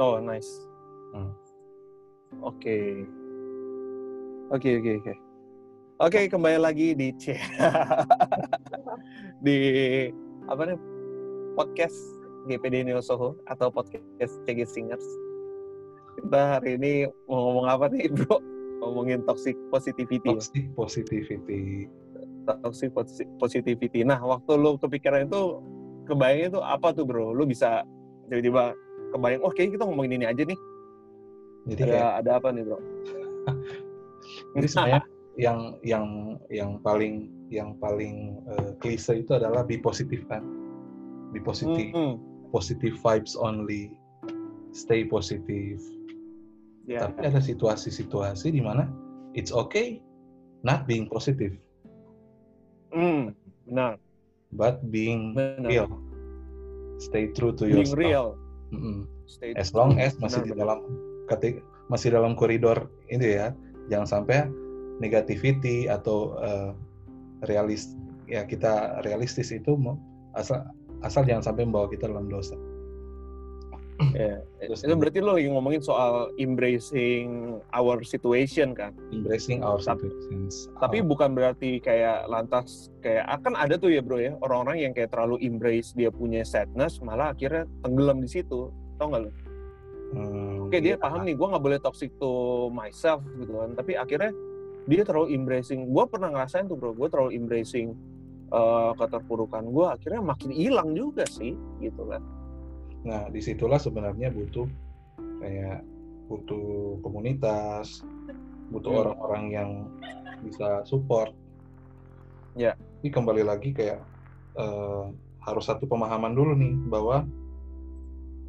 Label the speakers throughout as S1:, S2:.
S1: Oh, nice.
S2: Hmm.
S1: Oke. Oke, oke, oke. Oke, kembali lagi di C. di apa nih? Podcast GPD Neo Soho atau podcast CG Singers. Kita hari ini mau ngomong apa nih, Bro? Ngomongin toxic positivity.
S2: Toxic positivity.
S1: toxic posi- positivity. Nah, waktu lu kepikiran itu, kebayang itu apa tuh bro? Lu bisa tiba-tiba kebayang, oh kayaknya kita ngomongin ini aja nih.
S2: Jadi
S1: Ada,
S2: kayak
S1: ada apa nih bro?
S2: jadi sebenarnya yang yang yang paling yang paling eh, klise itu adalah be positif kan. Be positive,
S1: Hmm,
S2: positive vibes only. Stay positive.
S1: ya.
S2: Tapi ada situasi-situasi di mana it's okay not being positive,
S1: Hmm, benar.
S2: but being
S1: Benar.
S2: real. Stay true to
S1: Being
S2: yourself.
S1: real. Stay
S2: As long as masih di dalam ketik masih dalam koridor ini ya, jangan sampai negativity atau eh, realis ya kita realistis itu asal asal jangan sampai membawa kita dalam dosa.
S1: Ya.
S2: Terus
S1: Itu berarti lo lagi ngomongin soal embracing our situation kan?
S2: embracing our situations.
S1: Tapi
S2: our-
S1: bukan berarti kayak lantas kayak akan ada tuh ya bro ya orang-orang yang kayak terlalu embrace dia punya sadness malah akhirnya tenggelam di situ. Tau nggak lo?
S2: Hmm,
S1: Oke dia
S2: iya.
S1: paham nih, gue nggak boleh toxic to myself gitu kan. Tapi akhirnya dia terlalu embracing. Gue pernah ngerasain tuh bro, gue terlalu embracing uh, keterpurukan gue. Akhirnya makin hilang juga sih, gitu kan.
S2: Nah, di situlah sebenarnya butuh kayak butuh komunitas, butuh
S1: Hmm.
S2: orang-orang yang bisa support.
S1: Ya.
S2: Ini kembali lagi kayak eh, harus satu pemahaman dulu nih bahwa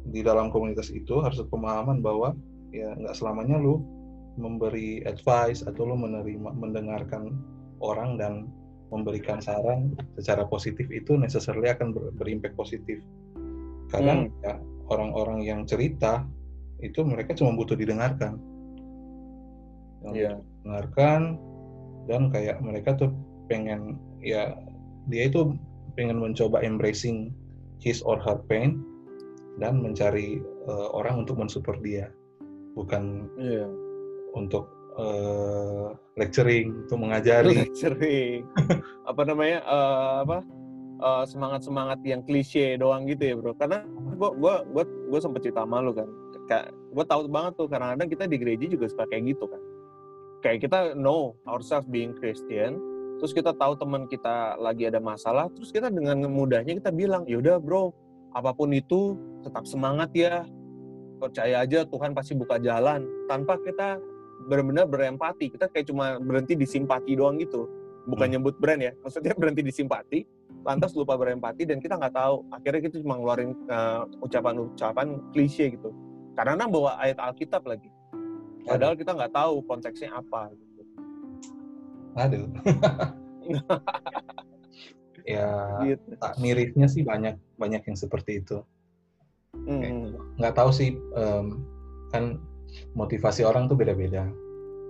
S2: di dalam komunitas itu harus pemahaman bahwa ya nggak selamanya lu memberi advice atau lu menerima mendengarkan orang dan memberikan saran secara positif itu necessarily akan ber- berimpact positif. Kadang ya orang-orang yang cerita itu mereka cuma butuh didengarkan. Yang
S1: Iya.
S2: didengarkan dan kayak mereka tuh pengen ya dia itu pengen mencoba embracing his or her pain dan mencari eh, orang untuk mensupport dia bukan
S1: Iya.
S2: untuk eh, lecturing untuk mengajari
S1: Sering. apa namanya? uh, apa? Semangat semangat yang klise doang gitu ya bro. Karena gue gua gua gua sempet cerita sama lu kan. Kayak gue tahu banget tuh kadang-kadang kita di gereja juga suka kayak gitu kan. Kayak kita know ourselves being Christian, terus kita tahu teman kita lagi ada masalah, terus kita dengan mudahnya kita bilang, yaudah bro, apa pun itu tetap semangat ya, percaya aja Tuhan pasti buka jalan, tanpa kita benar-benar berempati, kita kayak cuma berhenti di simpati doang gitu, bukan
S2: Hmm.
S1: nyebut brand ya, maksudnya berhenti di simpati, lantas lupa berempati dan kita nggak tahu, akhirnya kita cuma ngeluarin eh, ucapan-ucapan klise gitu, karena bawa ayat Alkitab lagi, padahal kita nggak tahu konteksnya apa. Gitu.
S2: aduh ya
S1: Gitu.
S2: tak mirisnya sih banyak banyak yang seperti itu
S1: Hmm.
S2: nggak tahu sih em, kan motivasi orang tuh beda-beda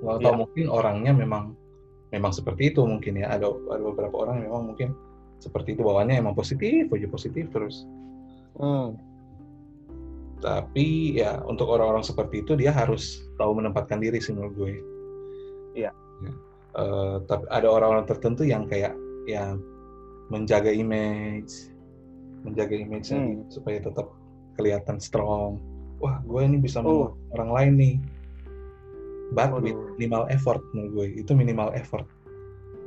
S2: nggak tahu
S1: Iya.
S2: mungkin orangnya memang memang seperti itu mungkin ya ada ada beberapa orang yang memang mungkin seperti itu bawaannya emang positif aja positif terus
S1: Hmm.
S2: tapi ya untuk orang-orang seperti itu dia harus tahu menempatkan diri sih menurut gue
S1: Iya.
S2: Ya. Eh, tapi ada orang-orang tertentu yang kayak ya menjaga image menjaga image
S1: Hmm.
S2: supaya tetap kelihatan strong wah gue ini bisa
S1: Oh.
S2: orang lain nih but with minimal effort menurut gue itu minimal effort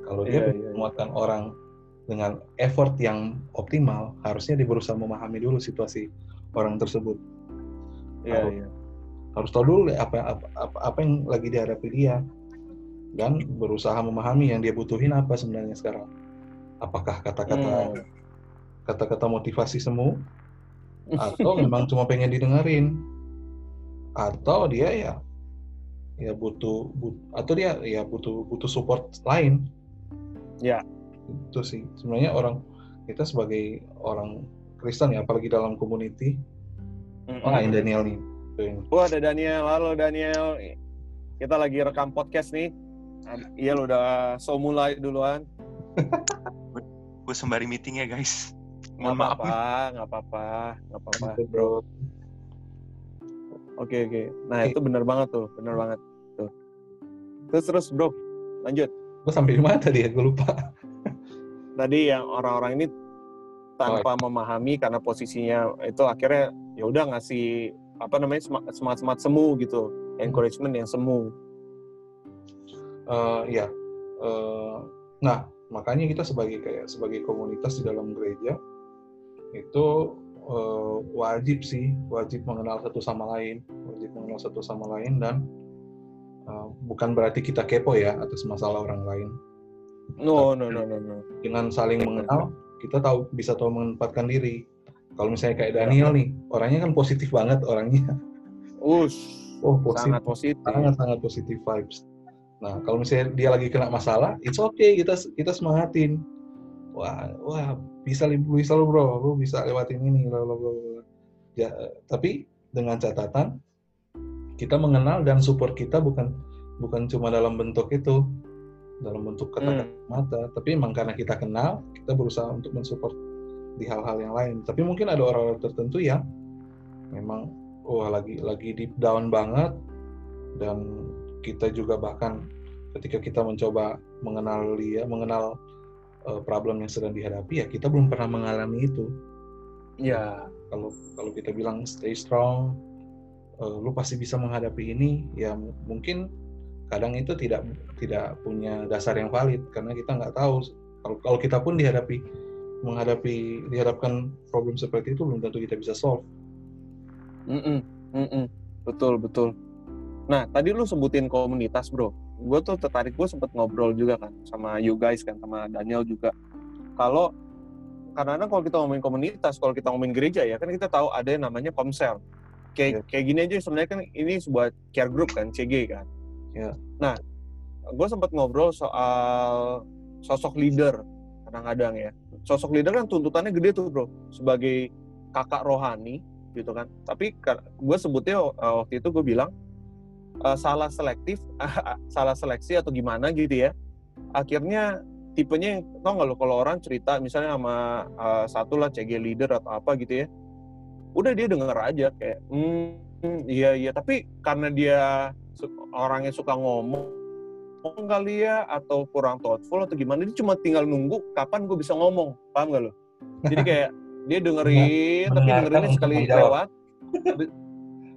S2: kalau dia
S1: Iya,
S2: bisa
S1: iya, iya.
S2: menguatkan orang dengan effort yang optimal harusnya dia berusaha memahami dulu situasi orang tersebut
S1: Iya,
S2: Harus-
S1: iya.
S2: harus tahu dulu apa apa apa, apa yang lagi dihadapi dia dan berusaha memahami yang dia butuhin apa sebenarnya sekarang apakah kata-kata
S1: Hmm.
S2: kata-kata motivasi semu atau memang cuma pengen didengerin atau dia ya ya butuh, but- atau dia ya butuh butuh support lain
S1: Ya.
S2: Itu sih sebenarnya orang kita sebagai orang Kristen ya apalagi dalam community
S1: Mm-mm.
S2: oh Daniel nih
S1: Wah, ada Daniel. Halo Daniel. Kita lagi rekam podcast nih. Iya, lo udah so mulai duluan.
S3: gue sembari meeting ya guys
S1: Nggak
S3: mohon maaf nih
S1: apa-apa, nggak apa-apa, nggak apa-apa.
S2: Bro
S1: Oke oke. Nah itu benar banget tuh, benar banget tuh. Terus terus bro, lanjut.
S2: Gue sampai di mana tadi ya? Gue lupa.
S1: Tadi yang orang-orang ini tanpa memahami karena posisinya itu akhirnya ya udah ngasih apa namanya semangat semangat semu gitu, encouragement yang semu.
S2: Eh, ya. Eh, nah, makanya kita sebagai kayak sebagai komunitas di dalam gereja itu eh, wajib sih, wajib mengenal satu sama lain, wajib mengenal satu sama lain dan eh, bukan berarti kita kepo ya atas masalah orang lain.
S1: No no no no no.
S2: Dengan saling mengenal, kita tahu bisa tahu menempatkan diri. Kalau misalnya kayak Daniel nih, orangnya kan positif banget orangnya.
S1: Ush,
S2: Oh, positif.
S1: sangat positif.
S2: sangat sangat positif vibes. Nah, kalau misalnya dia lagi kena masalah, it's okay kita kita semangatin. Wah, wah bisa bisa lu bro, lu bisa lewatin ini, bla, bla, bla. Ya, tapi dengan catatan kita mengenal dan support kita bukan bukan cuma dalam bentuk itu, dalam bentuk kata mata, tapi emang karena kita kenal, kita berusaha untuk mensupport di hal-hal yang lain. Tapi mungkin ada orang-orang tertentu yang memang wah lagi lagi deep down banget dan kita juga bahkan ketika kita mencoba mengenal dia, mengenal uh, problem yang sedang dihadapi ya kita belum pernah mengalami itu.
S1: Ya,
S2: Kalau kalau kita bilang stay strong, uh, lu pasti bisa menghadapi ini, ya mungkin kadang itu tidak tidak punya dasar yang valid karena kita nggak tahu kalau kalau kita pun dihadapi menghadapi dihadapkan problem seperti itu belum tentu kita bisa solve.
S1: Mm-mm, mm-mm. betul betul. Nah tadi lu sebutin komunitas bro, gue tuh tertarik gue sempet ngobrol juga kan sama you guys kan sama Daniel juga. Kalau karena kalau kita ngomongin komunitas, kalau kita ngomongin gereja ya kan kita tahu ada yang namanya komsel. Kayak kayak gini aja sebenarnya kan ini sebuah care group kan CG kan.
S2: Ya.
S1: Nah gue sempet ngobrol soal sosok leader kadang-kadang ya. Sosok leader kan tuntutannya gede tuh bro sebagai kakak rohani gitu kan. Tapi gue sebutnya uh, waktu itu gue bilang uh, salah selektif, salah seleksi atau gimana gitu ya. Akhirnya tipenya yang tau nggak lo kalau orang cerita misalnya sama uh, satu lah CG leader atau apa gitu ya, udah dia denger aja kayak, hmm, iya iya. Tapi karena dia orangnya suka ngomong kali ya atau kurang thoughtful atau gimana, dia cuma tinggal nunggu kapan gue bisa ngomong, paham gak lo? Jadi kayak dia dengerin tapi dengerinnya sekali
S2: menjawab.
S1: lewat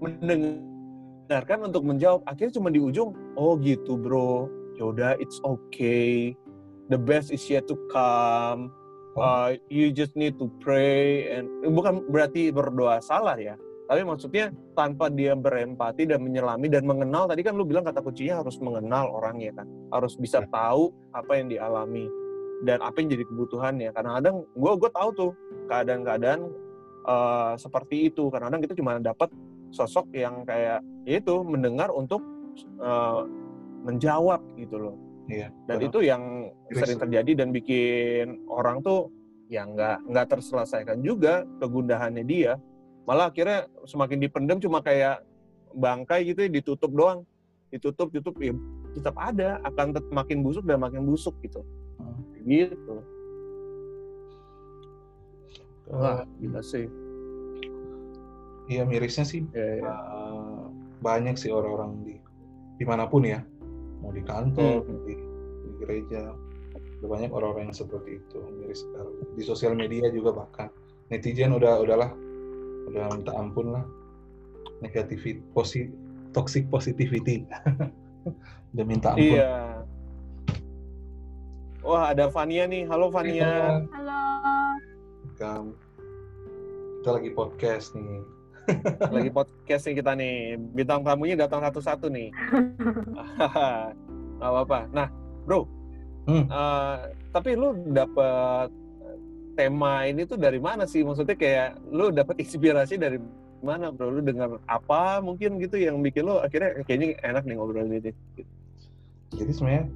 S1: mendengarkan untuk menjawab. Akhirnya cuma di ujung oh gitu bro. Yaudah it's okay. The best is yet to come. Uh, you just need to pray and bukan berarti berdoa salah ya tapi maksudnya tanpa dia berempati dan menyelami dan mengenal tadi kan lu bilang kata kuncinya harus mengenal orangnya kan? Harus bisa tahu apa yang dialami dan apa yang jadi kebutuhannya kadang-kadang gue gue tahu tuh keadaan-keadaan uh, seperti itu. Kadang-kadang kita cuma dapat sosok yang kayak ya itu mendengar untuk uh, menjawab gitu loh.
S2: Iya.
S1: dan itu yang
S2: Chris.
S1: sering terjadi dan bikin orang tuh yang nggak nggak terselesaikan juga kegundahannya dia malah akhirnya semakin dipendam cuma kayak bangkai gitu ya ditutup doang. Ditutup tutup ya tetap ada. Akan tetap makin busuk dan makin busuk gitu.
S2: Hmm.
S1: gitu. Wah gila sih.
S2: Iya mirisnya sih
S1: ya, ya.
S2: banyak sih orang-orang di di mana pun ya. Mau di kantor
S1: Hmm.
S2: di, di gereja. Udah banyak orang-orang yang seperti itu miris sekali. Di sosial media juga bahkan. Netizen udah udahlah udah minta ampun lah. Negativity posi, toxic positivity. Udah minta ampun.
S1: Iya. Wah ada Fania nih. Halo Fania.
S4: Halo.
S2: Welcome. kita lagi podcast nih.
S1: Lagi podcast nih kita nih. Bintang tamunya datang satu-satu nih. Nggak apa-apa. Nah bro.
S2: Hmm.
S1: eh, tapi lu dapet tema ini tuh dari mana sih? Maksudnya kayak lu dapet inspirasi dari mana bro? Lu dengar apa mungkin gitu yang bikin lu akhirnya kayaknya enak nih ngobrol ini.
S2: Jadi sebenarnya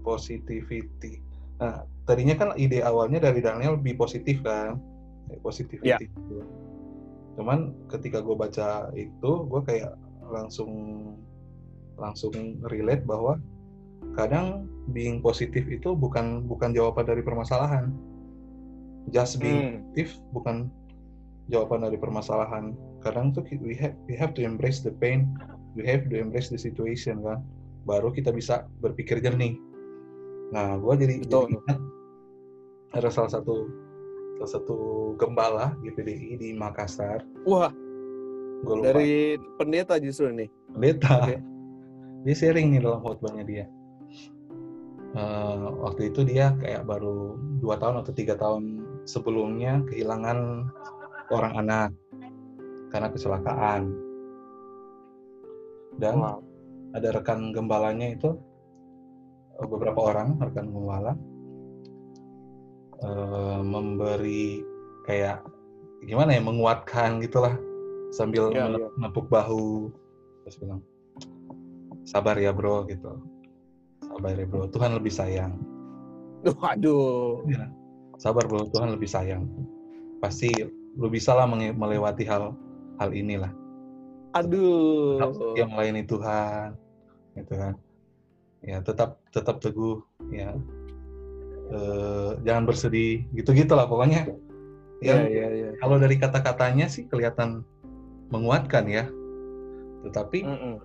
S2: positivity. Nah tadinya kan ide awalnya dari Daniel be positif kan? Positivity
S1: Ya.
S2: gitu. cuman ketika gue baca itu gue kayak langsung langsung relate bahwa kadang being positif itu bukan bukan jawaban dari permasalahan just being
S1: Hmm.
S2: bukan jawaban dari permasalahan. Kadang tuh we have we have to embrace the pain, we have to embrace the situation kan. Baru kita bisa berpikir jernih. Nah, gua jadi, jadi
S1: Betul.
S2: ingat ada salah satu salah satu gembala GPDI di Makassar.
S1: Wah,
S2: Gue lupa
S1: dari pendeta justru nih.
S2: pendeta.
S1: Oke.
S2: Dia sharing nih dalam khotbahnya dia. Eh, waktu itu dia kayak baru dua tahun atau tiga tahun sebelumnya kehilangan orang anak karena kecelakaan. Dan
S1: Wow.
S2: ada rekan gembalanya itu eh, beberapa orang rekan gembala eh, memberi kayak gimana ya menguatkan gitulah sambil
S1: Iya,
S2: menep-
S1: iya.
S2: menepuk bahu terus bilang sabar ya bro gitu sabar ya bro Tuhan lebih sayang
S1: Waduh.
S2: Iya. Sabar bro Tuhan lebih sayang. Pasti lu bisa lah melewati hal hal inilah.
S1: Aduh.
S2: tetap setia melayani Tuhan gitu kan ya tetap tetap teguh ya. Eh, jangan bersedih gitu gitulah pokoknya.
S1: Iya,
S2: yang
S1: iya, iya.
S2: kalau dari kata-katanya sih kelihatan menguatkan ya. Tetapi
S1: Mm-mm.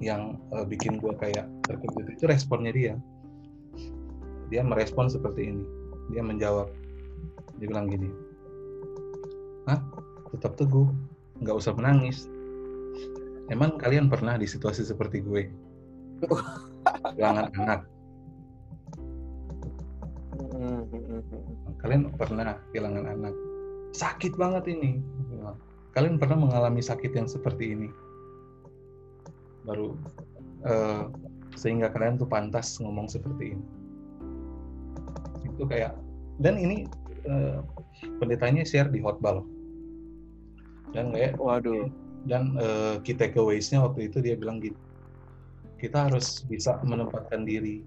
S2: yang eh, bikin gue kayak terkejut itu responnya dia. Dia merespon seperti ini dia menjawab. Dia bilang gini Hah? tetap teguh. Nggak usah menangis. Emang kalian pernah di situasi seperti gue? Kehilangan anak kalian pernah? Kehilangan anak sakit banget ini. Kalian pernah mengalami sakit yang seperti ini? Baru eh, sehingga kalian tuh pantas ngomong seperti ini itu kayak dan ini eh, pendetanya share di hotbal dan kayak
S1: Waduh.
S2: dan eh, key takeaways-nya waktu itu dia bilang gitu. Kita harus bisa menempatkan diri.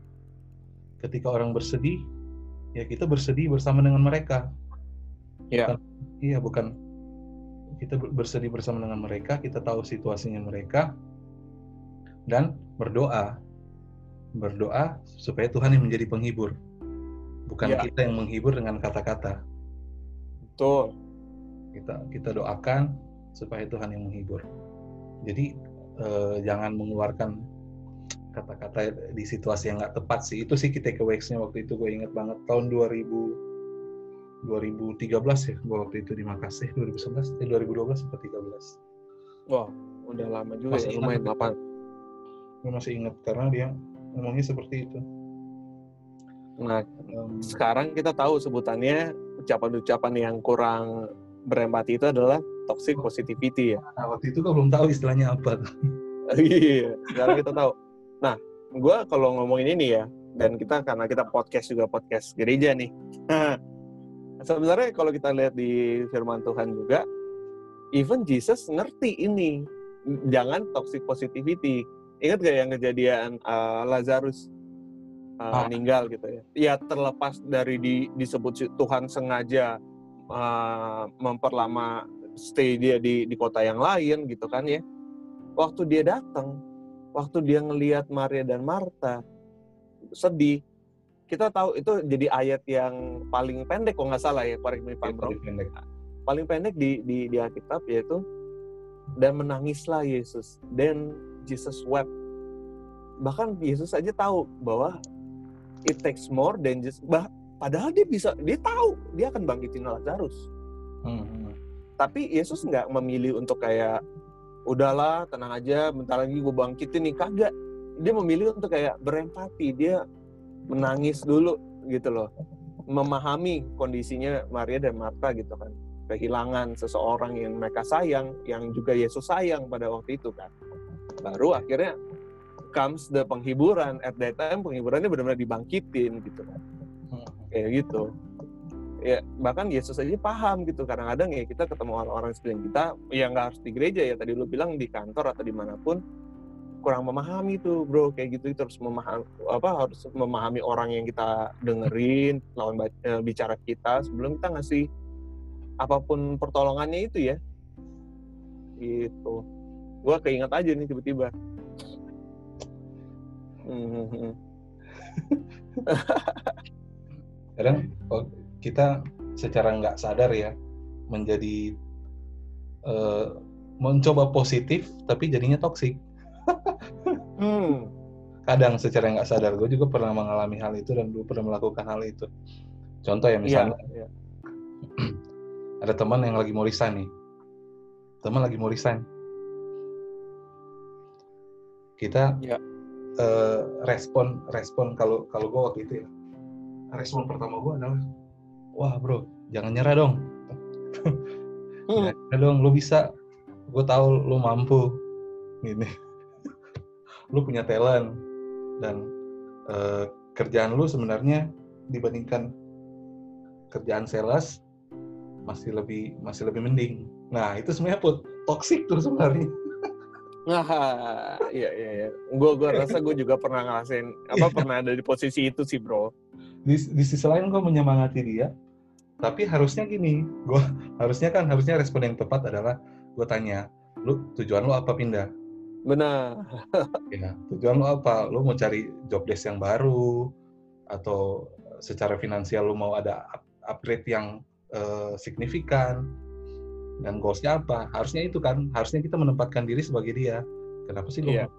S2: Ketika orang bersedih ya kita bersedih bersama dengan mereka. Bukan- iya bukan. Kita ber- bersedih bersama dengan mereka kita tahu situasinya mereka dan berdoa. Berdoa supaya Tuhan yang menjadi penghibur bukan
S1: Ya.
S2: kita yang menghibur dengan kata-kata
S1: Betul.
S2: kita kita doakan supaya Tuhan yang menghibur. Jadi eh, jangan mengeluarkan kata-kata di situasi yang nggak tepat sih. Itu sih kita takeaways-nya waktu itu gue inget banget tahun 2000 2013 ya gue waktu itu di Makassar 2011 eh 2012 atau 13
S1: Wah, udah lama juga
S2: Masih
S1: ya. Lumayan
S2: betul.
S1: delapan.
S2: gue masih ingat karena dia ngomongnya seperti itu
S1: Nah,
S2: Em,
S1: sekarang kita tahu sebutannya ucapan-ucapan yang kurang berempati itu adalah toxic positivity ya.
S2: nah, waktu itu gue belum tahu istilahnya apa
S1: Iya, sekarang kita tahu. Nah, gue kalau ngomongin ini ya, dan kita karena kita podcast juga podcast gereja nih. Sebenarnya kalau kita lihat di firman Tuhan juga, even Jesus ngerti ini. Jangan toxic positivity. Ingat gak yang kejadian uh, Lazarus uh, meninggal gitu ya? Ya terlepas dari di, disebut Tuhan sengaja uh, memperlama stay dia di di kota yang lain gitu kan ya waktu dia datang, waktu dia ngelihat Maria dan Marta sedih, kita tahu itu jadi ayat yang paling pendek kalau nggak salah ya, if I'm wrong.
S2: Paling pendek.
S1: Paling pendek di di di Alkitab yaitu dan menangislah Yesus. Dan Jesus wept. Bahkan Yesus aja tahu bahwa it takes more than just bah, padahal dia bisa dia tahu dia akan bangkitin Lazarus.
S2: Hmm,
S1: tapi Yesus nggak memilih untuk kayak udahlah tenang aja bentar lagi gue bangkitin nih. Kagak. Dia memilih untuk kayak berempati. Dia menangis dulu gitu loh. Memahami kondisinya Maria dan Marta gitu kan. Kehilangan seseorang yang mereka sayang yang juga Yesus sayang pada waktu itu kan. Baru akhirnya comes the penghiburan at that time penghiburannya benar-benar dibangkitin gitu kan.
S2: Hmm.
S1: kayak gitu. Ya bahkan Yesus aja paham gitu. Kadang-kadang ya kita ketemu orang-orang sekeliling kita ya nggak harus di gereja ya tadi lu bilang di kantor atau di mana pun kurang memahami tuh bro kayak gitu. Terus memahami apa harus memahami orang yang kita dengerin lawan eh, bicara kita sebelum kita ngasih apa pun pertolongannya itu ya. Gitu. Gua keinget aja nih tiba-tiba.
S2: Kadang oh, kita secara nggak sadar ya menjadi eh, mencoba positif tapi jadinya toksik
S1: Hmm.
S2: kadang secara nggak sadar gue juga pernah mengalami hal itu dan gue pernah melakukan hal itu contoh ya
S1: Iya,
S2: misalnya
S1: iya.
S2: ada teman yang lagi mau resign nih teman lagi mau resign kita
S1: Iya.
S2: Eh, respon respon kalau kalau gue waktu itu ya. Respon pertama gue adalah wah bro jangan nyerah dong.
S1: Hmm.
S2: jangan nyerah dong lu bisa. Gue tahu lu mampu. Gini lu punya talent. Dan eh, kerjaan lu sebenarnya dibandingkan kerjaan sales masih lebih masih lebih mending. Nah itu sebenarnya put toxic tuh sebenarnya
S1: iya iya iya. Gue gua rasa gue juga pernah ngerasain apa pernah ada di posisi itu sih, Bro.
S2: di, di sisi lain gue menyemangati dia tapi harusnya gini gue harusnya kan harusnya respon yang tepat adalah gue tanya lu tujuan lu apa pindah
S1: Benar.
S2: ya tujuan lu apa lu mau cari job desk yang baru atau secara finansial lu mau ada up- upgrade yang eh, signifikan dan goalsnya apa? Harusnya itu kan harusnya kita menempatkan diri sebagai dia. Kenapa sih lu
S1: Iya.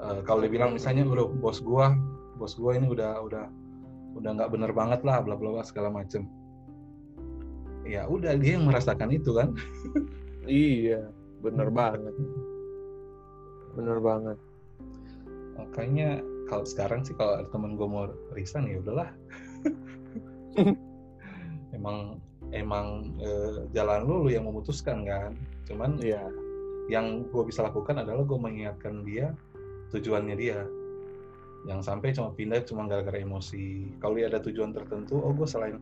S2: Eh, kalau dia bilang misalnya bro bos gua bos gua ini udah udah udah nggak bener banget lah bla bla bla segala macem. Ya udah dia yang merasakan itu kan.
S1: Iya, bener banget. Bener banget.
S2: makanya kalau sekarang sih kalau temen gue mau resign ya udahlah. Emang emang eh, jalan lu, lu yang memutuskan kan. Cuman
S1: Iya.
S2: yang gue bisa lakukan adalah gue mengingatkan dia tujuannya dia. Yang sampai cuma pindah cuma gara-gara emosi. Kalau dia ada tujuan tertentu oh gue selain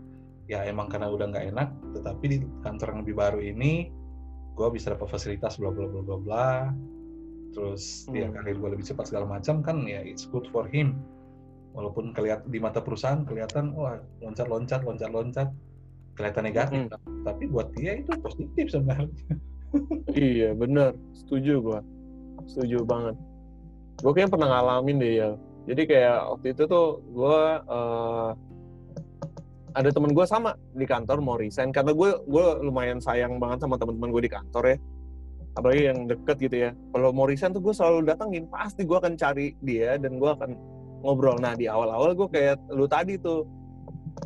S2: ya emang karena udah nggak enak tetapi di kantor yang lebih baru ini gue bisa dapat fasilitas bla bla bla bla bla. Terus dia
S1: Hmm.
S2: karir gue lebih cepat segala macam kan ya it's good for him. Walaupun kelihatan di mata perusahaan kelihatan wah loncat loncat loncat loncat kelihatan negatif
S1: Hmm.
S2: tapi buat dia itu positif sebenarnya
S1: Iya, bener. Setuju gua. Setuju banget. Gue kayaknya pernah ngalamin deh ya. Jadi kayak waktu itu tuh gue eh, ada temen gue sama di kantor mau resign karena gue gue lumayan sayang banget sama teman-teman gue di kantor ya. Apalagi yang deket gitu ya. Kalau mau resign tuh gue selalu datengin. Pasti gue akan cari dia dan gue akan ngobrol. Nah di awal-awal gue kayak lu tadi tuh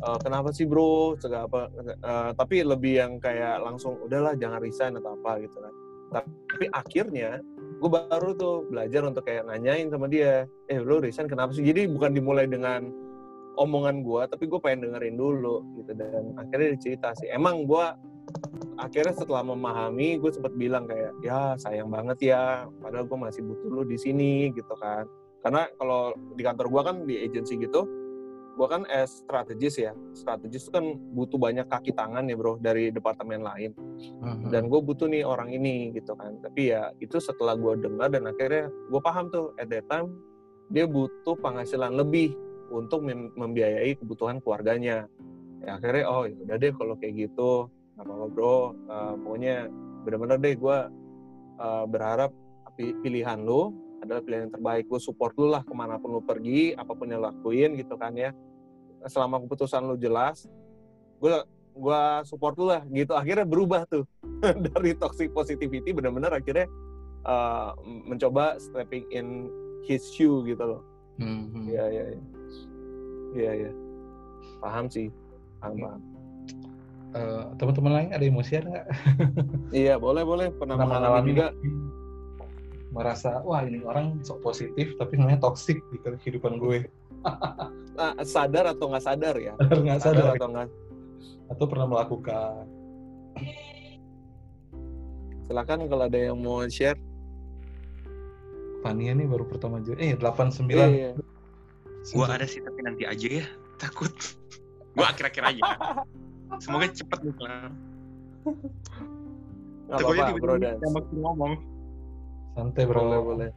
S1: "Eh, kenapa sih bro? Segala apa Eh, tapi lebih yang kayak langsung udahlah jangan resign atau apa gitu kan. Tapi akhirnya gue baru tuh belajar untuk kayak nanyain sama dia eh lo resign kenapa sih? Jadi bukan dimulai dengan omongan gue tapi gue pengen dengerin dulu gitu. Dan akhirnya dia cerita sih. Emang gue akhirnya setelah memahami gue sempat bilang kayak ya sayang banget ya padahal gue masih butuh lo di sini gitu kan. Karena kalau di kantor gue kan di agency gitu gue kan as strategis ya. Strategis itu kan butuh banyak kaki tangan ya bro dari departemen lain. Dan gue butuh nih orang ini gitu kan. Tapi ya itu setelah gue dengar dan akhirnya gue paham tuh at that time dia butuh penghasilan lebih untuk mem- membiayai kebutuhan keluarganya. Ya akhirnya oh ya udah deh kalau kayak gitu nggak apa-apa bro. Eh, pokoknya benar-benar deh gue eh, berharap pi- pilihan lu adalah pilihan yang terbaik. Gue support lu lah ke mana pun lu pergi apa pun yang lu lakuin gitu kan ya. Selama keputusan lu jelas gue gua support lu lah gitu. Akhirnya berubah tuh. Dari toxic positivity benar-benar akhirnya uh, mencoba stepping in his shoe gitu loh.
S2: Hmm,
S1: iya iya iya. Iya iya. Paham sih. Paham paham.
S2: Eh, teman-teman lain ada emosian nggak?
S1: iya boleh boleh. Pernah mengalami juga
S2: merasa wah ini orang sok positif tapi sebenarnya toksik di kehidupan gue
S1: Ah, sadar atau nggak sadar ya
S2: nggak sadar
S1: atau nggak
S2: atau pernah melakukan
S1: silakan kalau ada yang mau share
S2: Fania nih baru pertama aja eh 89
S1: Iya, iya.
S3: Gua ada sih tapi nanti aja ya. Takut. Gua akhir-akhir aja. Semoga cepet nih kelar. Takutnya
S1: apa-apa bro
S3: tiba-tiba
S1: dan
S3: yang ngomong.
S2: Santai bro.
S1: Boleh boleh.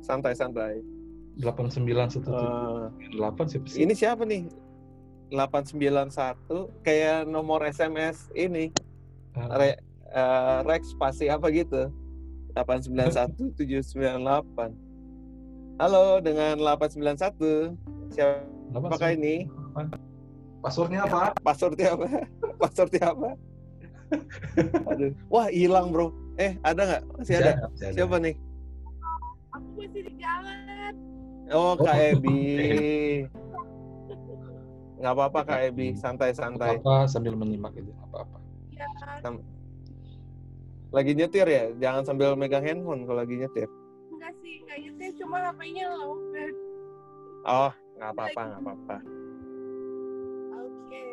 S1: Santai santai.
S2: 89 satu
S1: Eh,
S2: delapan siapa sih?
S1: ini siapa nih? 891 kayak nomor SMS ini.
S2: Ah,
S1: Re, eh, Rex pasti apa gitu. 891798 Halo dengan 891 siapa
S2: apa
S1: apakah
S2: sih?
S1: ini?
S2: passwordnya apa?
S1: Passwordnya apa? Seperti apa? Aduh. Wah hilang bro. Eh ada nggak? Masih ada.
S2: masih ada.
S1: Siapa nih?
S4: Aku masih di jalan.
S1: Oh Kak
S2: Oh,
S1: Ebi. Nggak apa-apa Kak Ebi, santai-santai.
S2: apa sambil menyimak itu nggak apa-apa.
S4: Ya,
S1: Lagi nyetir ya? Jangan sambil megang handphone kalau lagi nyetir.
S4: enggak sih, enggak nyetir, cuma HP-nya lowbat.
S1: Oh nggak apa-apa, nggak apa-apa.
S4: Oke.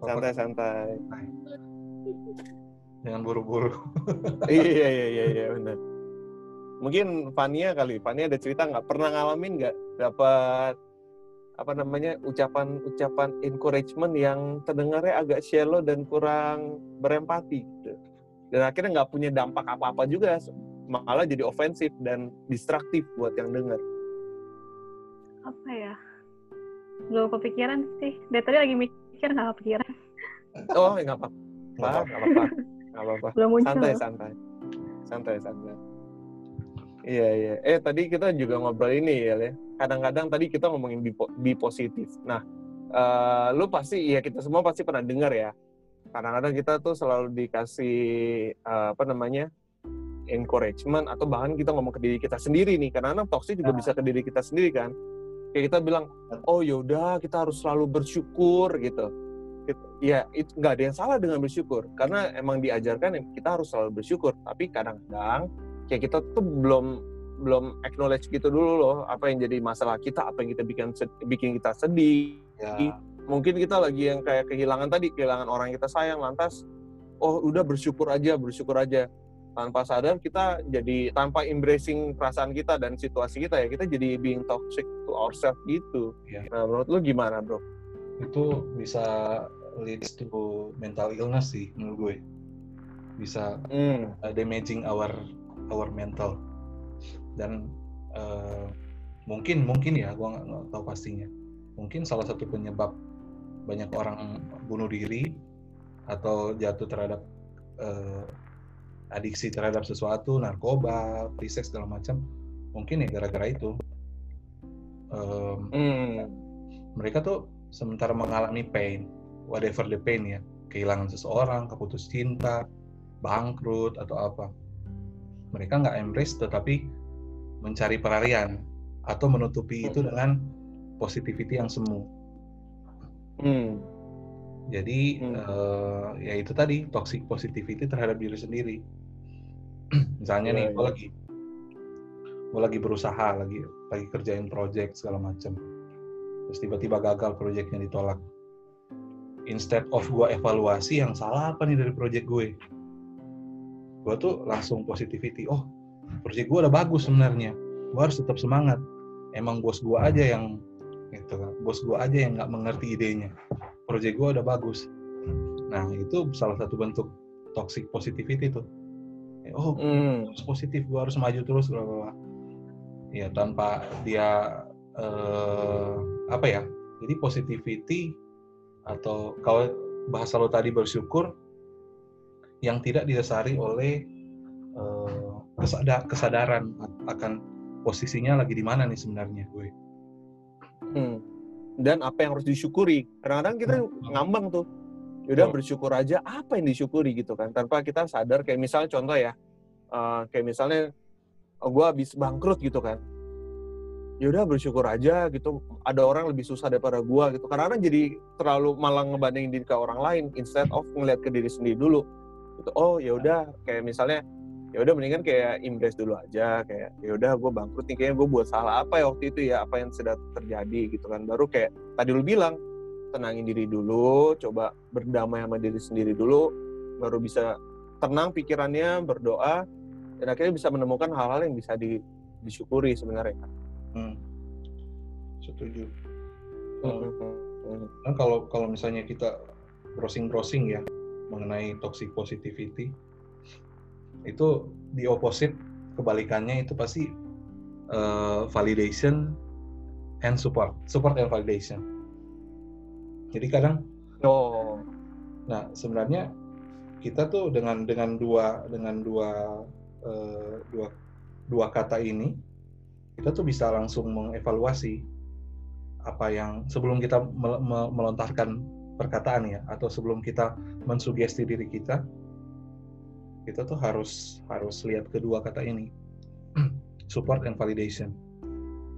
S1: Santai-santai.
S2: Jangan buru-buru.
S1: iya iya iya iya benar. Mungkin Fania kali, Fania ada cerita nggak pernah ngalamin nggak dapat apa namanya ucapan-ucapan encouragement yang terdengarnya agak shallow dan kurang berempati gitu. Dan akhirnya nggak punya dampak apa-apa juga, malah jadi ofensif dan distraktif buat yang dengar.
S5: apa ya belum kepikiran sih dari tadi lagi mikir nggak kepikiran
S1: Oh nggak apa-apa,
S2: Nggak apa-apa.
S1: nggak apa-apa, santai santai. Santai santai. Iya iya. Eh tadi kita juga ngobrol ini ya. Le. kadang-kadang tadi kita ngomongin bi, bi positif. Nah eh, lu pasti ya kita semua pasti pernah dengar ya. Kadang-kadang kita tuh selalu dikasih eh, apa namanya encouragement atau bahkan kita ngomong ke diri kita sendiri nih. Karena kadang toxic juga
S2: Nah.
S1: bisa ke diri kita sendiri kan. Kayak kita bilang oh yaudah kita harus selalu bersyukur gitu. It- ya itu nggak ada yang salah dengan bersyukur. Karena emang diajarkan yang kita harus selalu bersyukur. Tapi kadang-kadang kayak kita tuh belum belum acknowledge gitu dulu loh apa yang jadi masalah kita apa yang kita bikin bikin kita sedih.
S2: Ya,
S1: mungkin kita lagi yang kayak kehilangan tadi kehilangan orang yang kita sayang lantas oh udah bersyukur aja bersyukur aja. Tanpa sadar kita jadi tanpa embracing perasaan kita dan situasi kita ya kita jadi being toxic to ourselves gitu.
S2: Iya.
S1: nah menurut lu gimana bro?
S2: Itu bisa leads to mental illness sih menurut gue. Bisa
S1: hmm.
S2: uh, damaging our our mental dan uh, mungkin mungkin ya gua nggak tahu pastinya mungkin salah satu penyebab banyak orang bunuh diri atau jatuh terhadap uh, adiksi terhadap sesuatu narkoba free sex segala macam mungkin ya gara-gara itu Um,
S1: Hmm.
S2: mereka tuh sementara mengalami pain, whatever the pain ya, kehilangan seseorang, keputus cinta, bangkrut atau apa, mereka nggak embrace tetapi mencari pelarian atau menutupi itu dengan positivity yang semu.
S1: Hmm.
S2: Jadi
S1: Hmm.
S2: eh, ya itu tadi toxic positivity terhadap diri sendiri. Misalnya
S1: Iya,
S2: nih, gue
S1: iya.
S2: lagi gue lagi berusaha, lagi lagi kerjain project segala macam, terus tiba-tiba gagal projectnya ditolak. Instead of gue evaluasi yang salah apa nih dari project gue, gue tuh langsung positivity. Oh, project gue udah bagus sebenarnya. Gue harus tetap semangat. Emang bos gue aja yang gitu kan, bos gue aja yang nggak mengerti idenya project gue udah bagus. Nah, itu salah satu bentuk toxic positivity tuh. Ya, Oh, harus positif, gue harus maju terus, bla bla bla. Ya, tanpa dia eh, apa ya? Jadi positivity atau kalau bahasa lo tadi bersyukur yang tidak didasari oleh eh, kesada- kesadaran akan posisinya lagi di mana nih sebenarnya gue.
S1: Hmm. Dan apa yang harus disyukuri? Kadang-kadang kita
S2: Hmm.
S1: ngambang tuh. Yaudah
S2: Betul.
S1: bersyukur aja apa yang disyukuri gitu kan. Tanpa kita sadar kayak misalnya contoh ya. eh, kayak misalnya oh, gue habis bangkrut gitu kan. Yaudah bersyukur aja gitu. Ada orang lebih susah daripada gue gitu. Kadang-kadang jadi terlalu malah ngebandingin diri ke orang lain instead of ngeliat ke diri sendiri dulu. Gitu. Oh yaudah kayak misalnya ya udah mendingan kayak embrace dulu aja kayak ya udah gue bangkrut nih kayaknya gue buat salah apa ya waktu itu ya apa yang sudah terjadi gitu kan baru kayak tadi lu bilang tenangin diri dulu coba berdamai sama diri sendiri dulu baru bisa tenang pikirannya berdoa dan akhirnya bisa menemukan hal-hal yang bisa di- disyukuri sebenarnya
S2: Hmm. Setuju.
S1: Hmm.
S2: kan kalau kalau misalnya kita browsing browsing ya mengenai toxic positivity itu di opposite kebalikannya itu pasti eh, validation and support support and validation jadi kadang
S1: oh
S2: nah sebenarnya kita tuh dengan dengan dua dengan dua eh, dua dua kata ini kita tuh bisa langsung mengevaluasi apa yang sebelum kita mel- me- melontarkan perkataan ya atau sebelum kita mensugesti diri kita kita tuh harus harus lihat kedua kata ini. Support and validation.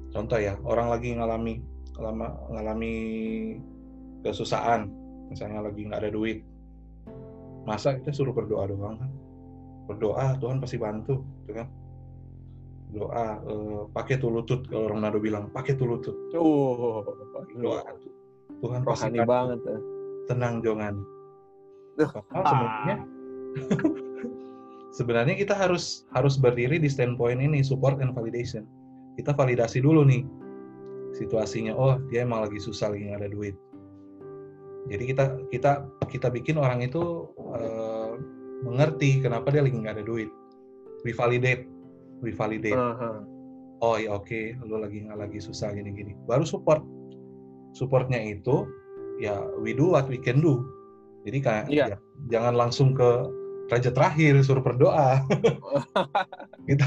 S2: Contoh ya orang lagi ngalami ngalami, ngalami kesusahan misalnya lagi nggak ada duit masa kita suruh berdoa doang kan? Berdoa Tuhan pasti bantu gitu kan doa eh, pakai tuh lutut kalau orang nado bilang pakai tuh lutut.
S1: Oh,
S2: doa Tuhan pasti
S1: banget ya.
S2: tenang jangan.
S1: Duh.
S2: Padahal sebenarnya? Sebenarnya kita harus harus berdiri di standpoint ini support and validation. Kita validasi dulu nih situasinya oh dia emang lagi susah lagi nggak ada duit. Jadi kita kita kita bikin orang itu eh, mengerti kenapa dia lagi nggak ada duit. We validate we validate
S1: Aha.
S2: oh ya oke. Lu lagi nggak lagi susah gini gini baru support. Supportnya itu ya we do what we can do. Jadi kayak
S1: Iya.
S2: ya, jangan langsung ke raja terakhir suruh berdoa. Kita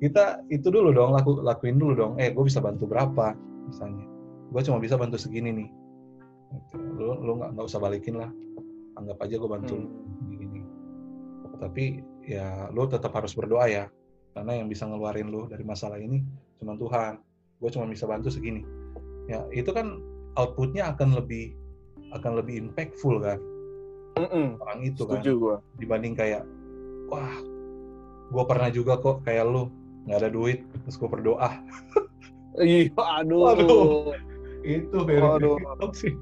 S2: kita itu dulu dong laku, lakuin dulu dong. Eh gue bisa bantu berapa misalnya. Gue cuma bisa bantu segini nih. Gitu. lu lu nggak nggak usah balikin lah. Anggap aja gue bantu
S1: Hmm.
S2: gini tapi ya lu tetap harus berdoa ya karena yang bisa ngeluarin lu dari masalah ini cuma Tuhan gue cuma bisa bantu segini ya itu kan outputnya akan lebih akan lebih impactful kan
S1: Mm-mm.
S2: orang itu kan
S1: Setuju gua.
S2: dibanding kayak wah gue pernah juga kok kayak lu nggak ada duit terus gue berdoa
S1: Iya, aduh.
S2: Waduh. itu very, very toxic.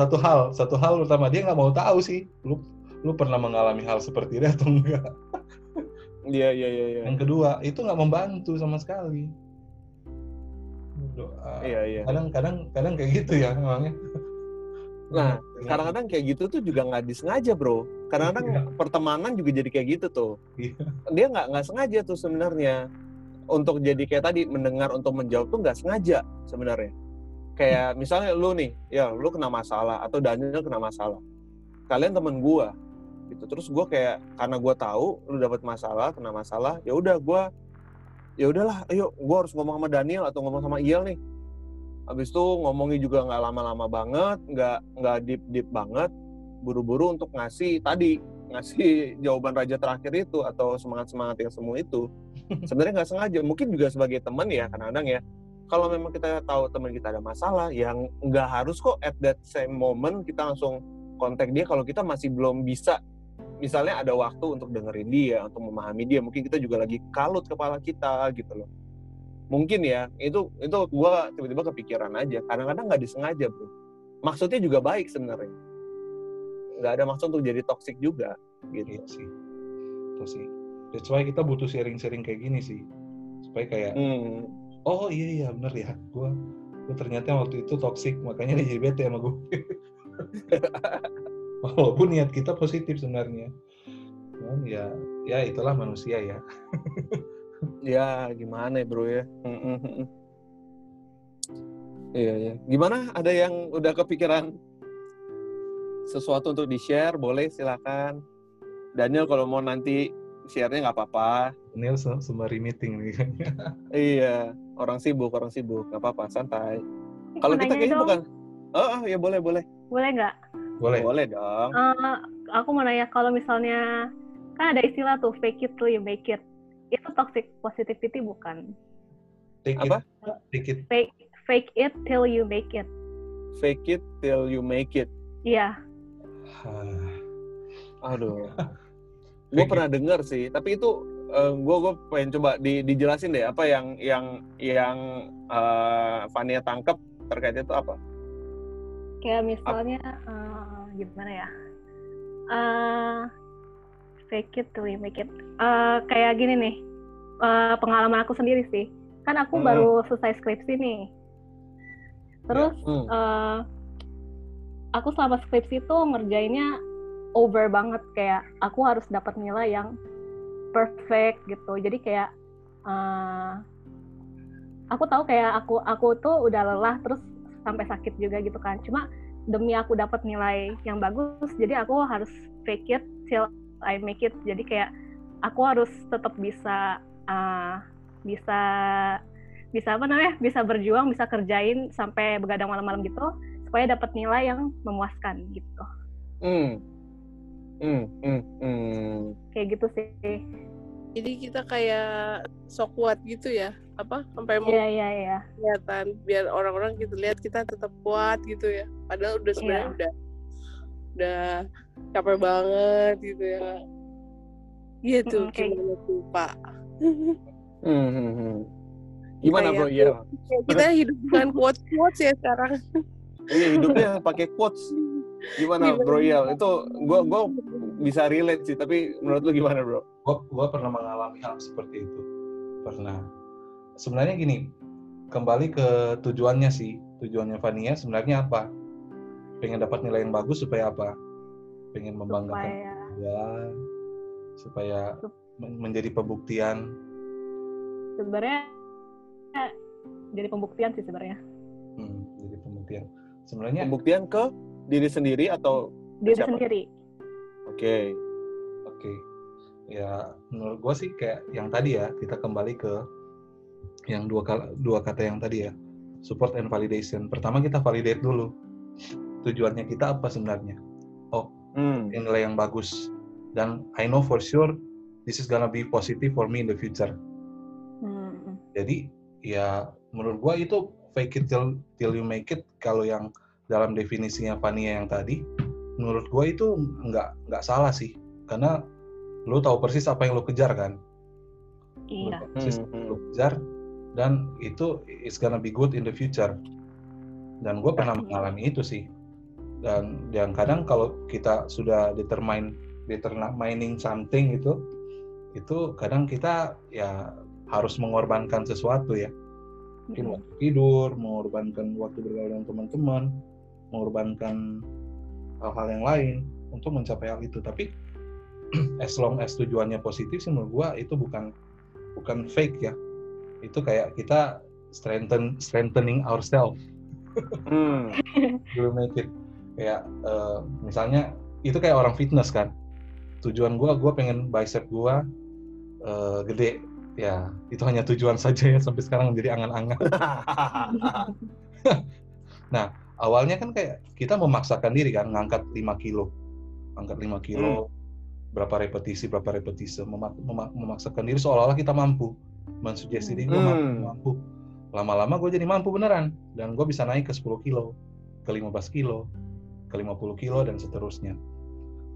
S2: Satu hal satu hal utama dia nggak mau tahu sih lu lu pernah mengalami hal seperti itu atau enggak
S1: Iya, iya, iya, iya.
S2: yang kedua itu nggak membantu sama sekali Doa.
S1: Iya, iya.
S2: kadang kadang kadang kayak gitu ya emangnya
S1: Nah, Kadang-kadang kayak gitu tuh juga nggak disengaja, bro. Kadang-kadang
S2: Iya.
S1: pertemanan juga jadi kayak gitu tuh.
S2: Iya.
S1: Dia nggak nggak sengaja tuh sebenarnya. Untuk jadi kayak tadi mendengar untuk menjawab tuh nggak sengaja sebenarnya. Kayak misalnya lu nih, ya lu kena masalah atau Daniel kena masalah. Kalian temen gua gitu. Terus gua kayak karena gua tahu lu dapat masalah, kena masalah, ya udah gua ya udahlah, ayo gua harus ngomong sama Daniel atau ngomong sama Iel nih. Habis itu ngomongnya juga nggak lama-lama banget, nggak nggak deep deep banget, buru-buru untuk ngasih tadi ngasih jawaban raja terakhir itu atau semangat semangat yang semua itu sebenarnya nggak sengaja mungkin juga sebagai teman ya kadang-kadang ya kalau memang kita tahu teman kita ada masalah yang nggak harus kok at that same moment kita langsung kontak dia kalau kita masih belum bisa misalnya ada waktu untuk dengerin dia untuk memahami dia mungkin kita juga lagi kalut kepala kita gitu loh. Mungkin ya itu itu gua tiba-tiba kepikiran aja kadang-kadang nggak disengaja bro. Maksudnya juga baik sebenarnya. Nggak ada maksud untuk jadi toxic juga gitu.
S2: Iya sih. Itu sih. That's why kita butuh sharing-sharing kayak gini sih. Supaya kayak
S1: hmm.
S2: oh iya iya bener ya. Gue gue ternyata waktu itu toxic makanya dia jadi bete sama gue walaupun niat kita positif sebenarnya. Cuman ya ya itulah manusia ya.
S1: Ya gimana ya bro ya? Iya iya. Gimana? Ada yang udah kepikiran sesuatu untuk di share boleh silakan. Daniel kalau mau nanti share-nya nggak apa-apa.
S2: Se- sembari meeting nih.
S1: Iya. Orang sibuk orang sibuk. Nggak apa-apa santai. Kalau kita kayaknya
S5: dong,
S1: bukan oh oh, ya boleh boleh.
S5: Boleh nggak?
S2: Boleh
S1: boleh dong
S5: Eh, aku mau nanya kalau misalnya kan ada istilah tuh fake it till you make it. Itu toxic positivity bukan?
S2: take
S1: Apa?
S2: it take it
S5: Fake fake it till you make it.
S1: fake it till you make it
S5: Iya.
S2: Ah,
S1: aduh gue
S2: Fake
S1: pernah dengar sih tapi itu gue gue pengen coba di, dijelasin deh apa yang yang yang uh, Fania tangkap terkait itu apa
S5: Kayak misalnya eh, gimana ya? Eh, fake it till you make it. Eh, kayak gini nih. eh, pengalaman aku sendiri sih. Kan aku
S1: Hmm.
S5: baru selesai skripsi nih. Terus
S1: Hmm.
S5: eh, aku selama skripsi itu ngerjainnya over banget kayak aku harus dapat nilai yang perfect gitu jadi kayak eh, aku tahu kayak aku aku tuh udah lelah terus sampai sakit juga gitu kan cuma demi aku dapat nilai yang bagus jadi aku harus fake it till I make it jadi kayak aku harus tetap bisa eh, bisa bisa apa namanya bisa berjuang bisa kerjain sampai begadang malam-malam gitu supaya dapat nilai yang memuaskan gitu
S1: Hmm. Hmm, hmm, hmm.
S5: kayak gitu sih
S4: Jadi kita kayak sok kuat gitu ya. Apa? Sampai mau
S5: iya iya iya
S4: kelihatan biar orang-orang gitu lihat kita tetap kuat gitu ya. Padahal udah sebenarnya
S5: Iya.
S4: udah udah capek banget gitu ya. Iya tuh
S5: Mm-mm, kayak
S4: gimana tuh Pak.
S1: Hmm, hmm, hmm. Gimana bro? Iya.
S4: Kayak kita hidup dengan quotes quotes ya sekarang.
S1: Iya hidupnya pakai quotes. Gimana bro? Iya itu gua gua bisa relate sih. Tapi menurut lu gimana bro?
S2: gua gua pernah mengalami hal seperti itu pernah sebenarnya gini kembali ke tujuannya sih tujuannya Vania sebenarnya apa? Pengen dapat nilai yang bagus supaya apa? Pengen membanggakan
S5: supaya
S2: dia supaya
S5: Sup-
S2: men- menjadi pembuktian.
S5: Sebenarnya jadi pembuktian sih sebenarnya.
S2: Hmm, jadi pembuktian. Sebenarnya
S1: Pembuktian ke diri sendiri atau
S5: diri
S1: Siapa?
S5: sendiri.
S1: Oke?
S2: Oke, ya menurut gue sih kayak yang tadi ya kita kembali ke yang dua kal- dua kata yang tadi ya support and validation. Pertama kita validate dulu tujuannya kita apa sebenarnya,
S1: Hmm.
S2: nilai yang bagus dan I know for sure this is gonna be positive for me in the future.
S5: Hmm.
S2: Jadi ya menurut gua itu fake it till till you make it kalau yang dalam definisinya Fania yang tadi menurut gua itu nggak nggak salah sih karena lu tahu persis apa yang lu kejar kan Lu
S5: iya
S2: tahu persis
S1: Hmm,
S2: apa yang
S1: hmm.
S2: lu kejar dan itu it's gonna be good in the future. Dan gue pernah mengalami itu sih. Dan yang kadang kalau kita sudah determine determining something itu itu kadang kita ya harus mengorbankan sesuatu ya. Mungkin
S5: Hmm.
S2: waktu tidur mengorbankan waktu bergaul dengan teman-teman mengorbankan hal-hal yang lain untuk mencapai hal itu. Tapi as long as tujuannya positif sih menurut gua itu bukan bukan fake ya itu kayak kita strengthen strengthening ourselves
S1: Hmm.
S2: make it. Kayak eh, misalnya itu kayak orang fitness kan. Tujuan gua gua pengen bicep gua eh, gede. Ya itu hanya tujuan saja ya sampai sekarang menjadi angan-angan. Awalnya kan kayak kita memaksakan diri kan ngangkat 5 kilo. Angkat 5 kilo berapa repetisi berapa repetisi Mema- mema- memaksakan diri seolah-olah kita mampu mensugesti diri gue mampu,
S1: Hmm.
S2: mampu. Lama-lama gue jadi mampu beneran dan gue bisa naik ke 10 kilo ke 15 kilo ke 50 kilo dan seterusnya.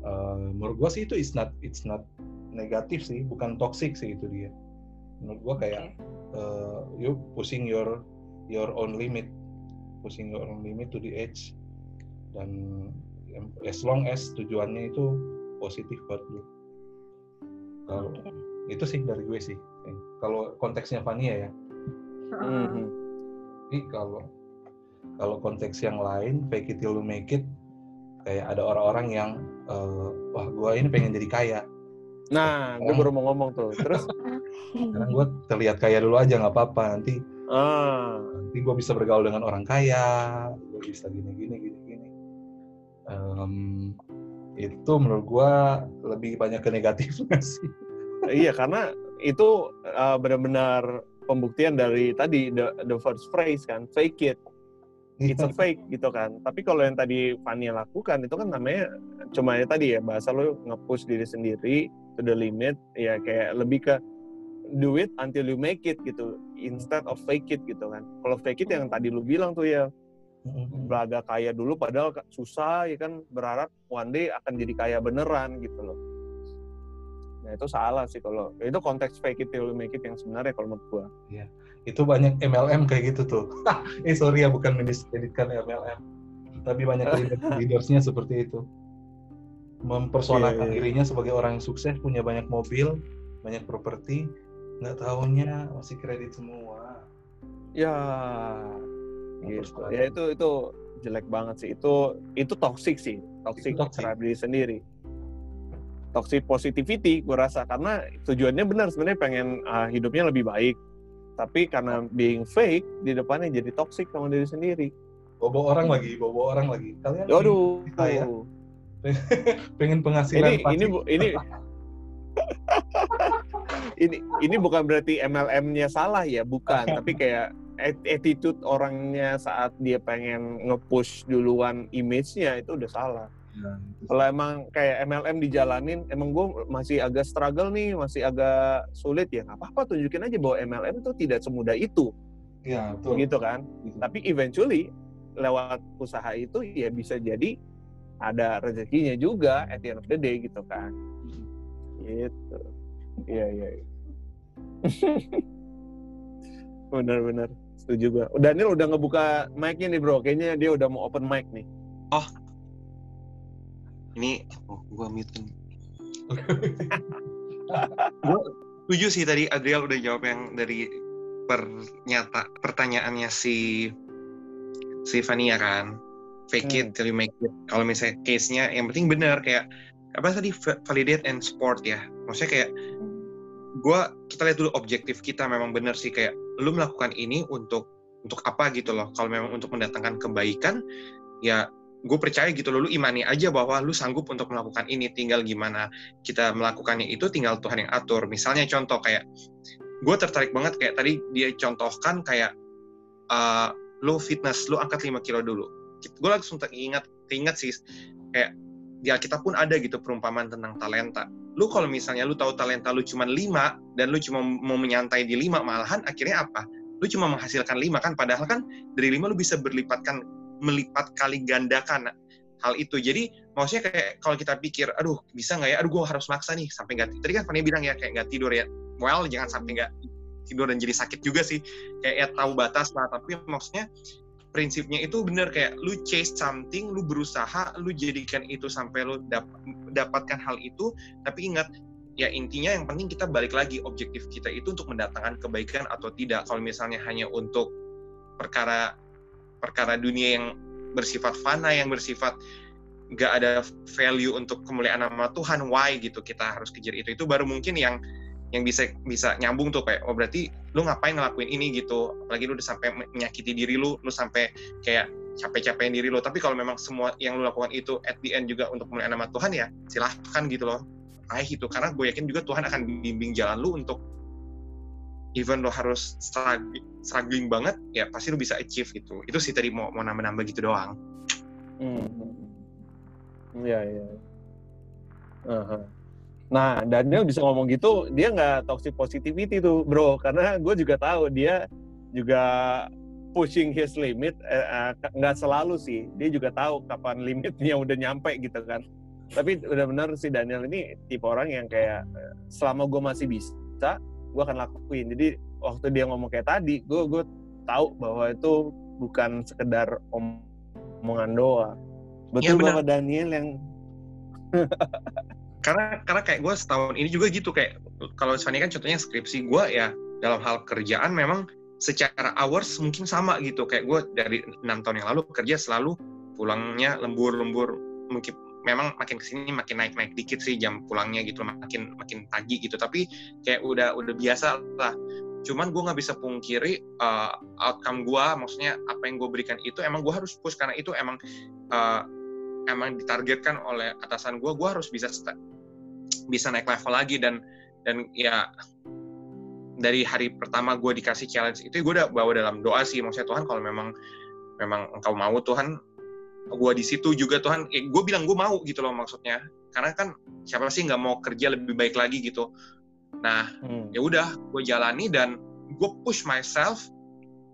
S2: Eh, menurut gue sih itu it's not it's not negatif sih bukan toxic sih itu dia. Menurut gue kayak eh, you pushing your your own limit pushing your own limit to the edge dan as long as tujuannya itu positif buat lu. Kalau
S5: Oke.
S2: itu sih dari gue sih kalau konteksnya Fania ya.
S1: Hmm.
S2: tapi kalau kalau konteks yang lain fake it till you make it kayak ada orang-orang yang eh, wah gue ini pengen jadi kaya.
S1: Nah, gue baru mau ngomong tuh. Terus,
S2: karena gue terlihat kaya dulu aja nggak apa-apa. Nanti
S1: ah,
S2: nanti gue bisa bergaul dengan orang kaya. Gue bisa gini gini gini gini. Em, itu menurut gue lebih banyak ke negatifnya sih.
S1: Iya karena itu uh, benar-benar pembuktian dari tadi the, the first phrase kan, fake it, it's a fake gitu kan. Tapi kalau yang tadi Fania lakukan itu kan namanya cuma ya tadi ya bahasa lo nge-push diri sendiri to the limit ya kayak lebih ke do it until you make it gitu instead of fake it gitu kan. Kalau fake it yang tadi lu bilang tuh ya belaga kaya dulu padahal susah ya kan berharap one day akan jadi kaya beneran gitu loh. Nah itu salah sih kalau itu konteks fake it till you make it yang sebenarnya kalau menurut gua.
S2: itu banyak MLM kayak gitu tuh eh sorry ya bukan mendiskreditkan MLM tapi banyak leader- leadersnya seperti itu mempersoalkan
S1: Iya, iya, iya.
S2: dirinya sebagai orang yang sukses punya banyak mobil banyak properti nggak tahunya masih kredit semua
S1: Ya gitu. Ya itu itu jelek banget sih. Itu itu toxic sih, toxic
S2: toxic.
S1: terhadap diri sendiri. Toxic positivity gue rasa karena tujuannya benar sebenarnya pengen ah, hidupnya lebih baik. Tapi karena being fake di depannya jadi toxic sama diri sendiri.
S2: bobo orang lagi bobo orang lagi kalian
S1: Waduh.
S2: saya. pengen penghasilan
S1: Ini ini bu- ini ini ini bukan berarti MLM-nya salah ya, bukan. Tapi kayak at- attitude orangnya saat dia pengen nge-push duluan image-nya itu udah salah.
S2: Ya,
S1: Kalau emang kayak MLM dijalanin, emang gue masih agak struggle nih, masih agak sulit ya nggak apa-apa tunjukin aja bahwa MLM itu tidak semudah itu,
S2: ya betul.
S1: gitu kan.
S2: Gitu.
S1: Tapi eventually lewat usaha itu ya bisa jadi ada rezekinya juga at the end of the day gitu kan. Gitu. Iya iya. iya. Benar-benar setuju gua. Daniel udah ngebuka mic-nya nih bro. Kayaknya dia udah mau open mic nih.
S3: Ini oh gua mute kan. Gua setuju sih tadi Adriel udah jawab yang dari pernyata pertanyaannya si si Vania kan. Fake it till you make it. Kalau misalnya case-nya yang penting benar kayak apa tadi va- validate and support ya. Maksudnya kayak gua kita lihat dulu objektif kita memang benar sih kayak lu melakukan ini untuk untuk apa gitu loh. Kalau memang untuk mendatangkan kebaikan ya gue percaya gitu loh, lu imani aja bahwa lu sanggup untuk melakukan ini, tinggal gimana kita melakukannya itu tinggal Tuhan yang atur. Misalnya contoh kayak, gue tertarik banget kayak tadi dia contohkan kayak, uh, lu fitness, lu angkat 5 kilo dulu. Gue langsung teringat, teringat sih, kayak di Alkitab pun ada gitu perumpamaan tentang talenta. Lu kalau misalnya lu tahu talenta lu cuma 5, dan lu cuma mau menyantai di 5, malahan akhirnya apa? Lu cuma menghasilkan 5 kan, padahal kan dari 5 lu bisa berlipatkan melipat kali gandakan hal itu. Jadi maksudnya kayak kalau kita pikir, aduh bisa nggak ya? Aduh gue harus maksa nih sampai nggak. Tadi kan Fanny bilang ya kayak nggak tidur ya. Well jangan sampai nggak tidur dan jadi sakit juga sih. Kayak ya tahu batas lah. Tapi maksudnya prinsipnya itu bener kayak lu chase something, lu berusaha, lu jadikan itu sampai lu dap- dapatkan hal itu. Tapi ingat ya intinya yang penting kita balik lagi objektif kita itu untuk mendatangkan kebaikan atau tidak. Kalau misalnya hanya untuk perkara perkara dunia yang bersifat fana yang bersifat nggak ada value untuk kemuliaan nama Tuhan why gitu kita harus kejar itu. Itu baru mungkin yang yang bisa bisa nyambung tuh kayak oh berarti lu ngapain ngelakuin ini gitu? Apalagi lu udah sampai menyakiti diri lu lu sampai kayak capek-capekin diri lu. Tapi kalau memang semua yang lu lakukan itu at the end juga untuk kemuliaan nama Tuhan ya silahkan gitu loh. Raih itu karena gue yakin juga Tuhan akan bimbing jalan lu untuk even lo harus struggling, banget ya pasti lo bisa achieve gitu itu sih tadi mau nambah-nambah gitu doang
S1: Hmm. Iya iya. Aha. Nah Daniel bisa ngomong gitu, dia nggak toxic positivity tuh bro, karena gue juga tahu dia juga pushing his limit, eh, eh, nggak selalu sih, dia juga tahu kapan limitnya udah nyampe gitu kan. Tapi udah benar si Daniel ini tipe orang yang kayak eh, selama gue masih bisa, gue akan lakuin. Jadi waktu dia ngomong kayak tadi, gue gue tahu bahwa itu bukan sekedar om omongan doang. Betul. Bapak Daniel yang
S3: karena karena kayak gue setahun ini juga gitu kayak kalau Sony kan contohnya skripsi gue ya dalam hal kerjaan memang secara hours mungkin sama gitu kayak gue dari enam tahun yang lalu kerja selalu pulangnya lembur-lembur mungkin memang makin ke sini makin naik-naik dikit sih jam pulangnya gitu makin makin pagi gitu. Tapi kayak udah udah biasa lah. Cuman gue nggak bisa pungkiri uh, outcome gue maksudnya apa yang gue berikan itu emang gue harus push karena itu emang uh, emang ditargetkan oleh atasan gue gue harus bisa bisa naik level lagi dan dan ya dari hari pertama gue dikasih challenge itu gue udah bawa dalam doa sih. Maksudnya Tuhan kalau memang memang engkau mau Tuhan gue di situ juga Tuhan. Eh, gue bilang gue mau gitu loh maksudnya. Karena kan siapa sih nggak mau kerja lebih baik lagi gitu. Nah
S1: Hmm.
S3: ya udah gue jalani dan gue push myself.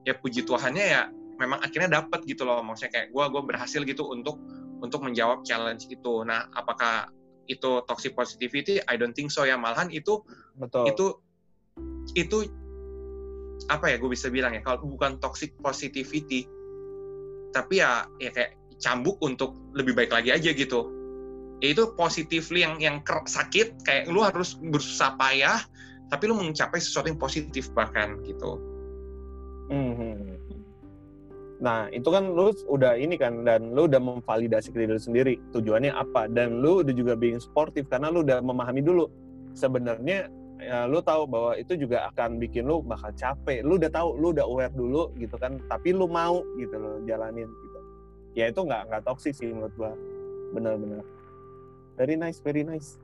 S3: Ya puji Tuhannya ya memang akhirnya dapet gitu loh. Maksudnya kayak gue gue berhasil gitu untuk untuk menjawab challenge itu. Nah apakah itu toxic positivity? I don't think so ya. Malahan itu
S1: betul.
S3: itu itu apa ya gue bisa bilang ya? Kalau bukan toxic positivity tapi ya ya kayak cambuk untuk lebih baik lagi aja gitu itu positively yang yang sakit kayak lu harus berusaha payah tapi lu mencapai sesuatu yang positif bahkan gitu
S1: Mhm. Nah, itu kan lu udah ini kan dan lu udah memvalidasi diri lu sendiri tujuannya apa dan lu udah juga being sportif karena lu udah memahami dulu sebenarnya ya, lu tahu bahwa itu juga akan bikin lu bakal capek. Lu udah tahu, lu udah aware dulu gitu kan, tapi lu mau gitu loh jalanin. Ya itu nggak nggak toxic sih menurut gua. Benar-benar. Very nice, very nice.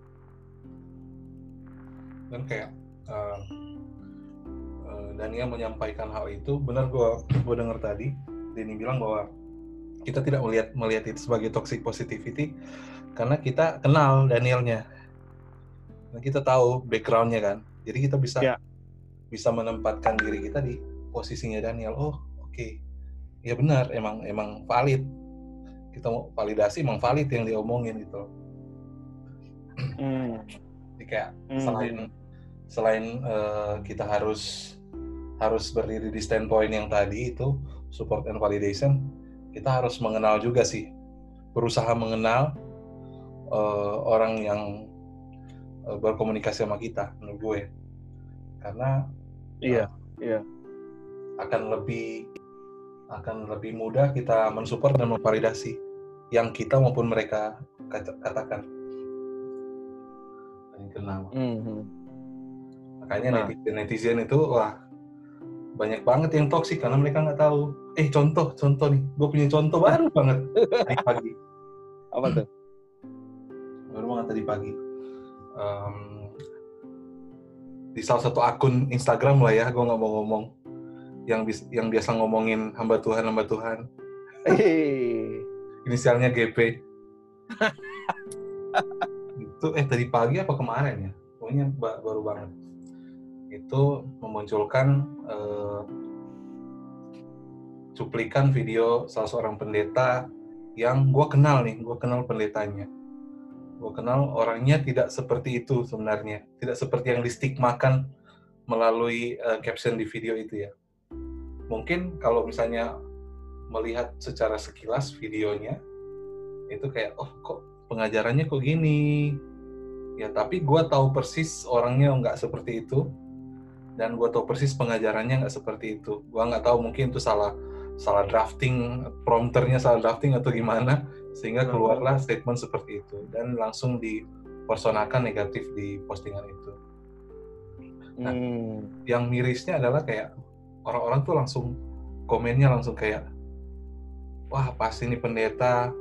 S2: dan kayak uh, uh, Daniel menyampaikan hal itu benar gua gua dengar tadi Denny bilang bahwa kita tidak melihat melihat itu sebagai toxic positivity karena kita kenal Danielnya dan kita tahu backgroundnya kan jadi kita bisa
S1: Ya.
S2: bisa menempatkan diri kita di posisinya Daniel oh oke ya benar emang emang valid kita mau validasi emang valid yang diomongin gitu
S1: Hmm.
S2: jadi kayak
S1: Hmm.
S2: selain selain eh, kita harus harus berdiri di standpoint yang tadi itu support and validation kita harus mengenal juga sih berusaha mengenal eh, orang yang eh, berkomunikasi sama kita menurut gue karena
S1: Iya. Iya.
S2: akan lebih akan lebih mudah kita mensupport dan memvalidasi yang kita maupun mereka kata- katakan. Kenal
S1: Mhm.
S2: makanya
S1: Nah.
S2: netizen netizen itu wah banyak banget yang toksik karena mereka nggak tahu. Eh contoh contoh nih. Gue punya contoh baru banget tadi pagi.
S1: Apa tuh?
S2: baru banget tadi pagi. Em, di salah satu akun Instagram lah ya gue nggak mau ngomong yang bis- yang biasa ngomongin hamba Tuhan hamba Tuhan. Inisialnya GP itu eh tadi pagi apa kemarin ya? Pokoknya ba- baru banget. Itu memunculkan eh, cuplikan video salah seorang pendeta yang gue kenal nih gue kenal pendetanya. Gue kenal orangnya tidak seperti itu sebenarnya. Tidak seperti yang distigmakan melalui eh, caption di video itu ya mungkin kalau misalnya melihat secara sekilas videonya itu kayak oh kok pengajarannya kok gini ya tapi gue tahu persis orangnya nggak seperti itu dan gue tahu persis pengajarannya nggak seperti itu gue nggak tahu mungkin itu salah salah drafting prompternya salah drafting atau gimana sehingga keluarlah statement seperti itu dan langsung dipersonakan negatif di postingan itu Nah.
S1: Hmm.
S2: yang mirisnya adalah kayak orang-orang tuh langsung komennya langsung kayak wah pasti ini pendeta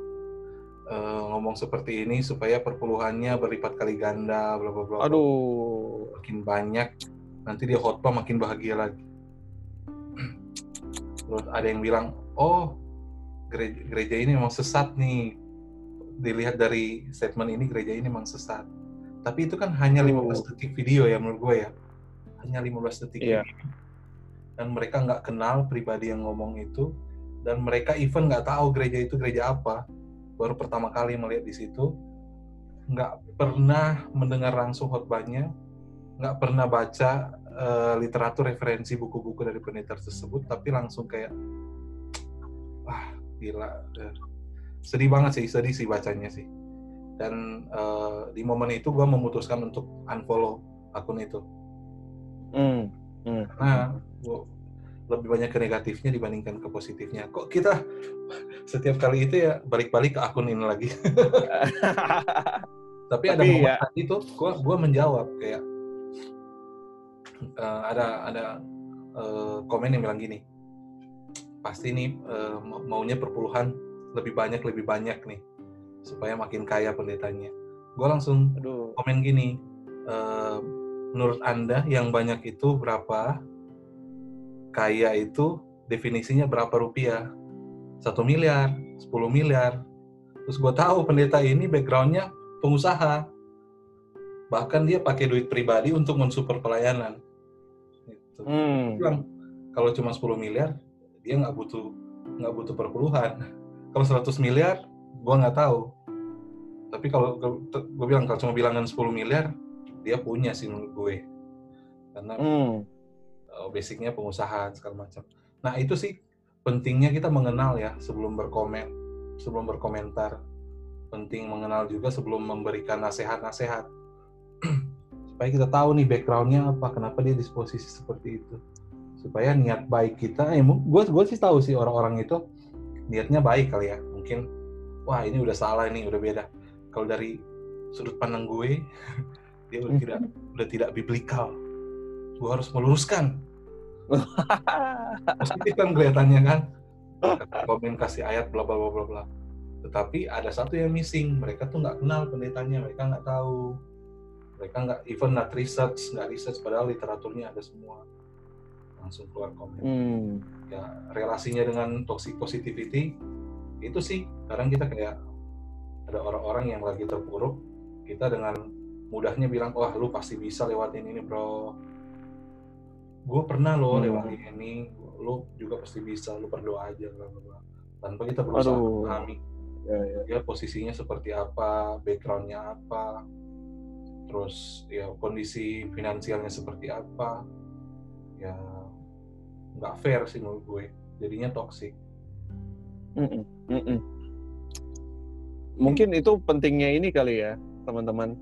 S2: eh, ngomong seperti ini supaya perpuluhannya berlipat kali ganda bla bla bla.
S1: Aduh.
S2: makin banyak nanti dia khotbah makin bahagia lagi terus ada yang bilang oh gereja, gereja ini memang sesat nih dilihat dari statement ini gereja ini memang sesat tapi itu kan hanya
S1: Oh.
S2: 15 detik video ya menurut gue ya hanya 15 detik
S1: Iya.
S2: video. Dan mereka nggak kenal pribadi yang ngomong itu. Dan mereka even nggak tahu gereja itu gereja apa. Baru pertama kali melihat di situ. Nggak pernah mendengar langsung khotbahnya. Nggak pernah baca eh, literatur referensi buku-buku dari pendeta tersebut. Tapi langsung kayak wah gila Eh, sedih banget sih sedih sih bacanya sih. Dan eh, di momen itu gue memutuskan untuk unfollow akun itu
S1: Hmm.
S2: karena gua lebih banyak ke negatifnya dibandingkan ke positifnya kok kita setiap kali itu ya balik-balik ke akun ini lagi tapi, ada
S1: Tapi
S2: momen
S1: ya-
S2: tadi tuh gua gua menjawab kayak eh, ada ada eh, komen yang bilang gini pasti nih ma- maunya perpuluhan lebih banyak lebih banyak nih supaya makin kaya pendetanya gue langsung
S1: Aduh.
S2: komen gini eh, menurut anda yang banyak itu berapa? Kaya itu definisinya berapa rupiah? Satu miliar 10 miliar. Terus gue tahu pendeta ini backgroundnya pengusaha. Bahkan dia pakai duit pribadi untuk mensupport pelayanan. Gitu.
S1: Hmm.
S2: bilang kalau cuma 10 miliar dia nggak butuh nggak butuh perpuluhan. Kalau 100 miliar gua nggak tahu. Tapi kalau gue bilang kalau cuma bilangan 10 miliar dia punya sih menurut gue. Karena
S1: Hmm.
S2: uh, basicnya pengusaha segala macam. Nah itu sih pentingnya kita mengenal ya sebelum berkomen sebelum berkomentar. Penting mengenal juga sebelum memberikan nasihat-nasihat. Supaya kita tahu nih backgroundnya apa kenapa dia disposisi seperti itu. Supaya niat baik kita eh gue gue sih tahu sih orang-orang itu niatnya baik kali ya. Mungkin wah ini udah salah ini udah beda. Kalau dari sudut pandang gue dia udah tidak udah tidak biblikal gue harus meluruskan. Positif kan kelihatannya kan? Komen kasih ayat bla bla bla bla bla. Tetapi ada satu yang missing. Mereka tuh nggak kenal pendetanya. Mereka nggak tahu. Mereka nggak even not research nggak research. Padahal literaturnya ada semua. Langsung keluar komen.
S1: Hmm.
S2: ya relasinya dengan toxic positivity itu sih kadang kita kayak ada orang-orang yang lagi terpuruk. Kita dengan mudahnya bilang wah lu pasti bisa lewatin ini bro gue pernah lo
S1: Hmm.
S2: lewatin ini lu juga pasti bisa lu berdoa aja bla bla tanpa kita berusaha
S1: Aduh.
S2: memahami
S1: Ya, ya.
S2: dia posisinya seperti apa backgroundnya apa terus ya kondisi finansialnya seperti apa ya nggak fair sih menurut gue jadinya toxic
S1: Mm-mm, mm-mm. Mungkin itu pentingnya ini kali ya, teman-teman.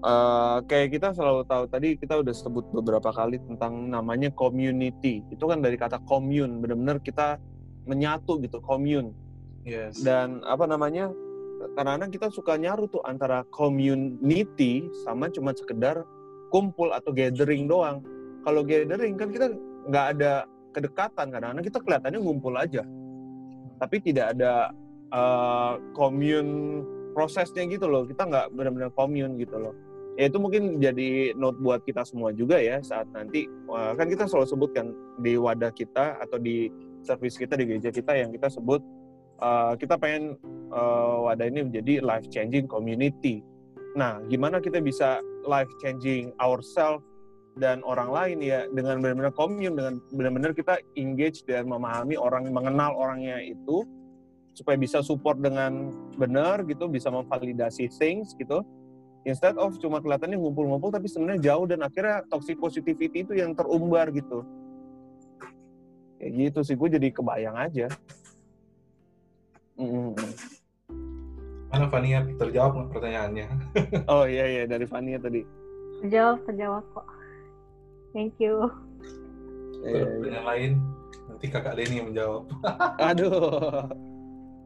S1: Eh, kayak kita selalu tahu tadi kita udah sebut beberapa kali tentang namanya community. Itu kan dari kata commune, benar-benar kita menyatu gitu, commune.
S2: yes
S1: Dan apa namanya? Kadang-kadang kita suka nyaru tuh antara community sama cuma sekedar kumpul atau gathering doang. Kalau gathering kan kita nggak ada kedekatan kadang-kadang kita kelihatannya ngumpul aja tapi tidak ada uh, commune prosesnya gitu loh kita nggak benar-benar commune gitu loh ya itu mungkin jadi note buat kita semua juga ya saat nanti uh, kan kita selalu sebutkan di wadah kita atau di service kita di gereja kita yang kita sebut uh, kita pengen uh, wadah ini menjadi life changing community. Nah gimana kita bisa life changing ourselves dan orang lain ya dengan benar-benar commune dengan benar-benar kita engage dan memahami orang mengenal orangnya itu supaya bisa support dengan benar gitu bisa memvalidasi things gitu instead of cuma kelihatannya ngumpul-ngumpul tapi sebenarnya jauh dan akhirnya toxic positivity itu yang terumbar gitu kayak gitu sih gue jadi kebayang aja Mm-mm.
S2: mana Fania terjawab nggak pertanyaannya
S1: oh iya iya dari Fania tadi
S5: Terjawab, terjawab kok. Thank you.
S2: Pertanyaan lain nanti kakak Denny yang menjawab
S1: Aduh.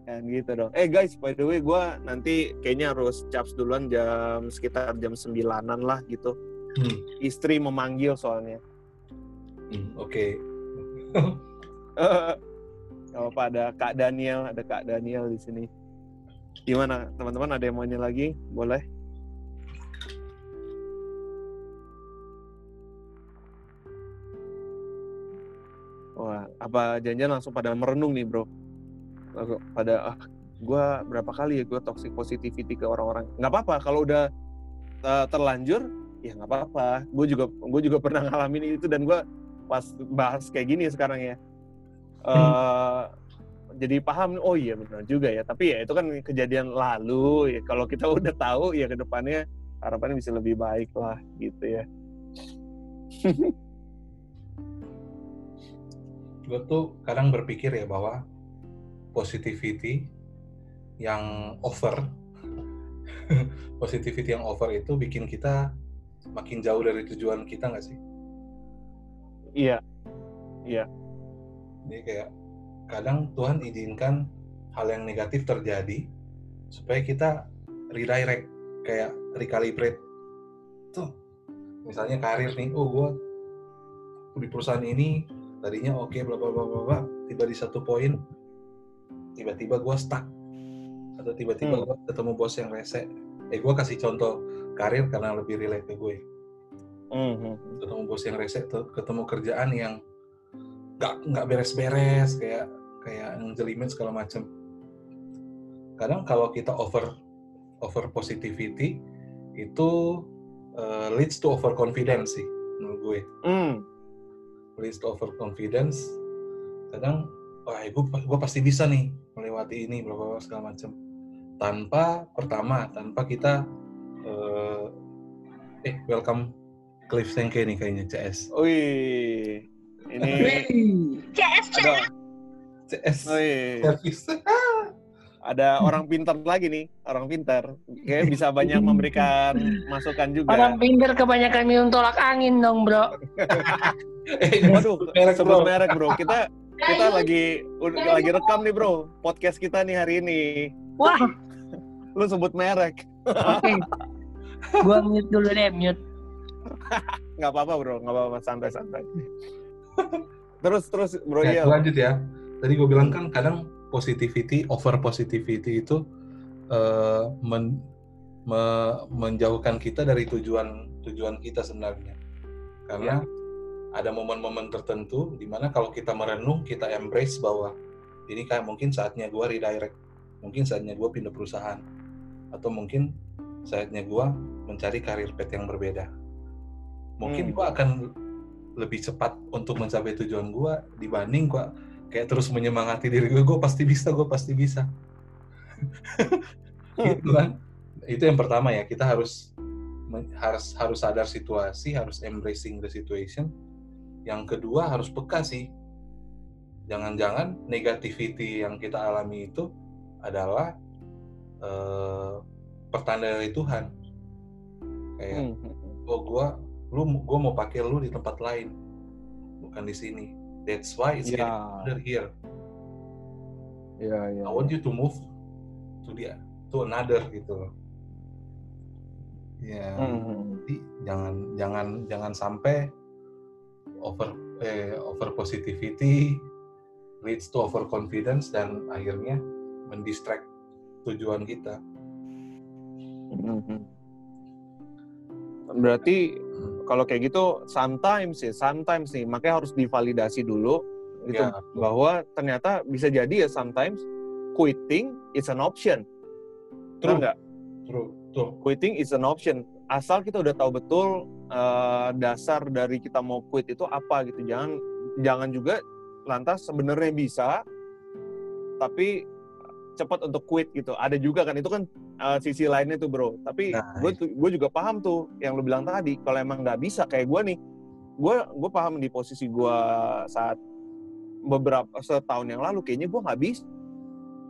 S1: Kan gitu dong. Eh guys, by the way gue nanti kayaknya harus caps duluan jam sekitar jam sembilanan lah gitu.
S2: Hmm.
S1: Istri memanggil soalnya.
S2: Hmm, oke
S1: Kalau apa ada Kak Daniel, ada Kak Daniel di sini. Gimana teman-teman ada yang mau nanya lagi? Boleh. Wah, apa janjian langsung pada merenung nih bro? Pada ah, gue berapa kali ya gue toxic positivity ke orang-orang. Nggak apa-apa kalau udah uh, terlanjur, ya nggak apa-apa. Gue juga gue juga pernah ngalamin itu dan gue pas bahas kayak gini sekarang ya. Eh, jadi paham oh iya benar juga ya tapi ya itu kan kejadian lalu ya kalau kita udah tahu ya ke depannya harapannya bisa lebih baik lah gitu ya
S2: gue tuh kadang berpikir ya bahwa positivity yang over. Positivity yang over itu bikin kita makin jauh dari tujuan kita nggak sih?
S1: Iya. Iya.
S2: Jadi kayak kadang Tuhan izinkan hal yang negatif terjadi supaya kita redirect, kayak recalibrate. Tuh, misalnya karir nih, oh gue di perusahaan ini tadinya oke bla bla bla bla bla, tiba di satu poin tiba-tiba gue stuck atau tiba-tiba
S1: Hmm.
S2: gue ketemu bos yang rese. Eh gue kasih contoh karir karena lebih relate ke gue.
S1: Mhm.
S2: ketemu bos yang rese tuh ketemu kerjaan yang nggak nggak beres-beres kayak kayak ngejelimet segala macem kadang kalau kita over over positivity itu uh, leads to overconfidence sih menurut gue
S1: Hmm.
S2: leads to overconfidence kadang wah gue, gue pasti bisa nih melewati ini bla bla bla, segala macem tanpa pertama tanpa kita uh, eh welcome Cliff Sengke nih kayaknya CS
S1: Wih, ini
S5: CS,
S1: ada,
S2: CS service
S1: ada orang pintar lagi nih, orang pintar. Kayak bisa banyak memberikan masukan juga.
S6: Orang pinter kebanyakan minum tolak angin dong, bro.
S2: eh,
S1: Waduh,
S2: merek
S1: sebut
S2: bro.
S1: merek bro. Kita kita lagi lagi rekam nih bro, podcast kita nih hari ini.
S6: Wah,
S1: Lu sebut merek,
S6: oke. Gua mute dulu deh, mute.
S1: nggak apa-apa bro, nggak apa-apa, santai-santai. Terus terus bro
S2: Ya,
S1: Yel.
S2: lanjut ya. Tadi gue bilang kan kadang positivity, over positivity itu eh, men- me- menjauhkan kita dari tujuan tujuan kita sebenarnya. Karena ada momen-momen tertentu di mana kalau kita merenung kita embrace bahwa ini kayak mungkin saatnya gua redirect. Mungkin saatnya gua pindah perusahaan. Atau mungkin saatnya gua mencari karir path yang berbeda. Mungkin
S1: Hmm.
S2: gua akan lebih cepat untuk mencapai tujuan gua dibanding gua kayak terus menyemangati diri gue gue pasti bisa gue pasti bisa. Gitu kan? Itu yang pertama ya kita harus harus harus sadar situasi harus embracing the situation yang kedua harus peka sih jangan-jangan negativity yang kita alami itu adalah eh, pertanda dari Tuhan kayak
S1: Hmm.
S2: oh gua lu gua mau pakai lu di tempat lain bukan di sini that's why it's
S1: Ya.
S2: getting harder here
S1: Ya, ya.
S2: I want you to move to the to another gitu loh. Ya,
S1: Hmm.
S2: jadi jangan jangan jangan sampai over eh, over positivity leads to over confidence dan akhirnya mendistract tujuan kita.
S1: Mhm. Berarti kalau kayak gitu sometimes ya, sometimes nih makanya harus divalidasi dulu gitu
S2: Ya,
S1: bahwa ternyata bisa jadi ya sometimes quitting is an option.
S2: True.
S1: nggak?
S2: True, true.
S1: Quitting is an option. Asal kita udah tahu betul eh, dasar dari kita mau quit itu apa gitu. Jangan jangan juga lantas sebenarnya bisa tapi cepat untuk quit gitu. Ada juga kan itu kan eh, sisi lainnya tuh bro. Tapi
S2: Nah,
S1: gue gue juga paham tuh yang lu bilang tadi. Kalau emang nggak bisa kayak gue nih, gue gue paham di posisi gue saat beberapa setahun yang lalu kayaknya gue nggak bisa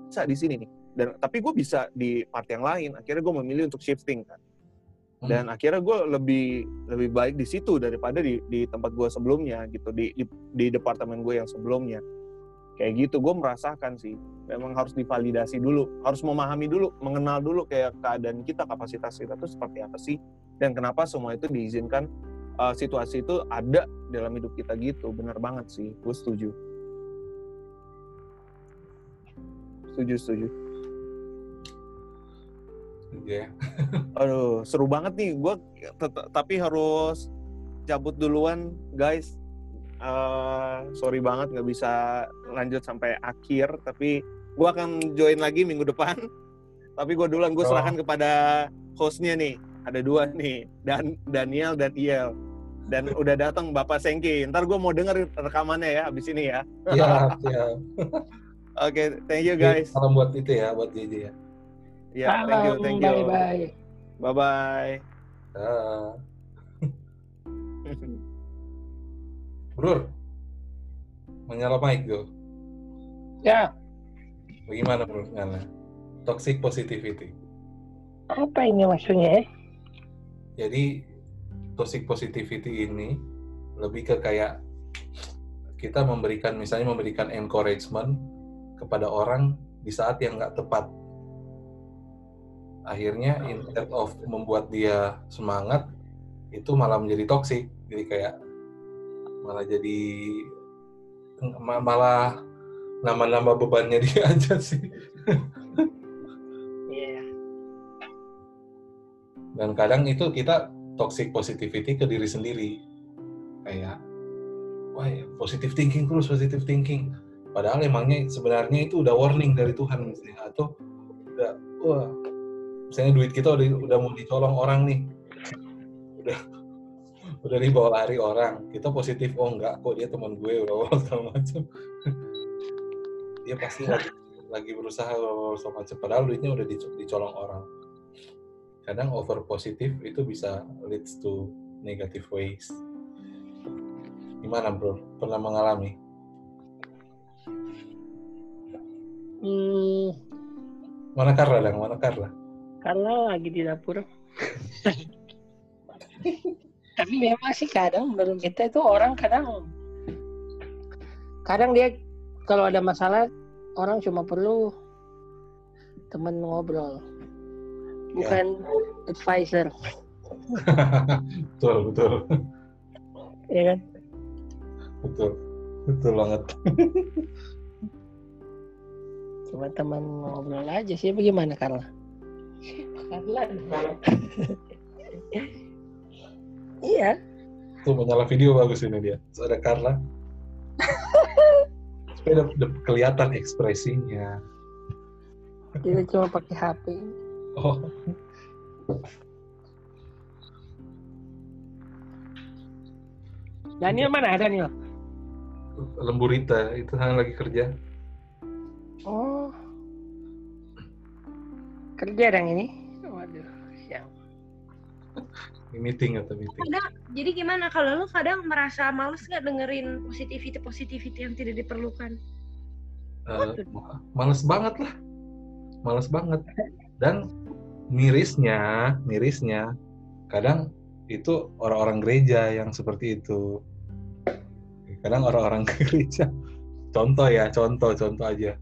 S1: bisa di sini nih. Dan tapi gue bisa di part yang lain. Akhirnya gue memilih untuk shifting kan. Dan akhirnya gue lebih lebih baik di situ daripada di di tempat gue sebelumnya gitu di di, di departemen gue yang sebelumnya. Kayak gitu gue merasakan sih. Memang harus divalidasi dulu, harus memahami dulu, mengenal dulu kayak keadaan kita, kapasitas kita tuh seperti apa sih dan kenapa semua itu diizinkan uh, situasi itu ada dalam hidup kita gitu. Bener banget sih, gue setuju. Setuju, setuju.
S2: Ya.
S1: Aduh, seru banget nih. Gue tapi harus cabut duluan, guys. Eh, sorry banget nggak bisa lanjut sampai akhir, tapi gue akan join lagi minggu depan. Tapi gue duluan gue
S2: Oh.
S1: serahkan kepada hostnya nih. Ada dua nih, dan Daniel dan Iel. Dan udah datang Bapak Sengki. Ntar gue mau denger rekamannya ya, abis ini ya.
S2: Siap.
S1: Oke, thank you guys.
S2: Salam buat itu ya, buat JJ ya.
S1: Ya, thank you, thank you.
S6: Bye bye.
S1: Bye bye.
S2: Dah. Bro, menyala mic go.
S6: Ya,
S2: Bagaimana bro? Nyala. Toxic positivity.
S6: apa ini maksudnya? eh?
S2: Jadi toxic positivity ini lebih ke kayak kita memberikan misalnya memberikan encouragement kepada orang di saat yang nggak tepat. Akhirnya instead of membuat dia semangat, itu malah menjadi toxic. Jadi kayak malah jadi ma- malah nambah-nambah bebannya dia aja sih.
S6: Iya.
S2: Dan kadang itu kita toxic positivity ke diri sendiri. Kayak, wah ya, positive thinking terus, positive thinking. Padahal emangnya sebenarnya itu udah warning dari Tuhan misalnya. Atau udah, wah, misalnya duit kita udah, udah mau dicolong orang nih. Udah udah dibawa lari orang. Kita positif, oh enggak kok dia teman gue, udah segala macam. dia pasti lagi, lagi berusaha segala macam. Padahal duitnya udah dico- dicolong orang kadang over positif itu bisa leads to negative ways. Gimana bro? Pernah mengalami?
S6: Hmm,
S2: Mana Carla dong? Mana Carla?
S6: Karena lagi di dapur. Tapi memang sih kadang menurut kita itu orang kadang kadang dia kalau ada masalah orang cuma perlu teman ngobrol. Bukan advisor.
S2: Betul, betul,
S6: ya kan?
S2: Betul, betul banget.
S6: cuma teman ngobrol aja sih bagaimana Carla Iya
S2: Tuh menyala video bagus ini dia. Terus ada Carla. Supaya ada, ada kelihatan ekspresinya.
S6: Kita cuma pakai HP.
S2: Oh,
S6: Daniel mana Daniel?
S2: lemburita itu yang lagi kerja.
S6: Oh. Kerja dong ini. Waduh, siap.
S2: Ini meeting atau meeting.
S7: kadang jadi gimana kalau lu kadang merasa males nggak dengerin positivity positivity yang tidak diperlukan
S2: Eh, males banget lah. Males banget. Dan mirisnya, mirisnya kadang itu orang-orang gereja yang seperti itu. Kadang orang-orang gereja. Contoh ya, contoh, contoh aja.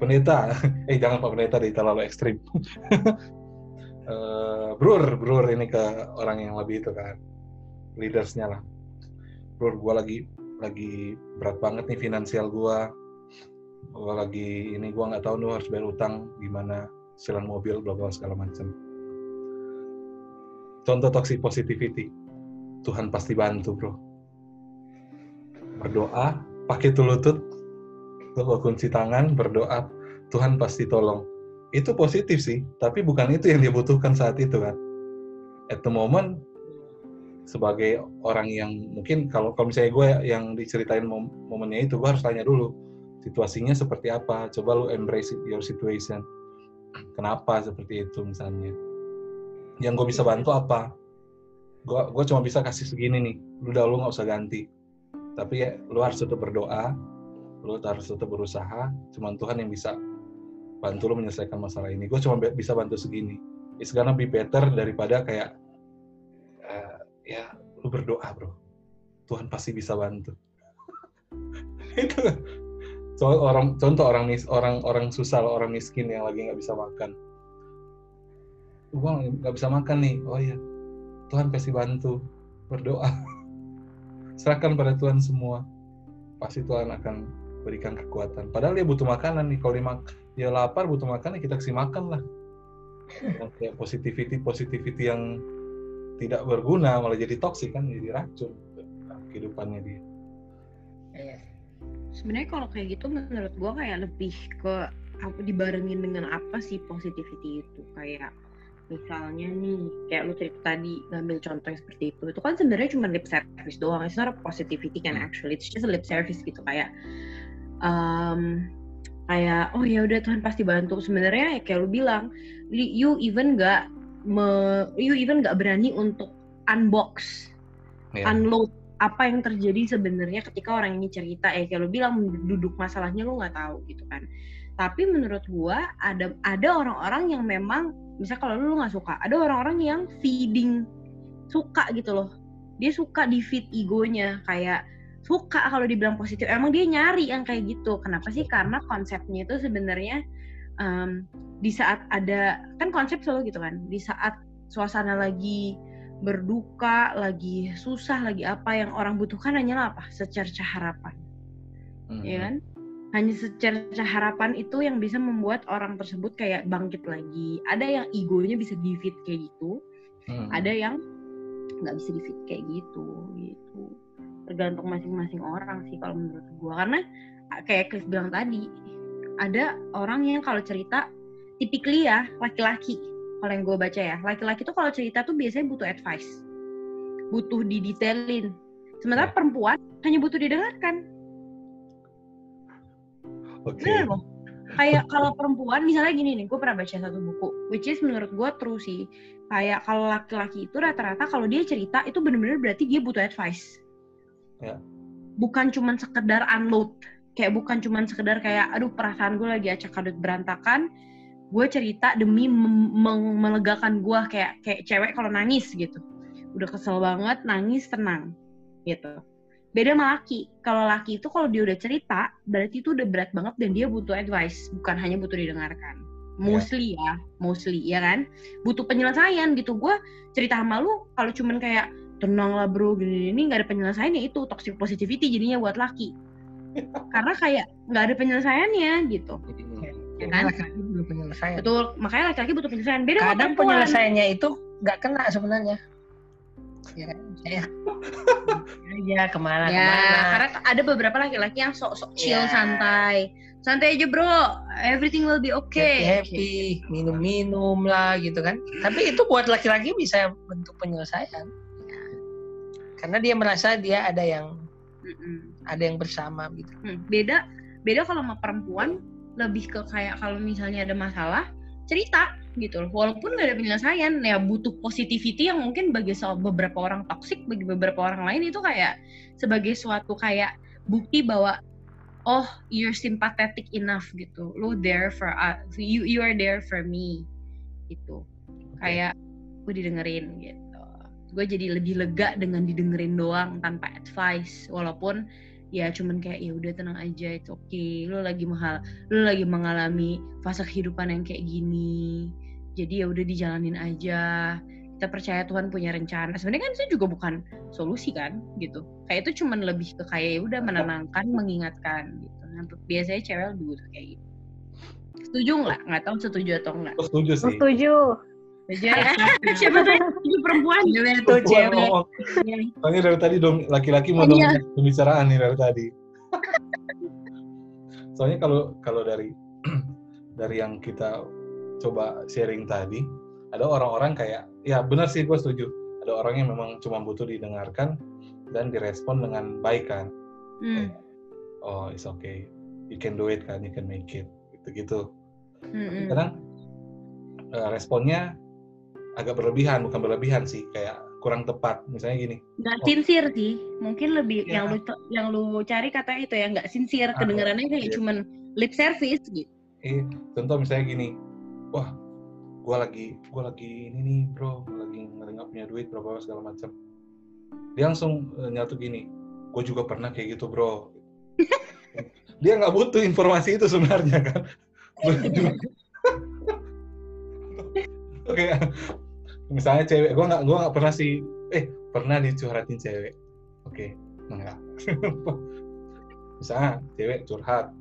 S2: Pendeta, eh jangan Pak Pendeta deh terlalu ekstrim. Eh, brur, brur ini ke orang yang lebih itu kan, leadersnya lah. Brur, gua lagi lagi berat banget nih finansial gua. Gue lagi ini gue nggak tahu nih harus bayar utang gimana silang mobil bla bla segala macam contoh toxic positivity. Tuhan pasti bantu bro. Berdoa pakai tuh tuh kunci tangan berdoa Tuhan pasti tolong. Itu positif sih tapi bukan itu yang dia butuhkan saat itu kan? At the moment sebagai orang yang mungkin kalau kalau misalnya gue yang diceritain mom- momennya itu gue harus tanya dulu situasinya seperti apa? Coba lu embrace it- your situation. Kenapa seperti itu misalnya? Yang gue bisa bantu apa? Gue gue cuma bisa kasih segini nih lu udah lu nggak usah ganti. Tapi ya lu harus tetap berdoa lu harus tetap berusaha cuman Tuhan yang bisa bantu lu menyelesaikan masalah ini. Gue cuma bisa bantu segini. It's gonna be better daripada kayak eh, ya lu berdoa bro. Tuhan pasti bisa bantu. Itu. Soal orang contoh orang mis orang orang susah orang miskin yang lagi nggak bisa makan. Gua nggak bisa makan nih. Oh iya. Tuhan pasti bantu. Berdoa. Serahkan pada Tuhan semua. Pasti Tuhan akan berikan kekuatan. Padahal dia butuh makanan nih kalau dia, dia lapar butuh makan ya kita kasih makan lah. Yang kayak positivity positivity yang tidak berguna malah jadi toksik kan jadi racun kehidupannya dia.
S6: Iya.
S7: sebenarnya kalau kayak gitu menurut gua kayak lebih ke apa dibarengin dengan apa sih positivity itu? Kayak misalnya nih kayak lu cerita tadi ngambil contoh yang seperti itu. Itu kan sebenarnya cuma lip service doang. It's not a positivity kan actually it's just a lip service gitu. Kayak um, kayak oh ya udah Tuhan pasti bantu. Sebenarnya ya kayak lu bilang you even nggak me, you even nggak berani untuk unbox
S2: Ya.
S7: unload apa yang terjadi sebenarnya ketika orang ini cerita. Ya kayak lo bilang duduk masalahnya lo nggak tahu gitu kan. Tapi menurut gua ada ada orang-orang yang memang misal kalau lu nggak suka ada orang-orang yang feeding suka gitu loh. Dia suka di feed egonya kayak suka kalau dibilang positif emang dia nyari yang kayak gitu kenapa sih karena konsepnya itu sebenarnya em, di saat ada kan konsep selalu gitu kan di saat suasana lagi berduka, lagi susah, lagi apa yang orang butuhkan hanyalah apa? Secerca harapan,
S2: Mhm.
S7: ya kan? Hanya secerca harapan itu yang bisa membuat orang tersebut kayak bangkit lagi. Ada yang egonya bisa di-feed kayak gitu,
S2: Mhm.
S7: ada yang nggak bisa di-feed kayak gitu, gitu. Tergantung masing-masing orang sih kalau menurut gua. Karena kayak Chris bilang tadi, ada orang yang kalau cerita typically ya laki-laki. Kalau yang gue baca ya laki-laki tuh kalau cerita tuh biasanya butuh advice. Butuh didetailin. Sementara
S2: Ya.
S7: perempuan hanya butuh didengarkan. Bener loh. Kayak kalau perempuan misalnya gini nih gue pernah baca satu buku which is menurut gue true sih. Kayak kalau laki-laki itu rata-rata kalau dia cerita itu bener-bener berarti dia butuh advice
S2: Ya.
S7: bukan cuman sekedar unload. Kayak bukan cuman sekedar kayak aduh perasaan gue lagi acak adut berantakan. Gue cerita demi melegakan gue kayak kayak cewek kalau nangis gitu. Udah kesel banget nangis tenang gitu. Beda sama laki. Kalau laki itu kalau dia udah cerita berarti itu udah berat banget dan dia butuh advice. Bukan hanya butuh didengarkan. Mostly ya mostly ya kan? Butuh penyelesaian gitu. Gue cerita sama lu kalau cuman kayak tenang lah bro gini gini. Nggak ada penyelesaiannya itu toxic positivity jadinya buat laki. Karena kayak nggak ada penyelesaiannya gitu. Ya
S6: Karena
S7: kan
S6: laki-laki butuh penyelesaian.
S7: betul makanya laki-laki butuh penyelesaian. Beda sama
S6: Kadang
S7: perempuan.
S6: penyelesaiannya itu nggak kena sebenarnya. ya, saya ya ke mana
S7: ya
S6: ke mana?
S7: karena ada beberapa laki-laki yang sok-sok chill
S6: Ya.
S7: santai. Santai aja bro. Everything will be okay.
S6: Happy minum-minum lah gitu kan. Tapi itu buat laki-laki bisa bentuk penyelesaian. Ya. Karena dia merasa dia ada yang
S7: Mm-mm.
S6: ada yang bersama gitu.
S7: Hmm, beda beda kalau sama perempuan lebih ke kayak kalau misalnya ada masalah cerita gitu loh. Walaupun gak ada penyelesaian ya butuh positivity yang mungkin bagi beberapa orang toksik bagi beberapa orang lain itu kayak sebagai suatu kayak bukti bahwa oh you're sympathetic enough gitu. Lu there for us you you are there for me gitu. Kayak gue didengerin gitu gue jadi lebih lega dengan didengerin doang tanpa advice. Walaupun ya cuman kayak ya udah tenang aja itu oke lu lagi mahal lu lagi mengalami fase kehidupan yang kayak gini. Jadi ya udah dijalanin aja. Kita percaya Tuhan punya rencana. Sebenarnya kan itu juga bukan solusi kan gitu. Kayak itu cuman lebih ke kayak ya udah menenangkan mengingatkan gitu. Nah, biasanya cewek lebih butuh kayak gitu. Setuju nggak? Nggak tahu setuju atau enggak
S2: setuju sih.
S5: Setuju.
S7: Setuju ya siapa tuh setuju perempuan
S6: cewek tuh
S2: Gua
S6: cewek
S2: ngomong. Soalnya dari tadi dong laki-laki mau
S7: Oh, iya.
S2: dominasi pembicaraan nih dari tadi. Soalnya kalau kalau dari dari yang kita coba sharing tadi, ada orang-orang kayak ya benar sih gue setuju. Ada orang yang memang cuma butuh didengarkan dan direspon dengan baik kan.
S7: Hmm,
S2: Oh, it's okay. You can do it kan, you can make it. Gitu-gitu.
S7: hmm, hmm.
S2: kadang eh, responnya agak berlebihan bukan berlebihan sih kayak kurang tepat. Misalnya gini.
S7: Nggak
S2: Oh.
S7: sincere sih. Mungkin lebih
S2: Iya.
S7: yang lu yang lu cari kata itu ya nggak sincere.
S2: Ah,
S7: kedengarannya kayak
S2: iya.
S7: cuman lip service gitu.
S2: Eh contoh misalnya gini. Wah gua lagi gua lagi ini nih bro. Lagi nggak punya duit berapa segala macam dia langsung eh, nyatu gini. Gue juga pernah kayak gitu bro. Dia nggak butuh informasi itu sebenarnya kan oke misalnya cewek gue nggak gua nggak pernah sih eh pernah dicurhatin cewek. Oke enggak. Misalnya cewek curhat.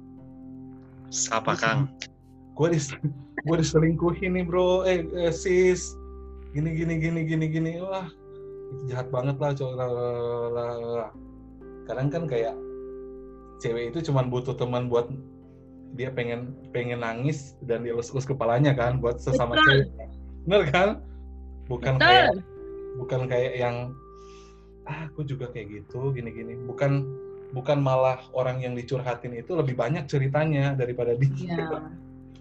S3: Siapa Kang?
S2: gue dis gue diselingkuhin nih bro. Eh, eh, sis. Gini gini gini gini gini. Wah itu jahat banget lah cowok lah, lah, lah, lah, lah. kadang kan kayak cewek itu cuman butuh teman buat dia pengen pengen nangis dan dia elus-elus kepalanya kan buat sesama
S7: Betul.
S2: cewek bener kan? Bukan
S7: Betul.
S2: kayak bukan kayak yang ah aku juga kayak gitu gini gini bukan bukan malah orang yang dicurhatin itu lebih banyak ceritanya daripada dia.
S7: Iya.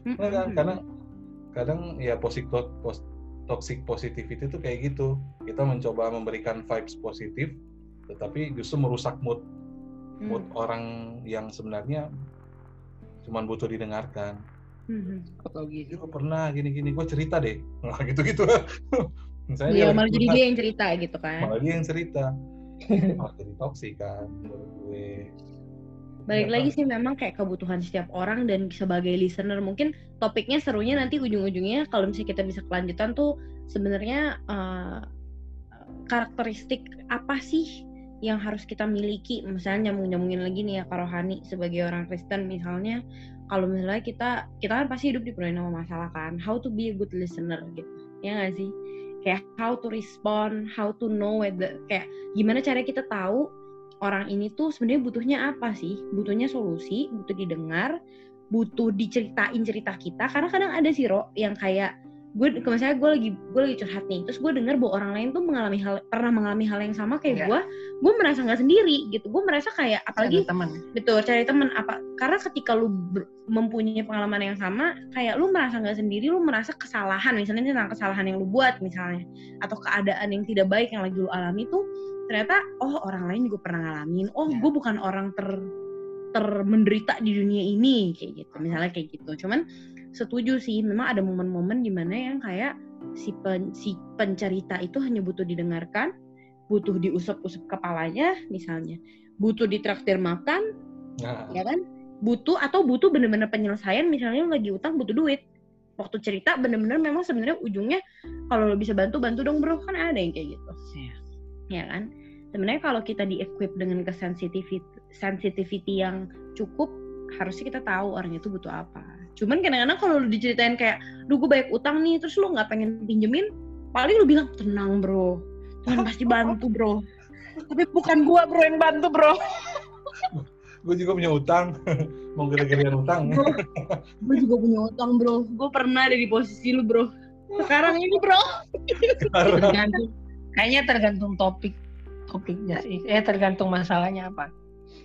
S2: Nah, kan, kadang kadang ya positif pos, toxic positivity itu kayak gitu. Kita mencoba memberikan vibes positif tetapi justru merusak mood. Mood
S7: Hmm.
S2: orang yang sebenarnya cuman butuh didengarkan
S7: Hmm.
S6: kalau gitu.
S2: juga pernah gini gini gue cerita deh. Nah gitu gitu misalnya
S7: Iya, malah jadi dia yang cerita gitu kan.
S2: malah dia yang cerita. Malah jadi toxic kan menurut gue.
S7: Balik
S2: Iya,
S7: lagi
S2: Pak.
S7: sih memang kayak kebutuhan setiap orang dan sebagai listener mungkin topiknya serunya nanti ujung-ujungnya kalau misalnya kita bisa kelanjutan tuh sebenarnya eh, karakteristik apa sih yang harus kita miliki? Misalnya nyambung-nyambungin lagi nih ya Kak Rohani sebagai orang Kristen misalnya kalau misalnya kita kita kan pasti hidup dipenuhi sama masalah kan how to be a good listener gitu ya nggak sih kayak how to respond how to know whether kayak gimana cara kita tahu orang ini tuh sebenarnya butuhnya apa sih? Butuhnya solusi, butuh didengar, butuh diceritain cerita kita. Karena kadang ada sih Ro yang kayak gue, misalnya gue lagi gue lagi curhat nih, terus gue dengar bahwa orang lain tuh mengalami hal pernah mengalami hal yang sama kayak
S6: Iya.
S7: gue, gue merasa nggak sendiri gitu. Gue merasa kayak apalagi
S6: ada teman
S7: betul cari teman apa karena ketika lu ber- mempunyai pengalaman yang sama kayak lu merasa nggak sendiri lu merasa kesalahan. Misalnya tentang kesalahan yang lu buat misalnya. Atau keadaan yang tidak baik yang lagi lu alami tuh ternyata oh orang lain juga pernah ngalamin. Oh
S6: Ya.
S7: gue bukan orang ter termenderita di dunia ini kayak gitu. Misalnya kayak gitu. Cuman setuju sih. Memang ada momen-momen di mana yang kayak si pen, si pencerita itu hanya butuh didengarkan butuh diusap-usap kepalanya misalnya. Butuh ditraktir makan
S2: nah.
S7: ya kan? Butuh atau butuh bener-bener penyelesaian misalnya lagi utang butuh duit. Waktu cerita bener-bener memang sebenarnya ujungnya kalau lo bisa bantu bantu dong bro. Kan ada yang kayak gitu.
S6: Iya.
S7: ya kan? Sebenarnya kalau kita di equip dengan kesensitivity sensitivity yang cukup harusnya kita tahu orang itu butuh apa cuman kadang-kadang kalau lu diceritain kayak duh gue banyak utang nih terus lu nggak pengen pinjemin paling lu bilang tenang bro. Tuhan pasti bantu bro. Tapi bukan gua bro yang bantu bro.
S2: Gue juga punya utang. Mau gede-gedean utang.
S7: Gue juga punya utang bro. Gue pernah ada di posisi lu bro. Sekarang ini bro.
S6: Tergantung kayaknya tergantung topik topiknya sih. Eh tergantung masalahnya apa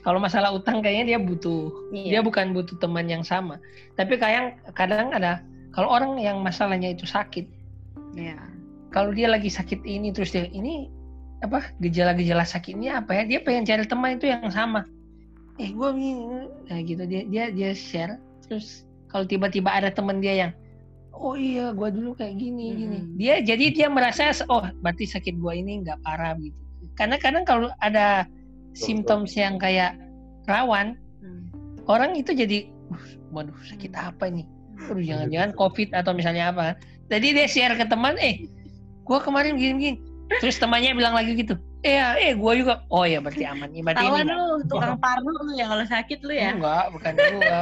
S6: kalau masalah utang kayaknya dia butuh dia
S7: Iya.
S6: bukan butuh teman yang sama tapi kayak kadang ada kalau orang yang masalahnya itu sakit
S7: Iya.
S6: kalau dia lagi sakit ini terus dia ini apa gejala-gejala sakitnya apa ya dia pengen cari teman itu yang sama eh gue nah gitu dia dia dia share terus kalau tiba-tiba ada teman dia yang oh iya gue dulu kayak gini gini
S7: Mm-mm.
S6: dia jadi dia merasa oh berarti sakit gue ini nggak parah gitu karena kadang kalau ada simptom yang kayak rawan
S7: Hmm.
S6: orang itu jadi "Uh, waduh sakit apa ini? Aduh jangan-jangan covid atau misalnya apa. Jadi dia share ke teman eh gua kemarin gini-gini. Terus temannya bilang lagi gitu eh ya, eh gua juga. Oh ya berarti aman nih berarti
S7: Tawan
S6: ini
S7: lu tukang parno lu ya kalau sakit lu ya.
S6: enggak bukan gua.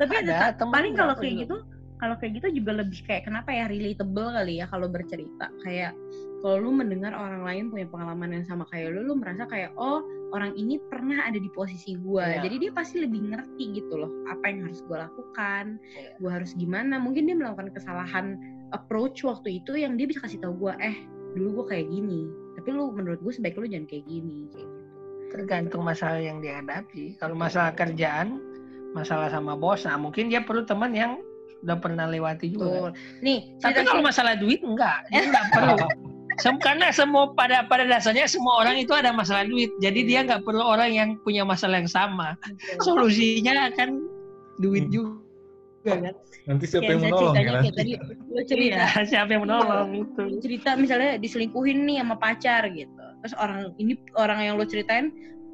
S7: Tapi ada,
S6: ada teman
S7: paling kalau kayak gitu, kalau kayak gitu juga lebih kayak kenapa ya relatable kali ya kalau bercerita. Kayak kalau lu mendengar orang lain punya pengalaman yang sama kayak lu, lu merasa kayak oh orang ini pernah ada di posisi gua.
S6: Iya.
S7: Jadi dia pasti lebih ngerti gitu loh apa yang harus gua lakukan,
S6: Iya.
S7: gua harus gimana. Mungkin dia melakukan kesalahan approach waktu itu yang dia bisa kasih tahu gua, eh dulu gua kayak gini. Tapi lu menurut gue sebaik lu jangan kayak gini kayak gitu.
S6: tergantung masalah yang dihadapi kalau masalah kerjaan masalah sama bos nah mungkin dia perlu teman yang udah pernah lewati juga.
S7: Betul. Nih,
S6: Tapi kalau masalah duit enggak, dia enggak perlu. Sem- Karena semua pada pada dasarnya semua orang itu ada masalah duit. Jadi dia nggak perlu orang yang punya masalah yang sama. Solusinya akan duit
S2: Hmm.
S6: juga kan.
S2: nanti siapa yang menolong ya
S7: ceritanya kayak tadi lu cerita
S6: Iya, siapa yang menolong itu.
S7: cerita misalnya diselingkuhin nih sama pacar gitu terus orang ini orang yang lo ceritain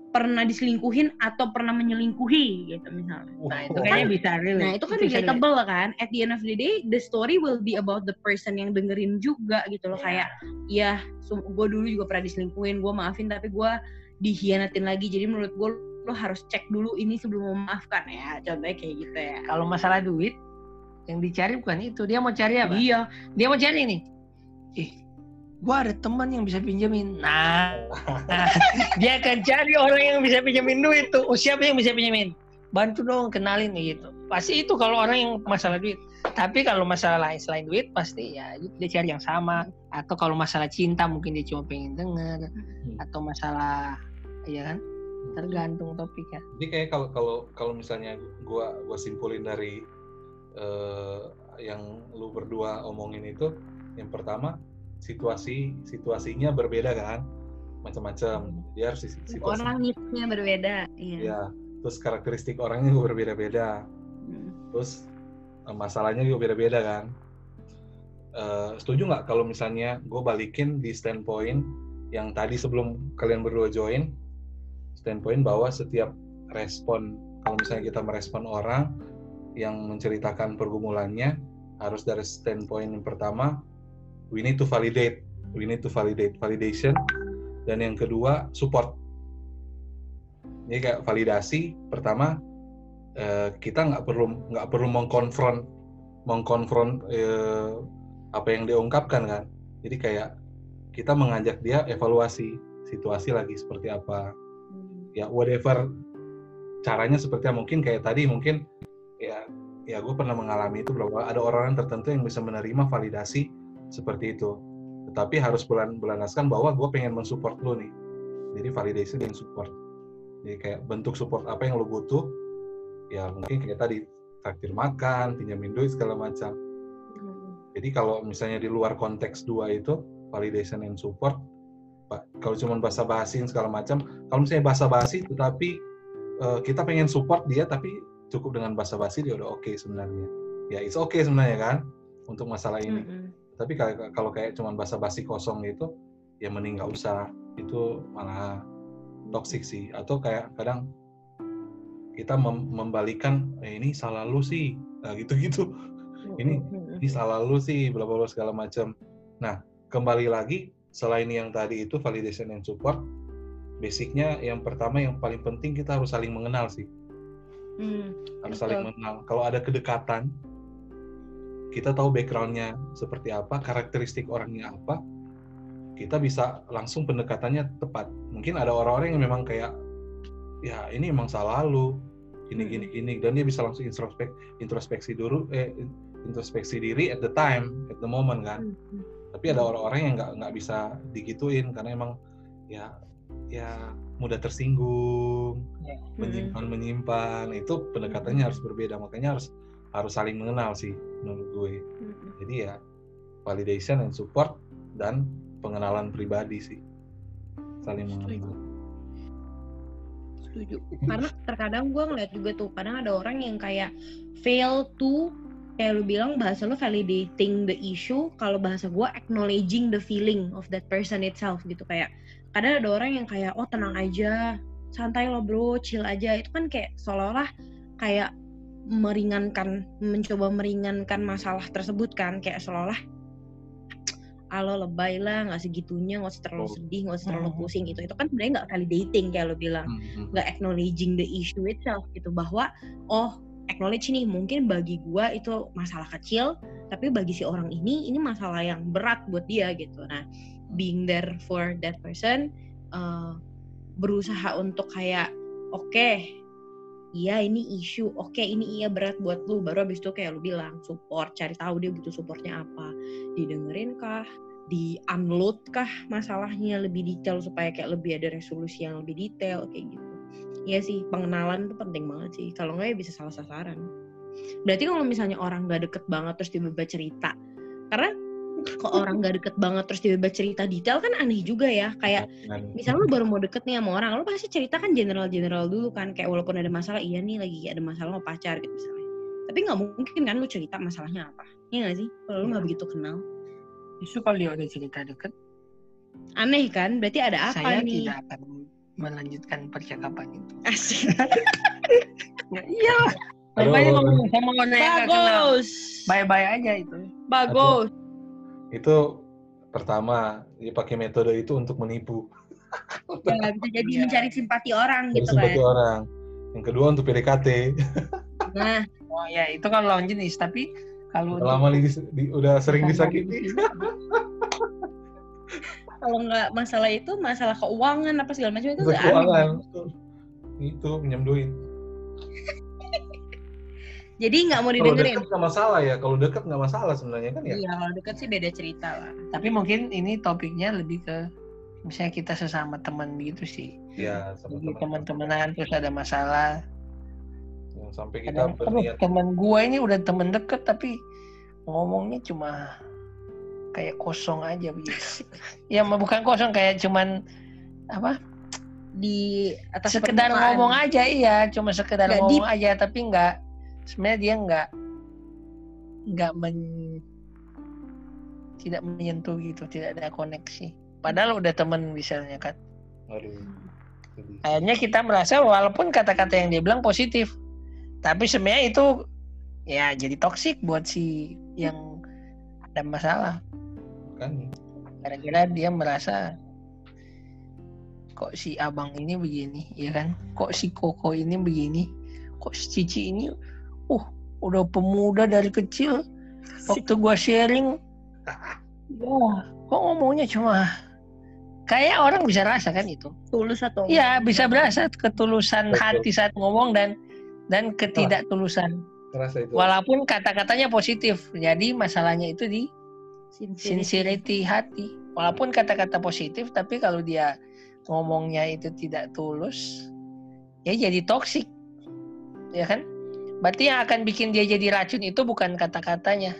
S7: pernah diselingkuhin atau pernah menyelingkuhi gitu misalnya.
S6: Nah, itu kayaknya bisa relate.
S7: nah itu kan
S6: bisa
S7: relatable kan. At the end of the day the story will be about the person yang dengerin juga gitu loh. Kayak ya gue dulu juga pernah diselingkuhin gue maafin tapi gue dihianatin lagi. Jadi menurut gue lo harus cek dulu ini sebelum memaafkan ya. Contohnya kayak gitu ya.
S6: Kalau masalah duit yang dicari bukan itu. Dia mau cari apa?
S7: iya.
S6: Dia mau cari nih. Eh, gua ada teman yang bisa pinjemin. Nah, nah, dia akan cari orang yang bisa pinjemin duit tuh. Oh, siapa yang bisa pinjemin? Bantu dong kenalin gitu. Pasti itu kalau orang yang masalah duit. Tapi kalau masalah lain selain duit pasti ya dia cari yang sama. Atau kalau masalah cinta mungkin dia cuma pengen denger. Atau masalah ya kan tergantung topiknya.
S2: Jadi kayak kalau kalau kalau misalnya gua gua simpulin dari eh, yang lu berdua omongin itu, yang pertama situasi situasinya berbeda kan, macam-macam. Dia harus si- situasi.
S7: orang needs-nya berbeda iya
S2: Ya, terus karakteristik orangnya juga berbeda-beda.
S7: Hmm.
S2: Terus eh, masalahnya juga beda-beda kan. Eh, setuju nggak kalau misalnya gue balikin di standpoint yang tadi sebelum kalian berdua join, standpoint bahwa setiap respon kalau misalnya kita merespon orang yang menceritakan pergumulannya harus dari standpoint yang pertama we need to validate. We need to validate validation. Dan yang kedua support. Jadi kayak validasi. Pertama eh, kita nggak perlu nggak perlu mengkonfront mengkonfront eh, apa yang diungkapkan kan? Jadi kayak kita mengajak dia evaluasi situasi lagi seperti apa. Ya whatever caranya seperti apa. mungkin kayak tadi mungkin ya ya gue pernah mengalami itu bahwa ada orang tertentu yang bisa menerima validasi seperti itu. Tetapi harus bulan bulanaskan bahwa gue pengen mensupport lo nih. Jadi validasi dan support. Jadi kayak bentuk support apa yang lo butuh ya mungkin kayak tadi traktir makan pinjamin duit segala macam. Jadi kalau misalnya di luar konteks dua itu validation and support Pak, kalau cuma bahasa bahasin segala macam kalau misalnya bahasa basi tetapi eh, kita pengen support dia tapi cukup dengan bahasa basi dia udah oke sebenarnya. Ya it's okay sebenarnya kan untuk masalah ini.
S7: Mm-mm.
S2: Tapi kalau kayak cuma bahasa basi kosong gitu ya mending nggak usah. Itu malah toxic sih. Atau kayak kadang kita mem- membalikan eh, ini salah lu sih. Nah gitu gitu ini ini salah lu sih bla bla bla segala macam nah kembali lagi selain yang tadi itu validation and support basicnya yang pertama yang paling penting kita harus saling mengenal sih.
S7: Hmm.
S2: harus
S7: Betul.
S2: saling mengenal. Kalau ada kedekatan kita tahu backgroundnya seperti apa karakteristik orangnya apa kita bisa langsung pendekatannya tepat. Mungkin ada orang-orang yang memang kayak ya ini emang salah lu gini gini gini dan dia bisa langsung introspek introspeksi dulu eh introspeksi diri at the time at the moment kan
S7: Hmm.
S2: tapi ada orang-orang yang nggak nggak bisa digituin karena emang ya ya mudah tersinggung
S6: Ya.
S2: menyimpan menyimpan itu pendekatannya harus berbeda makanya harus harus saling mengenal sih menurut gue.
S7: Hmm.
S2: jadi ya validation and support dan pengenalan pribadi sih. Saling mengenal.
S7: Setuju. Karena terkadang gue ngeliat juga tuh kadang ada orang yang kayak fail to kayak lu bilang bahasa lu validating the issue kalau bahasa gue acknowledging the feeling of that person itself gitu. Kayak kadang ada orang yang kayak oh tenang aja santai lo bro chill aja. Itu kan kayak seolah-olah kayak meringankan mencoba meringankan masalah tersebut kan? Kayak seolah-olah alo lebay lah nggak segitunya nggak usah terlalu
S2: Oh.
S7: sedih nggak usah terlalu
S6: Hmm.
S7: pusing gitu. Itu kan sebenarnya nggak validating kayak lo bilang.
S2: Hmm,
S7: nggak acknowledging the issue itself gitu. Bahwa oh acknowledge nih mungkin bagi gua itu masalah kecil tapi bagi si orang ini ini masalah yang berat buat dia gitu. Nah being there for that person uh, berusaha untuk kayak oke iya ini isu. Oke ini iya berat buat lu. Baru abis itu kayak lu bilang support cari tahu dia butuh supportnya apa. Didengerin kah? Di unload kah masalahnya lebih detail supaya kayak lebih ada resolusi yang lebih detail kayak gitu. Iya sih pengenalan itu penting banget sih. Kalau nggak ya bisa salah sasaran. Berarti kalau misalnya orang nggak deket banget terus tiba-tiba cerita karena kok orang nggak deket banget terus tiba-tiba cerita detail kan aneh juga ya kayak misalnya lu baru mau deket nih sama orang, lu pasti cerita kan general-general dulu kan, kayak walaupun ada masalah, iya nih lagi ada masalah sama pacar gitu misalnya. Tapi nggak mungkin kan lu cerita masalahnya apa, iya nggak sih? Kalau lu nggak begitu kenal,
S6: Justru kalau dia udah cerita deket,
S7: aneh kan? Berarti ada apa
S6: saya
S7: nih?
S6: tidak akan melanjutkan percakapan itu.
S7: Asik.
S6: Ya, iya. Makanya ngomong gak.
S7: Bagus,
S6: Bye-bye aja itu.
S7: bagus.
S2: Itu pertama dia pakai metode itu untuk menipu
S7: Ya, bisa jadi
S6: Iya.
S7: mencari simpati orang
S2: dari
S7: gitu kan.
S2: simpati orang yang kedua untuk PDKT
S7: Nah,
S6: Oh ya, itu kan lawan jenis. Tapi kalau
S2: Udah lama di, di- udah sering disakiti
S7: kalau nggak masalah itu, masalah keuangan apa segala macam itu aneh.
S2: keuangan itu pinjam duit
S7: Jadi nggak mau
S2: kalau
S7: didengerin.
S2: dekat nggak masalah ya kalau dekat nggak masalah sebenarnya kan ya
S7: Iya, kalau deket sih beda cerita lah.
S6: tapi mungkin ini topiknya lebih ke misalnya kita sesama teman gitu sih.
S2: ya
S6: Jadi
S2: sama-sama
S6: teman-temanan terus ada masalah.
S2: yang sampai kita
S6: Kadang,
S2: berniat
S6: teman gua ini udah temen deket tapi ngomongnya cuma kayak kosong aja begitu. ya bukan kosong kayak cuman apa?
S7: Di atas
S6: sekedar
S7: permukaan.
S6: ngomong aja iya, cuma sekedar
S7: Nggak
S6: ngomong aja tapi nggak sebenarnya dia nggak nggak men tidak menyentuh gitu, tidak ada koneksi. Padahal udah temen misalnya kan.
S2: aduh.
S6: Akhirnya kita merasa walaupun kata-kata yang dia bilang positif, tapi sebenarnya itu ya jadi toksik buat si yang ada masalah.
S2: kan
S6: Gara-gara dia merasa kok si abang ini begini, ya kan? Kok si koko ini begini? Kok si cici ini, uh, udah pemuda dari kecil. Waktu gua sharing, wah, kok ngomongnya cuma kayak orang bisa rasa kan itu.
S7: tulus atau
S6: Iya, bisa berasa ketulusan
S2: Betul.
S6: hati saat ngomong dan dan ketidaktulusan.
S2: terasa itu
S6: Walaupun kata-katanya positif. Jadi masalahnya itu di
S7: sincerity.
S6: sincerity hati. Walaupun kata-kata positif, tapi kalau dia ngomongnya itu tidak tulus, ya jadi toksik. Ya kan? Berarti yang akan bikin dia jadi racun itu bukan kata-katanya,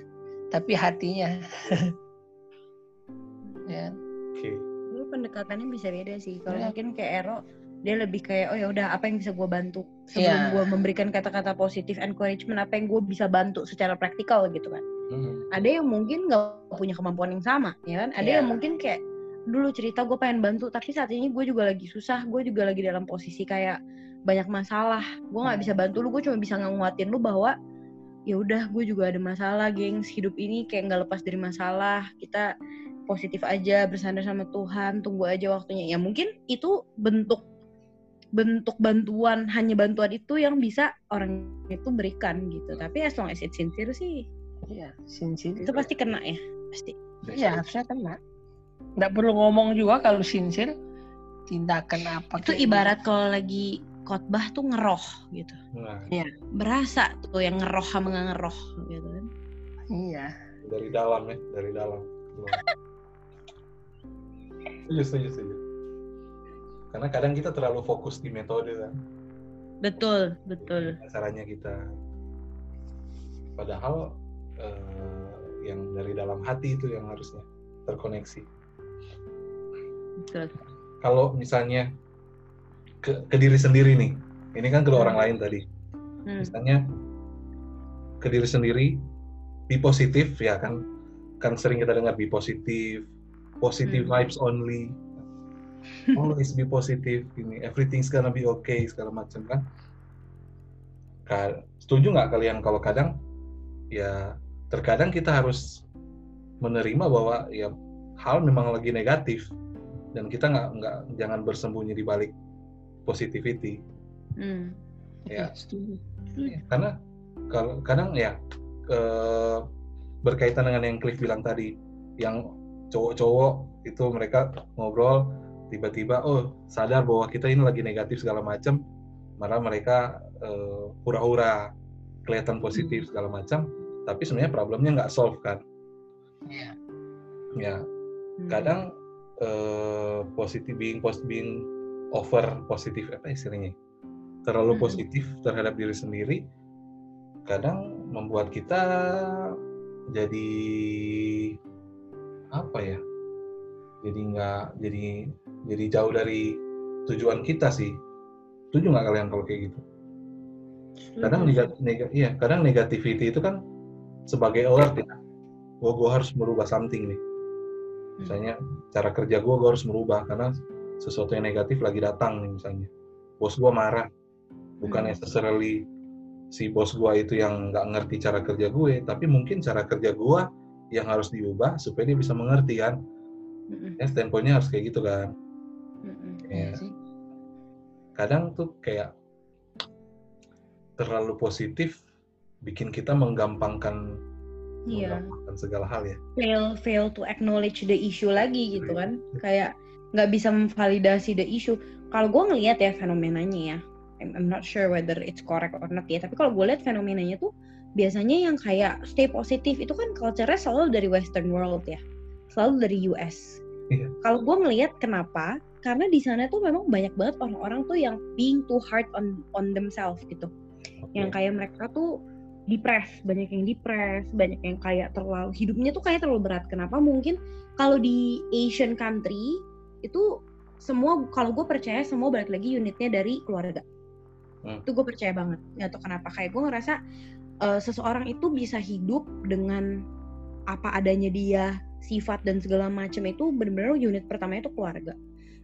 S6: tapi hatinya. ya.
S2: oke
S7: Lu pendekatannya bisa beda sih. Kalau
S6: Iya.
S7: mungkin kayak Ero dia lebih kayak oh ya udah apa yang bisa gue bantu sebelum
S6: Iya.
S7: gue memberikan kata-kata positif encouragement apa yang gue bisa bantu secara praktikal gitu kan
S2: Hmm.
S7: ada yang mungkin nggak punya kemampuan yang sama ya kan ada
S6: Iya.
S7: yang mungkin kayak dulu cerita gue pengen bantu tapi saat ini gue juga lagi susah gue juga lagi dalam posisi kayak banyak masalah. Gue nggak
S6: Hmm.
S7: bisa bantu lu gue cuma bisa nguatin lu bahwa ya udah gue juga ada masalah gengs. Hidup ini kayak nggak lepas dari masalah. Kita positif aja bersandar sama Tuhan tunggu aja waktunya. Ya mungkin itu bentuk bentuk bantuan hanya bantuan itu yang bisa orang itu berikan gitu. Tapi as long as it's sincere sih
S6: Iya, sincere.
S7: itu pasti kena ya pasti.
S6: Iya, harusnya kena. nggak perlu ngomong juga kalau sincere. Tindakan apa
S7: Itu ibarat kalau lagi khotbah tuh ngeroh gitu.
S2: Nah,
S7: Berasa tuh yang ngeroh sama nggak ngeroh gitu kan.
S6: iya
S2: dari dalam ya, dari dalam. setuju, setuju, setuju. Karena kadang kita terlalu fokus di metode kan.
S7: Betul, betul.
S2: caranya kita padahal eh, yang dari dalam hati itu yang harusnya terkoneksi
S7: Betul.
S2: kalau misalnya ke, ke diri sendiri nih. Ini kan ke orang lain tadi.
S7: Hmm.
S2: misalnya ke diri sendiri be positif ya kan? Kan sering kita dengar be positif positive
S7: Hmm.
S2: vibes only. Always be positive ini everything's gonna be okay segala macam kan? Ka- setuju nggak kalian kalau kadang ya terkadang kita harus menerima bahwa ya hal memang lagi negatif. Dan kita nggak nggak jangan bersembunyi di balik positivity.
S7: Hmm.
S2: ya.
S6: Setuju.
S2: Karena kalau kadang ya eh, berkaitan dengan yang Cliff bilang tadi yang cowok-cowok itu mereka ngobrol tiba-tiba oh sadar bahwa kita ini lagi negatif segala macam malah mereka eh, hura-hura kelihatan positif segala macam tapi sebenarnya problemnya nggak solve kan?
S6: Iya.
S2: ya.
S7: Hmm.
S2: kadang eh, positif being pos being over positif apa istilahnya? Terlalu
S7: Mhm.
S2: positif terhadap diri sendiri kadang membuat kita jadi apa ya? Jadi nggak jadi jadi jauh dari tujuan kita sih. Setuju nggak kalian kalau kayak gitu? Kadang negatif iya kadang negativity itu kan sebagai alert ya. Gua gua harus merubah something nih. Misalnya cara kerja gua gua harus merubah karena sesuatu yang negatif lagi datang nih misalnya bos gua marah bukan
S7: Hmm.
S2: necessarily si bos gua itu yang nggak ngerti cara kerja gue tapi mungkin cara kerja gua yang harus diubah supaya dia bisa mengerti kan
S7: Mm-mm.
S2: ya standpointnya harus kayak gitu kan
S7: Mm-mm.
S2: ya
S6: Iya
S2: kadang tuh kayak terlalu positif bikin kita menggampangkan
S7: Iya.
S2: menggampangkan segala hal ya
S7: fail fail to acknowledge the issue lagi gitu kan kayak nggak bisa memvalidasi the issue. Kalau gue ngelihat ya fenomenanya ya I'm, I'm not sure whether it's correct or not ya tapi kalau gue lihat fenomenanya tuh biasanya yang kayak stay positif itu kan culture-nya selalu dari western world ya selalu dari US
S2: Iya.
S7: kalau gue ngelihat kenapa karena di sana tuh memang banyak banget orang-orang tuh yang being too hard on on themselves gitu. Yang kayak mereka tuh depres banyak yang depres banyak yang kayak terlalu hidupnya tuh kayak terlalu berat. Kenapa? Mungkin kalau di Asian country itu semua kalau gue percaya semua balik lagi unitnya dari keluarga
S2: Hmm.
S7: itu gue percaya banget nggak tahu kenapa kayak gue ngerasa eh, seseorang itu bisa hidup dengan apa adanya dia sifat dan segala macam itu benar-benar unit pertamanya itu keluarga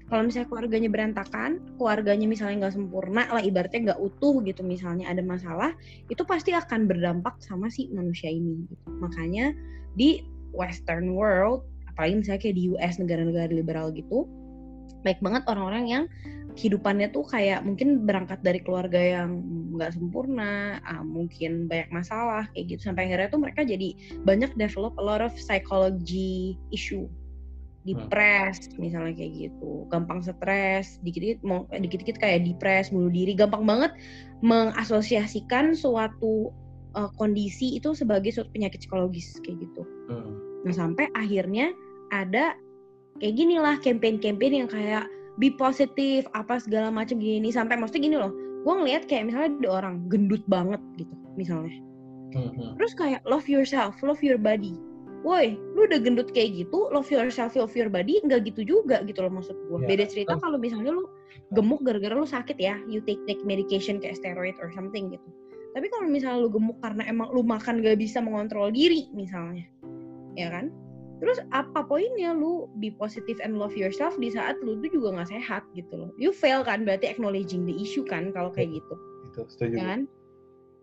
S7: kalau misalnya keluarganya berantakan keluarganya misalnya nggak sempurna lah ibaratnya nggak utuh gitu misalnya ada masalah itu pasti akan berdampak sama si manusia ini gitu. makanya di western world apalagi misalnya kayak di US negara-negara liberal gitu baik banget orang-orang yang kehidupannya tuh kayak mungkin berangkat dari keluarga yang nggak sempurna, ah, mungkin banyak masalah kayak gitu. Sampai akhirnya tuh mereka jadi banyak develop a lot of psychology issue, depres misalnya kayak gitu, gampang stres, dikit-dikit mau dikit-dikit kayak depres, bunuh diri, gampang banget mengasosiasikan suatu uh, kondisi itu sebagai suatu penyakit psikologis kayak gitu.
S2: Hmm.
S7: Nah sampai akhirnya ada kayak gini lah campaign-campaign yang kayak be positif apa segala macam gini sampai maksudnya gini loh gue ngeliat kayak misalnya ada orang gendut banget gitu misalnya.
S2: Hmm, hmm.
S7: terus kayak love yourself love your body. Woi lu udah gendut kayak gitu love yourself love your body nggak gitu juga gitu loh maksud gue
S2: Iya.
S7: beda cerita kalau misalnya lu gemuk gara-gara lu sakit ya you take take medication kayak steroid or something gitu. Tapi kalau misalnya lu gemuk karena emang lu makan gak bisa mengontrol diri misalnya ya kan terus apa poinnya? Lu be positive and love yourself di saat lu tuh juga nggak sehat gitu loh. You fail kan berarti acknowledging the issue kan kalau kayak gitu.
S2: itu setuju
S7: ya kan?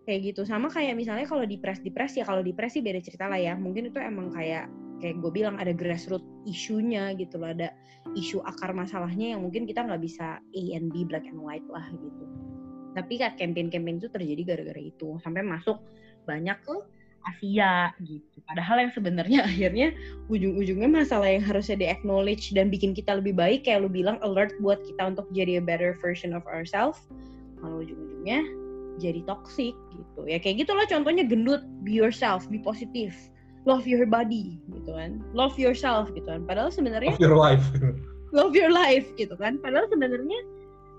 S7: Kayak gitu. Sama kayak misalnya kalau depres depres ya kalau depres sih beda cerita lah ya. Mungkin itu emang kayak kayak gue bilang ada grassroots isunya gitu loh. Ada isu akar masalahnya yang mungkin kita nggak bisa A and B black and white lah gitu. Tapi kan campaign-campaign itu terjadi gara-gara itu. Sampai masuk banyak ke Asia gitu. Padahal yang sebenarnya akhirnya ujung-ujungnya masalah yang harusnya di acknowledge dan bikin kita lebih baik kayak lu bilang alert buat kita untuk jadi a better version of ourselves. Malah ujung-ujungnya jadi toxic gitu. Ya kayak gitulah contohnya gendut, be yourself, be positive. Love your body gitu kan. Love yourself gitu kan. Padahal sebenarnya
S2: of your life
S7: love your life gitu kan padahal sebenarnya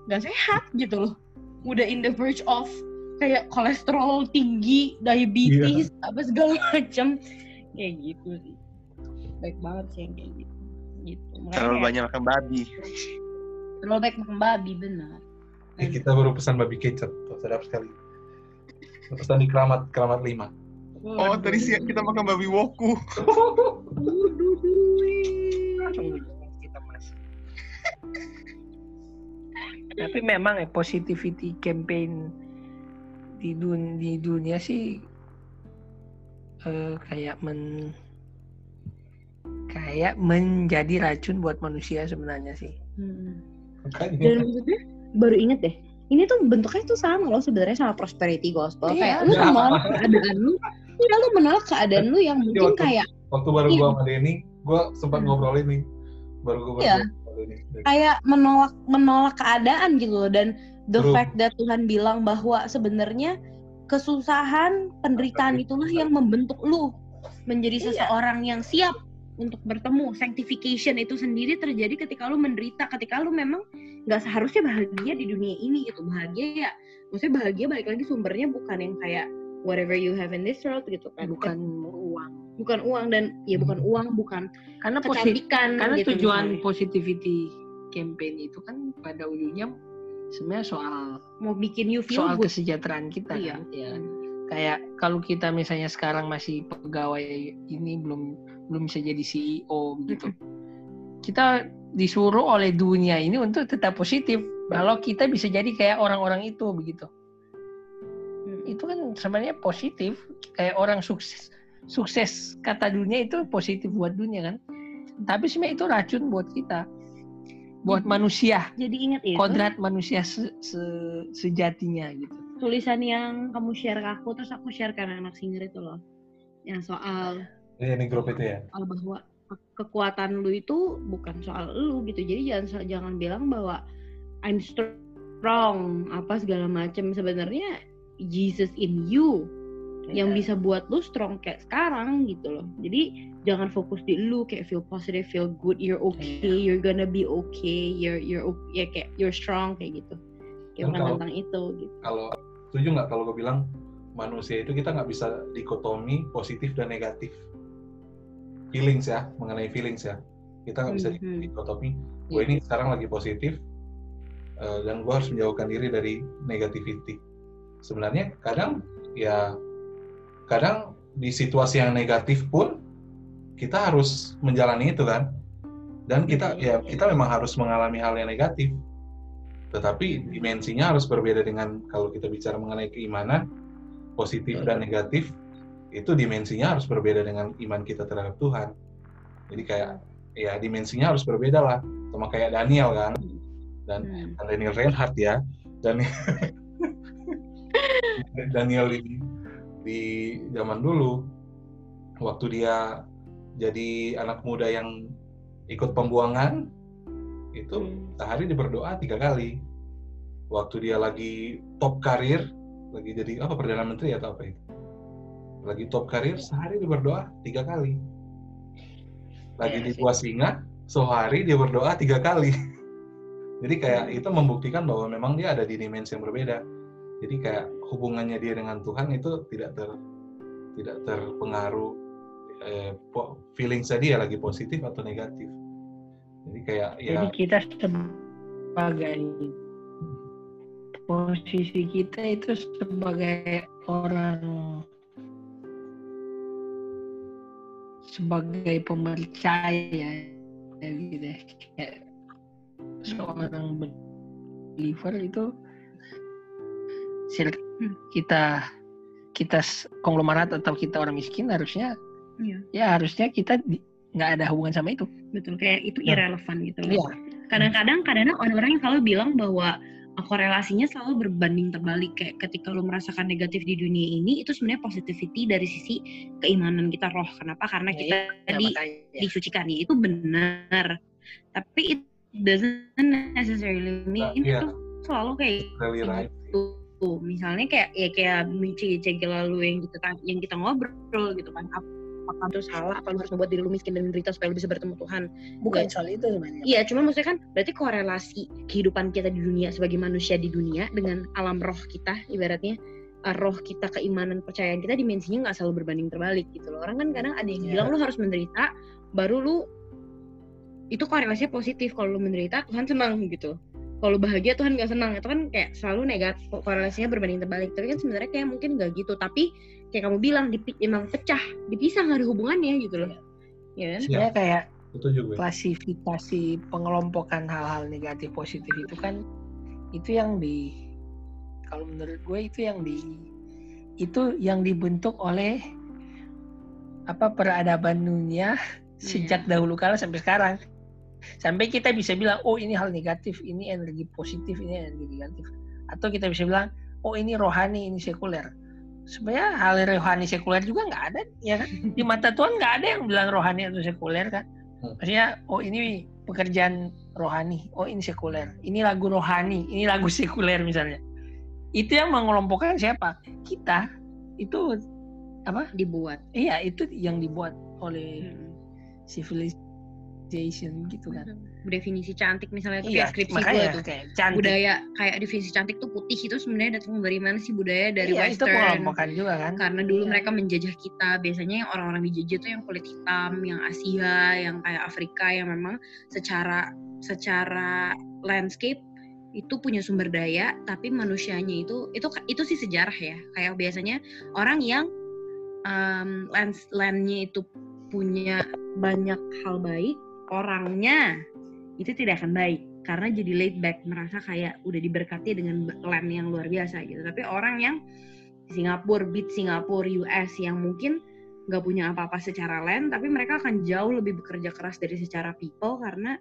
S7: nggak sehat gitu loh udah in the verge of kayak kolesterol tinggi diabetes apa segala macam. Kayak gitu sih. Baik banget sih yang kayak gitu. Gitu. Makanya
S3: Terlalu banyak makan babi.
S7: terlalu baik makan babi benar.
S2: Eh, kita baru pesan babi kecap tuh sedap sekali. Pesan di keramat keramat lima.
S3: Oh, tadi siang kita makan babi woku.
S6: kita tapi memang ya positivity campaign di dunia di dunia sih eh, kayak men kayak menjadi racun buat manusia sebenarnya sih
S7: Hmm. dan maksudnya baru inget deh ini tuh bentuknya tuh sama loh sebenarnya sama prosperity gospel
S6: Iya,
S7: kayak lu
S2: sama.
S7: menolak keadaan lu ya lu menolak keadaan lu yang mungkin
S2: waktu-
S7: kayak
S2: waktu baru
S7: Iya.
S2: gua sama Denny gua sempat
S7: Hmm.
S2: ngobrol ini baru gua
S7: Iya.
S2: baru Denny
S7: kayak menolak menolak keadaan gitu loh dan the
S2: True.
S7: fact that Tuhan bilang bahwa sebenarnya kesusahan penderitaan itulah yang membentuk lu menjadi seseorang yang siap untuk bertemu sanctification itu sendiri terjadi ketika lu menderita ketika lu memang nggak seharusnya bahagia di dunia ini gitu bahagia ya maksudnya bahagia balik lagi sumbernya bukan yang kayak whatever you have in this world gitu kan
S6: bukan uang
S7: bukan uang dan ya bukan
S2: Hmm.
S7: uang bukan
S6: karena positif
S7: kecantikan
S6: karena
S7: gitu
S6: tujuan
S7: misalnya.
S6: positivity campaign itu kan pada ujungnya sebenarnya soal
S7: mau bikin you feel
S6: soal
S7: good.
S6: kesejahteraan kita
S7: Iya.
S6: kan ya. Kayak kalau kita misalnya sekarang masih pegawai ini belum belum bisa jadi CEO gitu. Kita disuruh oleh dunia ini untuk tetap positif. Kalau kita bisa jadi kayak orang-orang itu begitu. Itu kan sebenarnya positif. Kayak orang sukses sukses kata dunia itu positif buat dunia kan. Tapi sebenarnya itu racun buat kita buat
S7: Hmm.
S6: manusia.
S7: Jadi ingat itu.
S6: Kodrat manusia se- se- sejatinya gitu.
S7: Tulisan yang kamu share ke aku terus aku share ke anak singer itu loh. Yang soal
S2: Iya, ini grup itu ya.
S7: soal bahwa ke- kekuatan lu itu bukan soal lu gitu. Jadi jangan jangan bilang bahwa I'm strong apa segala macam. Sebenarnya Jesus in you yang
S6: Iya.
S7: bisa buat lu strong kayak sekarang gitu loh. Jadi jangan fokus di lu kayak feel positive feel good you're okay
S6: Iya.
S7: you're gonna be okay you're you're ya kayak you're strong kayak gitu. Kayak bukan
S2: kalau-
S7: tentang itu gitu.
S2: kalau setuju nggak kalau gue bilang manusia itu kita nggak bisa dikotomi positif dan negatif? Feelings ya mengenai feelings ya. Kita nggak bisa
S7: Mhm.
S2: dikotomi gue ini sekarang lagi positif eh, dan gue harus menjauhkan diri dari negativity. Sebenarnya kadang ya kadang di situasi yang negatif pun kita harus menjalani itu kan. Dan kita ya kita memang harus mengalami hal yang negatif. Tetapi dimensinya harus berbeda dengan kalau kita bicara mengenai keimanan positif dan negatif itu dimensinya harus berbeda dengan iman kita terhadap Tuhan. Jadi kayak ya dimensinya harus berbeda lah sama kayak Daniel kan. Dan
S7: Hmm.
S2: Daniel Reinhardt ya. Dan Daniel di, di zaman dulu waktu dia jadi anak muda yang ikut pembuangan itu
S7: Hmm.
S2: sehari dia berdoa tiga kali. Waktu dia lagi top karir lagi jadi apa perdana menteri atau apa itu. Lagi top karir sehari dia berdoa tiga kali. Lagi
S6: Iya
S2: di buah singa sehari dia berdoa tiga kali. Jadi kayak itu membuktikan bahwa memang dia ada di dimensi yang berbeda. Jadi kayak hubungannya dia dengan Tuhan itu tidak ter tidak terpengaruh eh, feelings dia lagi positif atau negatif jadi kayak ya
S6: Jadi kita sebagai posisi kita itu sebagai orang sebagai percaya ya gitu ya. Kayak seorang believer itu kita kita s- konglomerat atau kita orang miskin harusnya
S7: Iya.
S6: ya harusnya kita nggak ada hubungan sama itu
S7: betul kayak itu
S2: Nah.
S7: irrelevant gitu loh.
S6: Iya.
S7: kadang-kadang kadang orang-orang yang selalu bilang bahwa korelasinya selalu berbanding terbalik kayak ketika lu merasakan negatif di dunia ini itu sebenarnya positivity dari sisi keimanan kita roh kenapa karena
S6: Ya,
S7: kita
S6: Ya,
S7: di
S6: makanya.
S7: disucikan ya itu benar tapi it doesn't necessarily mean
S2: Iya.
S7: itu selalu kayak
S2: Really right.
S7: gitu misalnya kayak ya kayak cege lalu yang kita yang kita ngobrol gitu kan apakah itu salah apa lu harus membuat diri lu miskin dan menderita supaya lu bisa bertemu Tuhan
S6: Bukan soal itu sebenarnya.
S7: Iya, cuma maksudnya kan berarti korelasi kehidupan kita di dunia sebagai manusia di dunia dengan alam roh kita, ibaratnya uh, roh kita, keimanan, percayaan kita dimensinya nggak selalu berbanding terbalik gitu loh. Orang kan kadang ada yang
S6: Iya.
S7: bilang lu harus menderita, baru lu itu korelasinya positif. Kalau lu menderita, Tuhan senang gitu. Kalau lu bahagia Tuhan nggak senang. Itu kan kayak selalu negatif, korelasinya berbanding terbalik. Tapi kan sebenarnya kayak mungkin nggak gitu. Tapi kayak kamu bilang, dipi- emang pecah, dipisah nggak ada hubungannya gitu loh. Iya kan?
S6: Sebenarnya kayak
S2: Itu juga.
S6: klasifikasi pengelompokan hal-hal negatif positif itu kan itu yang di kalau menurut gue itu yang di itu yang dibentuk oleh apa peradaban dunia sejak dahulu kala sampai sekarang sampai kita bisa bilang oh ini hal negatif ini energi positif ini energi negatif. Atau kita bisa bilang oh ini rohani ini sekuler. Sebenarnya hal rohani sekuler juga nggak ada ya kan? Di mata Tuhan nggak ada yang bilang rohani atau sekuler kan? Maksudnya oh ini pekerjaan rohani oh ini sekuler. Ini lagu rohani ini lagu sekuler misalnya. Itu yang mengelompokkan siapa? Kita itu
S7: Dibuat.
S6: iya itu yang dibuat oleh
S7: Hmm.
S6: Civilization gitu kan.
S7: Definisi cantik misalnya itu
S6: iya
S7: kayak skripsi gue tuh.
S6: kayak cantik.
S7: Budaya kayak definisi cantik tuh putih itu sebenarnya datang dari mana sih? Budaya dari
S6: iya, itu
S7: western.
S6: pengelompokan juga kan.
S7: Karena dulu
S6: Iya.
S7: mereka menjajah kita. Biasanya yang orang-orang dijajah tuh yang kulit hitam yang Asia yang kayak Afrika yang memang secara secara landscape itu punya sumber daya tapi manusianya itu itu itu sih sejarah ya. Kayak biasanya orang yang um, land landnya itu punya banyak hal baik orangnya itu tidak akan baik. Karena jadi laid back merasa kayak udah diberkati dengan land yang luar biasa gitu. Tapi orang yang di Singapura beat Singapura US yang mungkin nggak punya apa-apa secara land tapi mereka akan jauh lebih bekerja keras dari secara people karena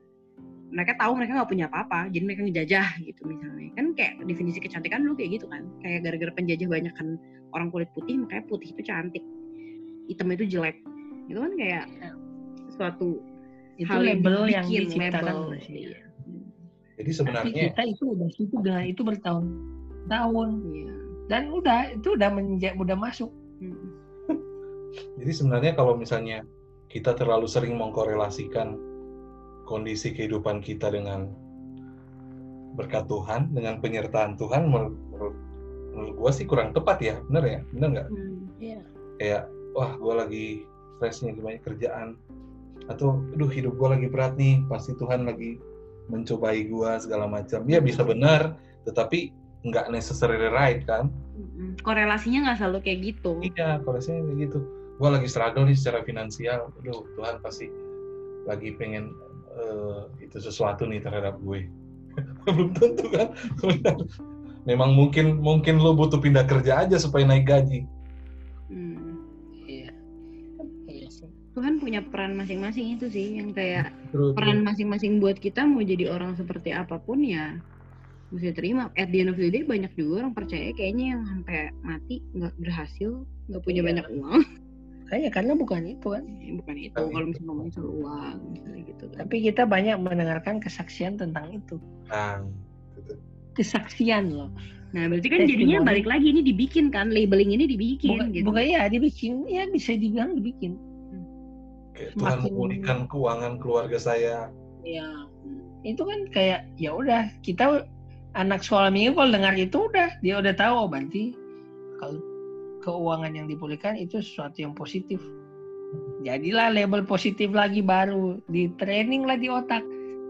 S7: mereka tahu mereka nggak punya apa-apa jadi mereka ngejajah gitu misalnya. Kan kayak definisi kecantikan dulu kayak gitu kan. Kayak gara-gara penjajah banyak kan orang kulit putih makanya putih itu cantik. Hitam itu jelek. Itu kan kayak suatu
S6: itu
S7: hal
S6: label yang diciptakan
S7: label.
S6: manusia.
S7: Iya.
S2: Jadi
S6: Tapi
S2: sebenarnya
S6: kita itu udah situ dengan itu bertahun-tahun
S7: Iya.
S6: dan udah itu udah menja- udah masuk
S7: Mm.
S2: Jadi sebenarnya kalau misalnya kita terlalu sering mengkorelasikan kondisi kehidupan kita dengan berkat Tuhan, dengan penyertaan Tuhan, menurut, menurut, menurut gua sih kurang tepat ya, bener ya, bener nggak?
S7: Hmm.
S2: Kayak, wah gua lagi stres nih, banyak kerjaan, atau, aduh hidup gua lagi berat nih, pasti Tuhan lagi mencobai gua segala macam. Ya bisa benar, tetapi nggak necessarily right kan?
S7: Korelasinya nggak selalu kayak gitu
S2: Iya, korelasinya kayak gitu. Gua lagi struggle nih secara finansial. Aduh, Tuhan pasti lagi pengen eh, itu sesuatu nih terhadap gue. Belum tentu kan. Memang mungkin mungkin lo butuh pindah kerja aja supaya naik gaji.
S7: Tuhan punya peran masing-masing itu sih yang kayak
S2: Terus,
S7: peran masing-masing buat kita mau jadi orang seperti apa pun ya mesti terima. At the end of the day banyak juga orang percaya kayaknya yang sampai mati nggak berhasil, nggak punya
S6: Iya.
S7: banyak uang.
S6: kayaknya karena bukan itu kan
S7: Ya, bukan itu kalau misalnya ngomongin soal uang misalnya gitu kan.
S6: tapi kita banyak mendengarkan kesaksian tentang itu
S2: nah, gitu.
S6: kesaksian loh
S7: Nah berarti kan jadinya balik lagi ini dibikin kan labeling ini dibikin
S6: bukan,
S7: gitu.
S6: bukan ya dibikin ya bisa dibilang dibikin
S2: Kayak Tuhan
S6: Semakin-
S2: memulihkan keuangan keluarga saya.
S6: ya itu kan kayak ya udah kita anak sekolah minggu kalau dengar itu udah dia udah tahu oh berarti kalau keuangan yang dipulihkan itu sesuatu yang positif jadilah label positif lagi baru di training lah di otak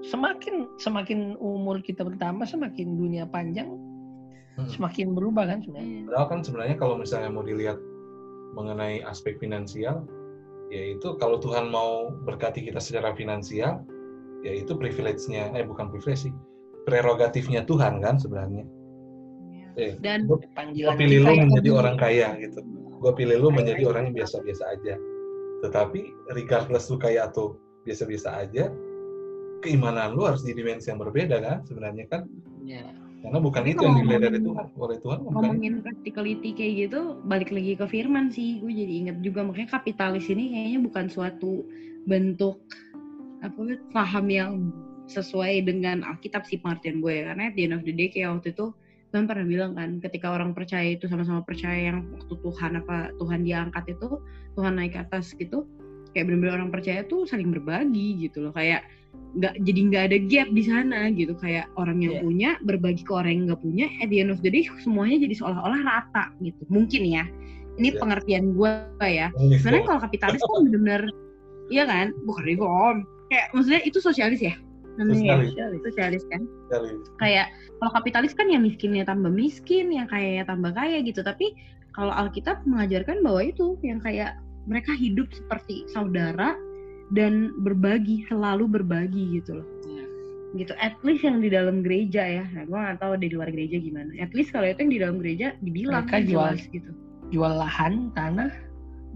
S6: semakin semakin umur kita bertambah semakin dunia panjang
S2: Hmm.
S6: semakin berubah kan sebenarnya
S2: Padahal kan sebenarnya kalau misalnya mau dilihat mengenai aspek finansial, yaitu kalau Tuhan mau berkati kita secara finansial, yaitu privilege-nya, eh bukan privilege sih, prerogatifnya Tuhan kan sebenarnya. Eh,
S7: Dan
S2: gue
S6: panggilan
S2: pilih lu menjadi
S6: lebih-
S2: orang kaya gitu. Gue pilih lu menjadi orang yang biasa-biasa aja. Tetapi regardless lu kaya atau biasa-biasa aja, keimanan lu harus di dimensi yang berbeda kan sebenarnya kan.
S6: ya.
S2: Karena bukan itu yang dinilai dari Tuhan. Oleh Tuhan bukan.
S7: ngomongin practicality kayak gitu balik lagi ke firman sih. Gue jadi inget juga makanya kapitalis ini kayaknya bukan suatu bentuk apa paham yang sesuai dengan Alkitab sih pengertian gue. Karena at the end of the day kayak waktu itu Tuhan pernah bilang kan ketika orang percaya itu sama-sama percaya yang waktu Tuhan apa Tuhan diangkat itu Tuhan naik ke atas gitu kayak benar-benar orang percaya tuh saling berbagi gitu loh. Kayak nggak jadi nggak ada gap di sana gitu kayak orang yang
S6: Iya.
S7: punya berbagi ke orang yang nggak punya at the end of the day semuanya jadi seolah-olah rata gitu mungkin ya ini
S2: Iya.
S7: pengertian gue ya sebenarnya kalau kapitalis kan benar-benar iya kan bukan reform kayak maksudnya itu sosialis ya namanya ya?
S2: Sosialis.
S7: sosialis kan
S2: Sekali.
S7: kayak kalau kapitalis kan yang miskinnya tambah miskin, yang kayanya tambah kaya gitu. Tapi kalau Alkitab mengajarkan bahwa itu yang kayak mereka hidup seperti saudara dan berbagi, selalu berbagi gitu loh.
S6: Iya.
S7: Gitu. At least yang di dalam gereja ya. Nah, gue nggak tahu di luar gereja gimana. At least kalau itu yang di dalam gereja dibilang
S6: Mereka jual-
S7: jelas gitu.
S6: jual lahan tanah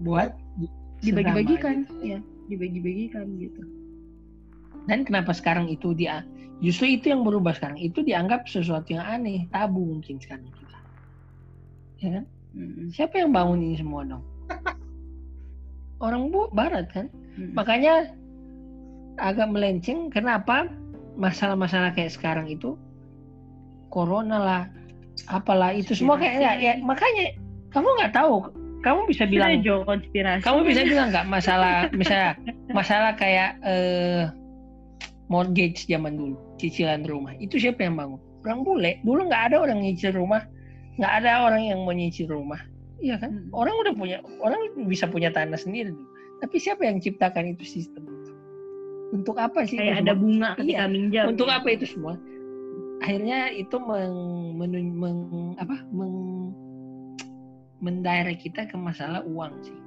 S6: buat di-
S7: Dibagi-bagikan,
S6: gitu.
S7: ya, dibagi-bagikan gitu.
S6: Dan kenapa sekarang itu dia justru itu yang berubah sekarang itu dianggap sesuatu yang aneh, tabu mungkin sekarang kita. Ya kan? Siapa yang bangun ini semua dong? Orang bu barat kan?
S7: Mm-mm.
S6: Makanya agak melenceng kenapa masalah-masalah kayak sekarang itu corona lah apalah itu semua kayak ya, ya, makanya kamu nggak tahu kamu bisa bilang
S7: Jo konspirasi.
S6: kamu bisa bilang nggak masalah misalnya masalah kayak eh, mortgage zaman dulu cicilan rumah. Itu siapa yang bangun? Orang bule. Dulu nggak ada orang nyicil rumah. Nggak ada orang yang mau nyicil rumah. Iya kan?
S7: Hmm.
S6: orang udah punya orang bisa punya tanah sendiri. dulu tapi siapa yang ciptakan itu sistem itu untuk apa sih
S7: kayak
S6: itu
S7: ada
S6: semua?
S7: bunga ketika
S6: Iya.
S7: minjam.
S6: untuk
S7: ya.
S6: apa itu semua akhirnya itu meng, menun- meng- apa meng, mendirect kita ke masalah uang sih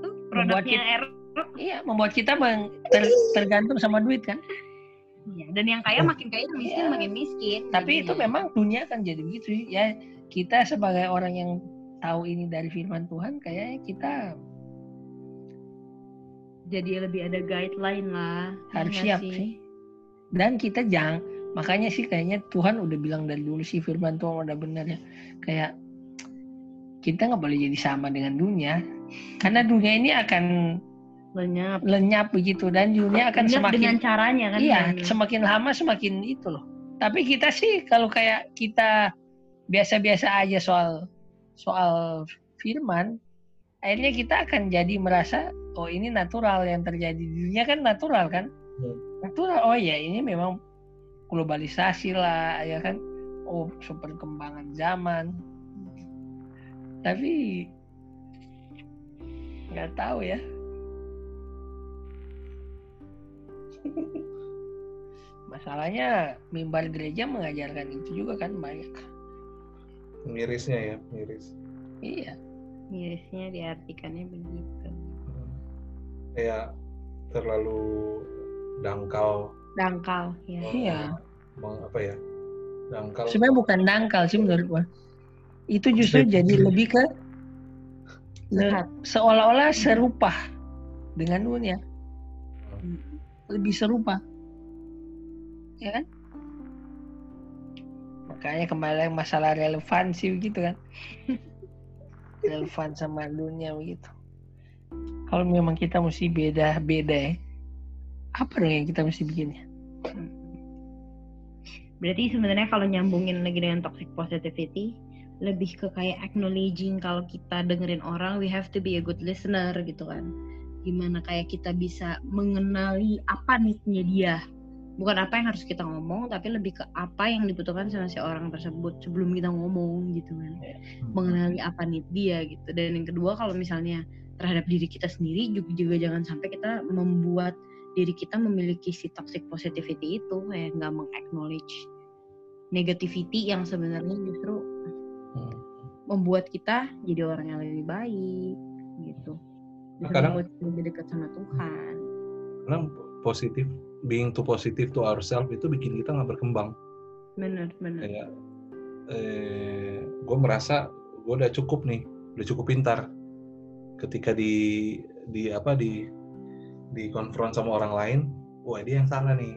S7: Tuh,
S6: membuat kita-
S7: R
S6: Iya, membuat kita meng- ter- tergantung sama duit kan.
S7: Iya, dan yang kaya makin kaya, miskin
S6: Iya.
S7: makin miskin.
S6: Tapi itu
S7: jadinya.
S6: memang dunia kan jadi begitu ya. Kita sebagai orang yang tahu ini dari firman Tuhan, kayaknya kita
S7: jadi lebih ada guideline lah.
S6: harus
S7: Iya
S6: siap sih. Dan kita jangan, makanya sih kayaknya Tuhan udah bilang dari dulu sih firman Tuhan udah benar ya. Kayak kita nggak boleh jadi sama dengan dunia, karena dunia ini akan
S7: Lenyap.
S6: lenyap begitu dan dunia akan
S7: Lenyap
S6: semakin
S7: dengan caranya kan.
S6: iya
S7: Dan-
S6: semakin lama semakin itu loh tapi kita sih kalau kayak kita biasa-biasa aja soal soal firman akhirnya kita akan jadi merasa oh ini natural yang terjadi di dunia kan natural kan
S2: Hmm.
S6: natural oh ya ini memang globalisasi lah ya kan oh perkembangan zaman tapi nggak tahu ya Masalahnya mimbar gereja mengajarkan itu juga kan banyak.
S2: Mirisnya ya, miris.
S6: Iya.
S7: Mirisnya diartikannya begitu.
S2: Kayak terlalu dangkal.
S7: Dangkal, ya.
S2: meng-
S6: Iya.
S2: meng- apa ya? Dangkal.
S6: Sebenarnya bukan dangkal sih menurut gua. Itu justru jadi lebih ke seolah-olah serupa dengan dunia.
S7: Hmm.
S6: Lebih serupa. Ya kan? Makanya kembali lagi masalah relevansi begitu kan. Relevan sama dunia begitu. Kalau memang kita mesti beda-beda ya. Apa dong yang kita mesti bikin ya?
S7: Berarti sebenarnya kalau nyambungin lagi dengan toxic positivity, lebih ke kayak acknowledging kalau kita dengerin orang, we have to be a good listener gitu kan. Gimana kayak kita bisa mengenali apa need-nya dia. Bukan apa yang harus kita ngomong, tapi lebih ke apa yang dibutuhkan sama si orang tersebut sebelum kita ngomong gitu kan. Mengenali apa need dia gitu. Dan yang kedua kalau misalnya terhadap diri kita sendiri juga, juga jangan sampai kita membuat diri kita memiliki si toxic positivity itu kayak nggak meng-acknowledge negativity yang sebenarnya justru
S2: Hmm.
S7: membuat kita jadi orang yang lebih baik gitu. Bisa
S2: Kadang-
S7: membuat lebih dekat sama Tuhan.
S2: Karena positif, being too positive to ourselves itu bikin kita nggak berkembang.
S7: Bener, bener.
S2: Kayak, eh, gue merasa gue udah cukup nih, udah cukup pintar ketika di di apa di di konfront sama orang lain wah dia yang salah nih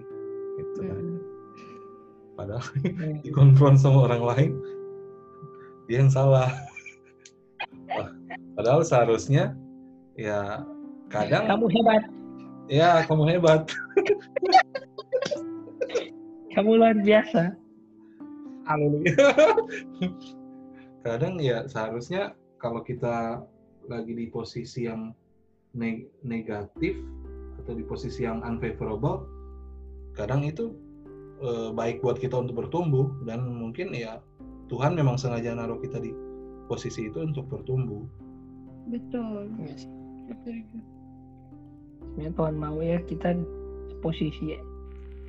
S2: gitu kan.
S7: hmm.
S2: padahal hmm. di konfront sama orang lain dia yang salah. Padahal seharusnya ya kadang
S6: kamu hebat.
S2: Ya kamu hebat.
S6: Kamu luar biasa.
S2: Haleluya. kadang ya seharusnya kalau kita lagi di posisi yang neg- negatif atau di posisi yang unfavorable, kadang itu eh, baik buat kita untuk bertumbuh dan mungkin ya Tuhan memang sengaja naruh kita di posisi itu untuk bertumbuh.
S7: Betul.
S6: Iya sih.
S7: Betul.
S6: Sebenarnya Tuhan mau ya kita posisi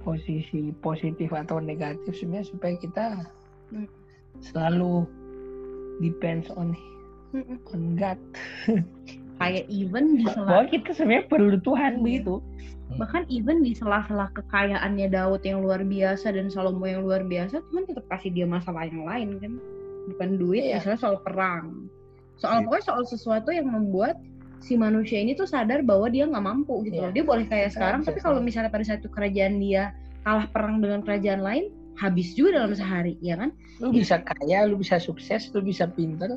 S6: posisi positif atau negatif sebenarnya supaya kita selalu depends on God.
S7: Kayak even di sela
S6: Bahwa kita sebenarnya perlu Tuhan begitu.
S7: bahkan even di sela-sela kekayaannya Daud yang luar biasa dan Salomo yang luar biasa, Tuhan tetap kasih dia masalah yang lain kan, bukan duit,
S6: Iya.
S7: misalnya soal perang, soal
S2: Iya.
S7: pokoknya soal sesuatu yang membuat si manusia ini tuh sadar bahwa dia nggak mampu gitu
S6: Iya.
S7: loh. Dia boleh kaya sekarang,
S6: Iya,
S7: tapi
S6: iya.
S7: kalau misalnya pada satu kerajaan dia kalah perang dengan kerajaan lain, habis juga dalam sehari, ya kan?
S6: Lu bisa kaya, lu bisa sukses, lu bisa pinter,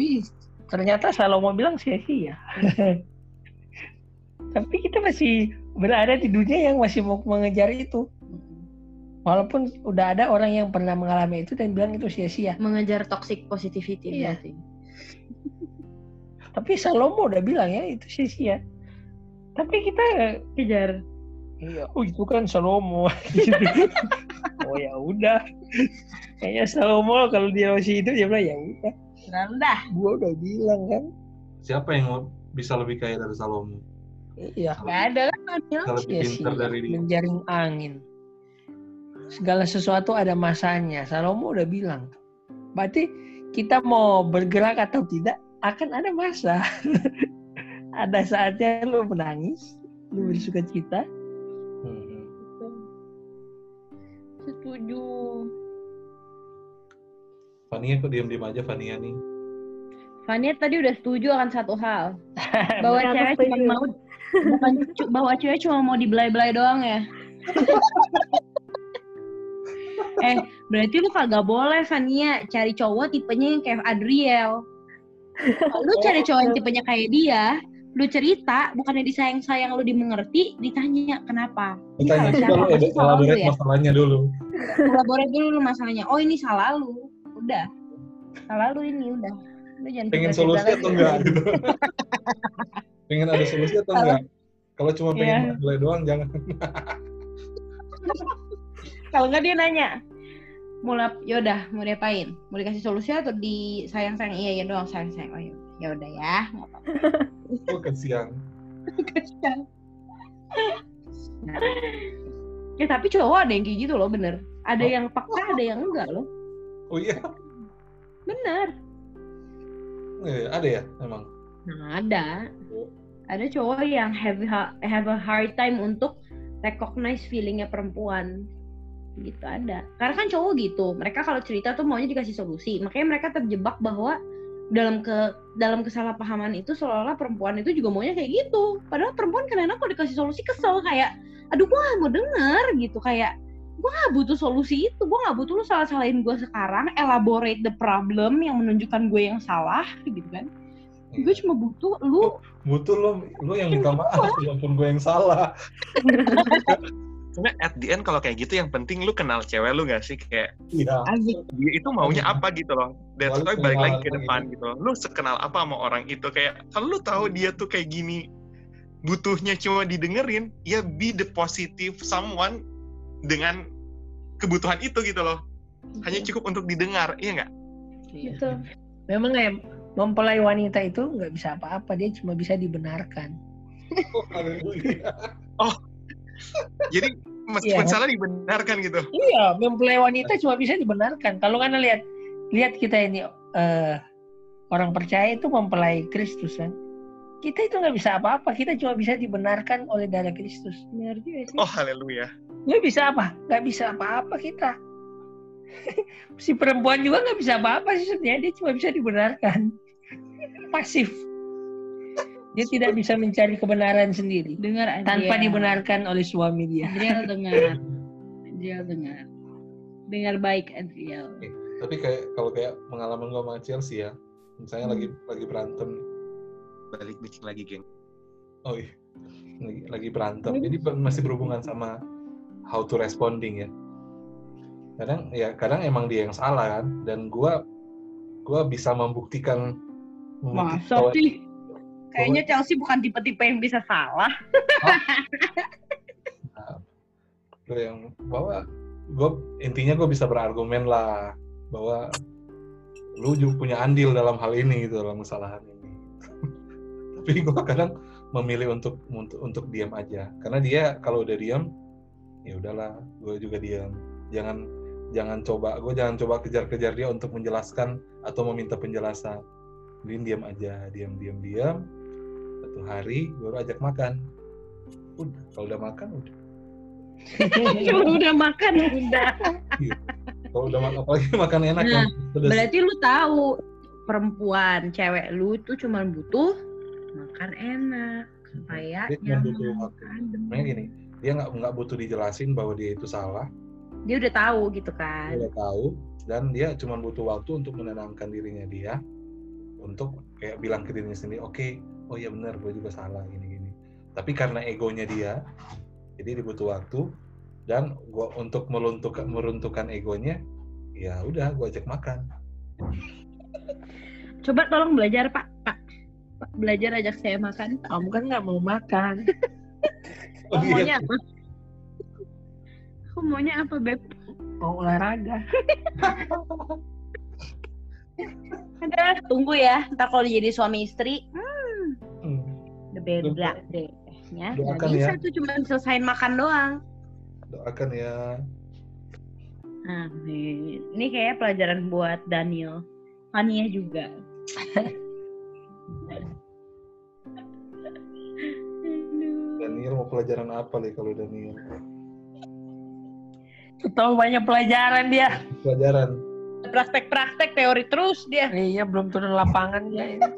S6: tapi ternyata Salomo bilang sia-sia. tapi kita masih berada di dunia yang masih mau mengejar itu. Walaupun udah ada orang yang pernah mengalami itu dan bilang itu sia-sia.
S7: Mengejar toxic positivity
S6: Iya.
S7: berarti.
S6: Tapi Salomo udah bilang ya itu sia-sia. Tapi kita
S7: Kejar.
S6: iya, oh itu kan Salomo. oh ya udah. Kayaknya Salomo kalau dia masih itu dia bilang ya udah.
S7: Rendah.
S6: Gua udah bilang kan.
S2: Siapa yang bisa lebih kaya dari Salomo?
S6: Iya.
S7: Gak ada kan? Daniel?
S2: Bisa lebih pintar dari dia?
S6: menjaring angin. Segala sesuatu ada masanya. Salomo udah bilang. Berarti kita mau bergerak atau tidak akan ada masa. ada saatnya lu menangis, lu bersuka cita.
S2: Hmm.
S7: Setuju.
S2: Fania kok diam-diam aja Fania nih.
S7: Fania tadi udah setuju akan satu hal bahwa cewek cuma mau bukan cu- bahwa cewek cuma mau dibelai-belai doang ya. eh berarti lu kagak boleh Fania cari cowok tipenya yang kayak Adriel. Lu cari cowok yang tipenya kayak dia, lu cerita bukannya disayang-sayang lu dimengerti, ditanya kenapa.
S2: Ditanya
S7: siapa pasti
S2: lu elaborate
S7: ya.
S2: masalahnya dulu.
S7: Elaborate dulu lu masalahnya. Oh ini salah lu, udah. Salah lu ini udah. Lu jangan
S2: Pengen solusi atau enggak gitu. pengen ada solusi atau enggak? Kalau cuma pengen
S7: Iya.
S2: boleh doang jangan.
S7: Kalau nggak dia nanya, mau lap, yaudah mau diapain? Mau dikasih solusi atau disayang-sayang? Iya iya doang sayang-sayang. Oh ya udah ya. nggak apa-apa.
S2: Oh kesian.
S7: Ya tapi cowok ada yang kayak gitu loh bener. Ada yang peka, ada yang enggak loh.
S2: Oh iya,
S7: Bener.
S2: Eh, ada ya emang.
S7: Nah ada. Ada cowok yang have a, have a hard time untuk recognize feelingnya perempuan. Gitu ada. Karena kan cowok gitu. Mereka kalau cerita tuh maunya dikasih solusi. Makanya mereka terjebak bahwa dalam ke dalam kesalahpahaman itu seolah-olah perempuan itu juga maunya kayak gitu. Padahal perempuan kadang-kadang kalau dikasih solusi kesel kayak, aduh gua gak mau denger gitu kayak gue gak butuh solusi itu. Gue gak butuh lu salah salahin gue sekarang. Elaborate the problem yang menunjukkan gue yang salah gitu kan. Gue cuma butuh lu
S2: Butuh lo, lo yang minta maaf walaupun gue yang salah.
S3: Karena at the end kalau kayak gitu yang penting lu kenal cewek lu gak sih? Kayak
S2: Iya.
S3: dia itu maunya apa gitu loh. That's why balik lagi ke depan gitu loh. Lu sekenal apa sama orang itu? Kayak kalau lu tahu dia tuh kayak gini butuhnya cuma didengerin, ya be the positive someone dengan kebutuhan itu gitu loh. Hanya cukup untuk didengar, iya nggak?
S6: Iya.
S7: Betul.
S6: Memang ya mempelai wanita itu nggak bisa apa-apa, dia cuma bisa dibenarkan.
S2: Oh, haleluya.
S3: Jadi meskipun
S6: Iya.
S3: salah dibenarkan gitu.
S6: Iya, mempelai wanita cuma bisa dibenarkan. Kalau kan lihat lihat kita ini eh, orang percaya itu mempelai Kristus kan. Kita itu nggak bisa apa-apa, kita cuma bisa dibenarkan oleh darah Kristus.
S7: benar juga sih
S3: Oh haleluya.
S6: Nggak bisa apa? Nggak bisa apa-apa kita. si perempuan juga nggak bisa apa-apa sih sebenarnya, dia cuma bisa dibenarkan. Pasif. Dia tidak bisa mencari kebenaran sendiri
S7: dengar
S6: tanpa
S7: Adriel.
S6: dibenarkan oleh suami dia.
S7: Adriel dengar Adriel dengar. Dengar baik Adriel.
S2: Tapi kayak kalau kayak pengalaman gue sama Chelsea ya, misalnya
S7: Hmm.
S2: lagi lagi berantem,
S3: Balik bikin lagi, geng.
S2: oh iya, lagi, lagi berantem, jadi masih berhubungan sama how to responding ya. Kadang ya kadang emang dia yang salah kan, dan gua gua bisa membuktikan
S7: Masa
S2: bahwa-
S7: sih? Kayaknya Chelsea bukan tipe-tipe yang bisa salah.
S2: Gua yang bahwa gue intinya gue bisa berargumen lah bahwa lu juga punya andil dalam hal ini gitu dalam kesalahan ini tapi gue kadang memilih untuk untuk untuk diam aja karena dia kalau udah diam ya udahlah gue juga diam jangan jangan coba gue jangan coba kejar-kejar dia untuk menjelaskan atau meminta penjelasan Mending diam aja diam diam diam satu hari baru ajak makan udah kalau udah makan udah
S7: Cuma udah makan udah.
S2: Kalau udah makan apalagi makan enak
S7: Nah,
S2: kan. Pedas.
S7: Berarti lu tahu perempuan cewek lu tuh cuma butuh makan enak supaya
S2: cuma butuh
S7: nyaman, adem.
S2: Gini, dia nggak nggak butuh dijelasin bahwa dia itu salah,
S7: Dia udah tahu gitu
S2: dia
S7: kan.
S2: udah tahu dan dia cuma butuh waktu untuk menenangkan dirinya dia untuk kayak bilang ke dirinya sendiri, oke, oh iya benar, gue juga salah gini gini. Tapi karena egonya dia, jadi dia butuh waktu dan gua untuk meluntukkan meruntuhkan egonya, ya udah gue ajak makan.
S7: Coba tolong belajar Pak. Pak. Pak, belajar ajak saya makan.
S6: Kamu kan nggak mau makan.
S2: Oh, iya.
S7: maunya apa? Aku maunya apa, Beb?
S6: Mau olahraga.
S7: Ada, tunggu ya. Ntar kalau jadi suami istri,
S2: Hmm.
S7: udah beda deh. Ya,
S2: Doakan
S7: bisa
S2: ya.
S7: tuh cuma selesain makan doang.
S2: Doakan ya.
S7: Nah, nih. ini kayak pelajaran buat Daniel. Fania juga.
S2: Daniel mau pelajaran apa nih kalau Daniel?
S6: Tahu banyak pelajaran dia.
S2: Pelajaran.
S7: Praktek-praktek teori terus dia.
S6: Iya belum turun lapangan dia. ini.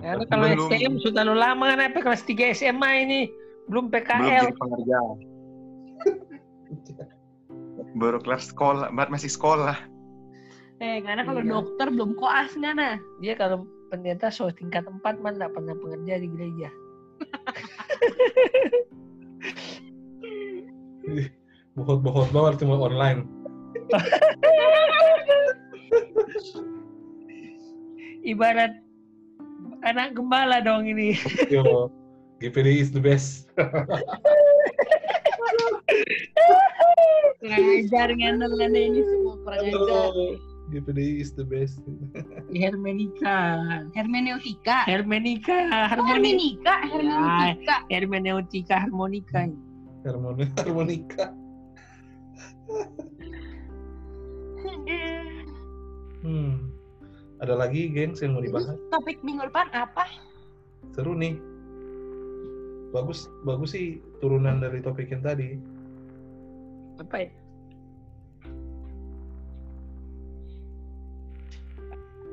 S6: Karena kalau
S3: Belum.
S6: STM sudah lu lama kan apa kelas 3 SMA ini belum
S3: belum
S6: PKL.
S3: jadi pengerja baru kelas sekolah masih sekolah
S7: Eh, karena kalau
S6: Iya.
S7: dokter belum koas nggak nah.
S6: Dia kalau pendeta so tingkat 4 mah nggak pernah pengerja di gereja.
S2: Bohot-bohot banget cuma online.
S6: Ibarat anak gembala dong ini.
S2: Yo, GPD is the best.
S7: Kurang ajar ngandel ini semua kurang ajar.
S2: GPD is the best.
S6: Hermenika.
S7: Hermeneutika.
S6: Hermenika, harmoni.
S7: Hermenika, hermeneutika.
S6: Hermeneutika harmonika.
S2: Harmoni harmonika. Hmm. Ada lagi, gengs, yang mau dibahas?
S7: Topik minggu depan apa?
S2: Seru nih. Bagus, bagus sih turunan dari topik yang tadi.
S6: Apa ya?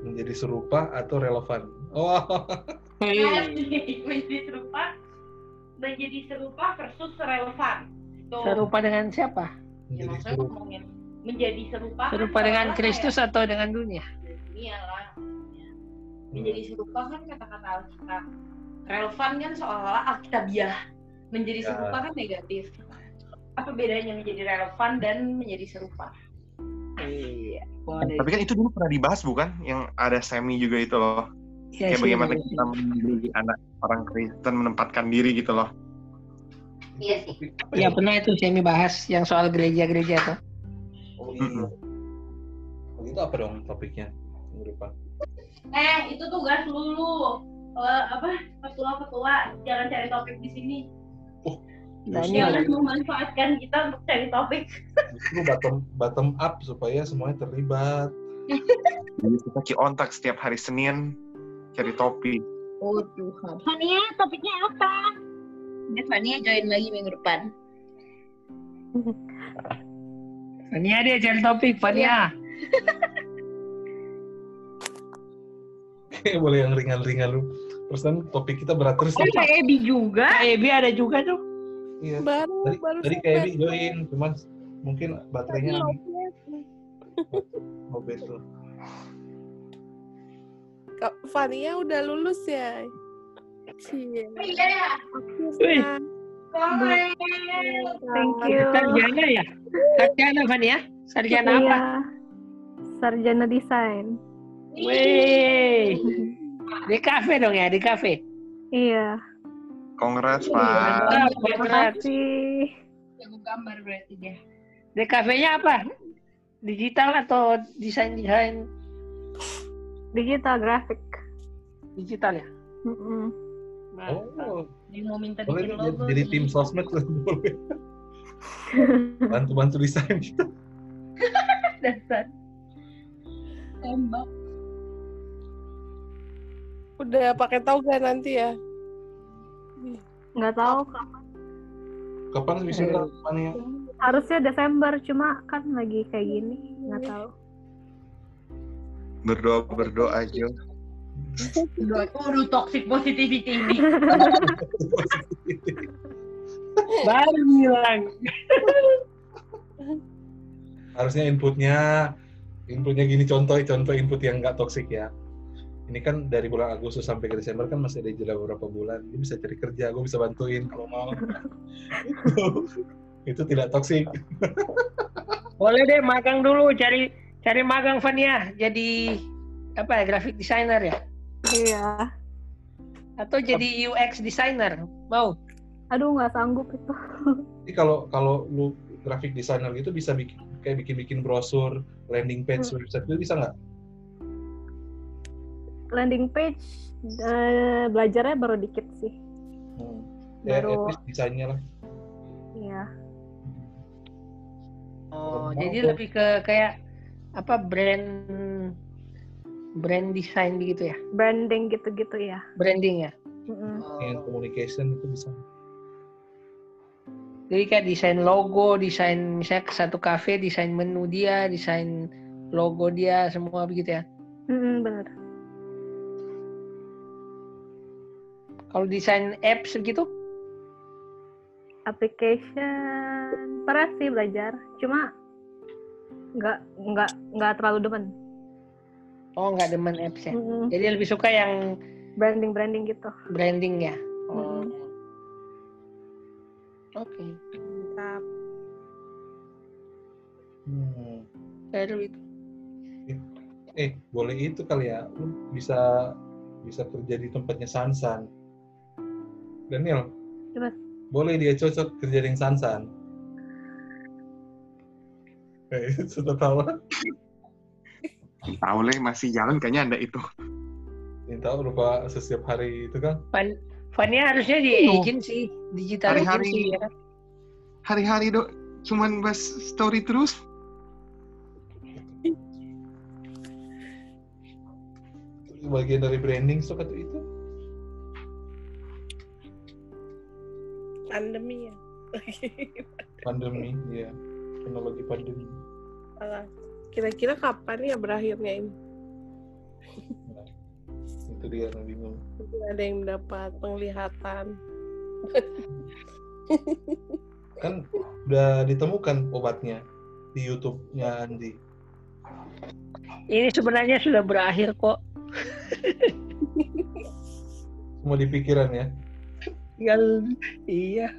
S2: Menjadi serupa atau relevan. Oh,
S7: menjadi serupa menjadi serupa versus relevan. Tuh.
S6: Serupa dengan siapa?
S7: Ya,
S2: menjadi serupa.
S7: ngomongin menjadi serupa. kan
S6: Serupa dengan
S7: seolah-olah
S6: Kristus
S7: kayak-
S6: atau dengan dunia?
S7: Iya lah. maksudnya. Menjadi serupa kan kata-kata Alkitab. Relevan kan seolah-olah Alkitabiah. Menjadi
S2: Ya.
S7: serupa kan negatif. Apa bedanya menjadi relevan dan menjadi serupa?
S6: Iya.
S3: tapi kan itu dulu pernah dibahas bukan yang ada semi juga itu loh
S6: Ya,
S3: kayak
S6: sih,
S3: bagaimana
S6: iya.
S3: kita menjadi anak orang Kristen menempatkan diri gitu loh
S7: Iya sih.
S2: Apa
S6: Ya pernah itu semi bahas yang soal gereja-gereja tuh.
S2: Oh, iya. Oh, itu apa dong topiknya? Depan.
S7: Eh, itu tugas dulu. Eh, apa? Petua-petua, jangan cari topik di sini.
S6: Daniel.
S7: Jangan memanfaatkan kita untuk cari topik.
S2: Justru bottom bottom up supaya semuanya terlibat.
S3: jadi kita kiontak setiap hari Senin cari topik
S7: Oh Tuhan. Fania, topiknya apa? Ya, Fania join lagi minggu depan.
S6: Fania dia cari topik, Fania.
S2: Kayak boleh yang ringan-ringan lu. Terus kan topik kita berat terus.
S7: Oh, Kak Ebi juga.
S6: Kak Ebi ada juga tuh.
S2: Iya.
S4: Baru
S2: Tadi,
S4: baru
S2: tadi Ebi join, cuman mungkin baterainya
S4: lobet.
S2: tuh.
S4: Kak Fania udah lulus ya?
S6: Wih.
S4: Akhirnya.
S5: Thank you.
S6: Sarjana ya? Sarjana Van ya? Sarjana apa?
S5: Iya. Sarjana desain.
S6: Wih. Di kafe dong ya, di kafe.
S5: Iya.
S3: Congrats, Pak.
S6: Mantap,
S5: Terima kasih.
S7: Jago gambar berarti dia.
S6: Di kafenya apa? Digital atau desain-desain
S5: Digital graphic.
S6: digital ya?
S5: Mm-mm.
S6: Mantap.
S2: Oh,
S7: Dia mau minta
S2: boleh
S7: bikin logo.
S2: jadi tim sosmed lah boleh. Bantu-bantu desain gitu.
S7: Dasar. Tembak.
S4: Udah pakai toga nanti ya?
S5: Nggak tahu Kak.
S2: Kapan bisa
S6: Eh.
S2: ya?
S5: Harusnya Desember, cuma kan lagi kayak gini. Nggak tahu.
S3: Berdoa berdoa aja.
S7: Waduh, toxic positivity ini.
S6: Baru bilang.
S2: Harusnya inputnya inputnya gini contoh contoh input yang nggak toksik ya. Ini kan dari bulan Agustus sampai ke Desember kan masih ada jeda beberapa bulan. Dia bisa cari kerja, gue bisa bantuin kalau mau. itu, itu tidak toksik.
S6: Boleh deh magang dulu, cari cari magang Fania jadi apa ya graphic designer ya?
S5: Iya.
S6: Atau jadi UX designer? Mau?
S5: Aduh, nggak sanggup itu.
S2: Jadi kalau kalau lu graphic designer gitu bisa bikin kayak bikin-bikin brosur, landing page,
S5: Hmm.
S2: website itu bisa nggak?
S5: Landing page, eh, belajarnya baru dikit sih.
S2: Hmm. Ya, at
S5: Baru,
S2: least desainnya lah.
S5: iya.
S6: Oh, jadi
S2: tuh.
S6: lebih ke kayak apa brand brand design begitu ya?
S5: Branding gitu-gitu ya.
S6: Branding ya?
S5: Mm-mm.
S2: Yang communication itu bisa.
S6: Jadi kayak desain logo, desain misalnya ke satu cafe, desain menu dia, desain logo dia, semua begitu ya.
S5: Mm-mm, bener.
S6: Kalau desain apps gitu,
S5: Application, pernah sih belajar. Cuma nggak nggak nggak terlalu demen.
S6: oh nggak demen apps ya.
S5: Mm-mm.
S6: Jadi lebih suka yang
S5: Branding branding gitu.
S6: branding ya. Oh. Oke,
S4: Mantap.
S2: Hmm.
S6: baru itu.
S2: Eh, boleh itu kali ya. Lu bisa bisa kerja di tempatnya Sansan. Daniel.
S5: Coba.
S2: Boleh dia cocok kerja dengan Sansan. Eh, sudah tahu.
S3: Tahu leh masih jalan kayaknya ada itu.
S2: Yang tahu lupa setiap hari itu kan.
S6: Fan, Fania harusnya di
S3: Oh.
S6: agency, digital
S3: Hari-hari.
S6: agency ya?
S3: Hari-hari dok cuman bahas story terus.
S2: Bagian dari branding so kata
S4: Pandemi ya.
S2: Pandemi, ya. Teknologi pandemi.
S4: Alah, Kira-kira kapan ya berakhirnya ini?
S2: Nah, itu dia yang bingung.
S4: Mungkin ada yang mendapat penglihatan.
S2: Kan udah ditemukan obatnya di YouTube-nya Andi.
S6: Ini sebenarnya sudah berakhir kok.
S2: Semua di pikiran ya.
S6: Tinggal iya.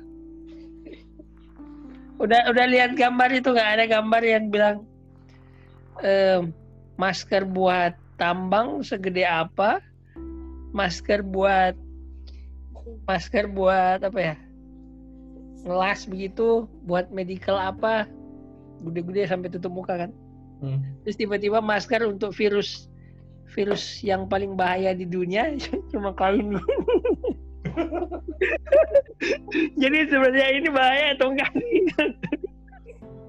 S6: Udah udah lihat gambar itu nggak ada gambar yang bilang em, masker buat tambang segede apa, masker buat masker buat apa ya ngelas begitu, buat medical apa, gede-gede sampai tutup muka kan.
S2: Hmm.
S6: Terus tiba-tiba masker untuk virus virus yang paling bahaya di dunia cuma kain. Jadi sebenarnya ini bahaya atau enggak?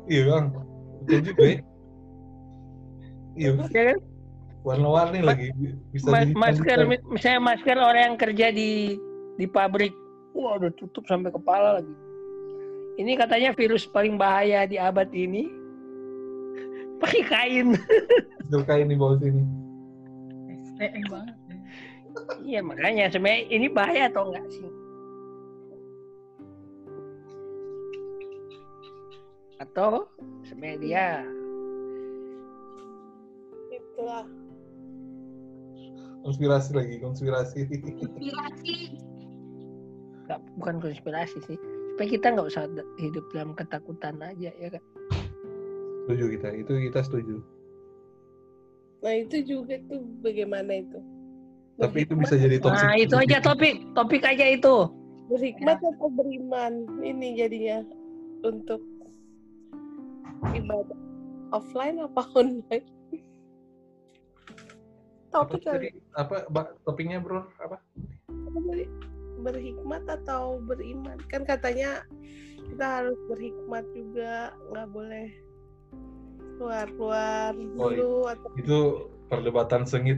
S2: Iya bang, betul juga ya. Iya, Bang.
S6: Ya kan?
S2: warna-warni lagi bisa
S6: Ma-
S2: jadi
S6: masker mi- misalnya masker orang yang kerja di di pabrik, wah udah tutup sampai kepala lagi. Ini katanya virus paling bahaya di abad ini. Pakai kain.
S2: masker kain di bawah sini.
S6: Iya makanya sebenarnya ini bahaya atau enggak sih? Atau media
S4: Itulah.
S2: konspirasi lagi konspirasi
S7: Inspirasi.
S6: nggak bukan konspirasi sih supaya kita nggak usah hidup dalam ketakutan aja ya kan
S2: setuju kita itu kita setuju
S4: Nah itu juga tuh bagaimana itu?
S2: tapi itu bisa jadi toxic
S6: nah itu aja topik topik aja itu
S4: Berhikmat atau beriman? Ini jadinya untuk ibadah offline apa online?
S2: apa
S4: Topik
S2: tadi apa Mbak, topiknya bro apa
S4: Apa? Berhikmat atau beriman? Kan katanya kita harus berhikmat juga, nggak boleh keluar-keluar
S2: Oh,
S4: dulu atau
S2: itu perdebatan sengit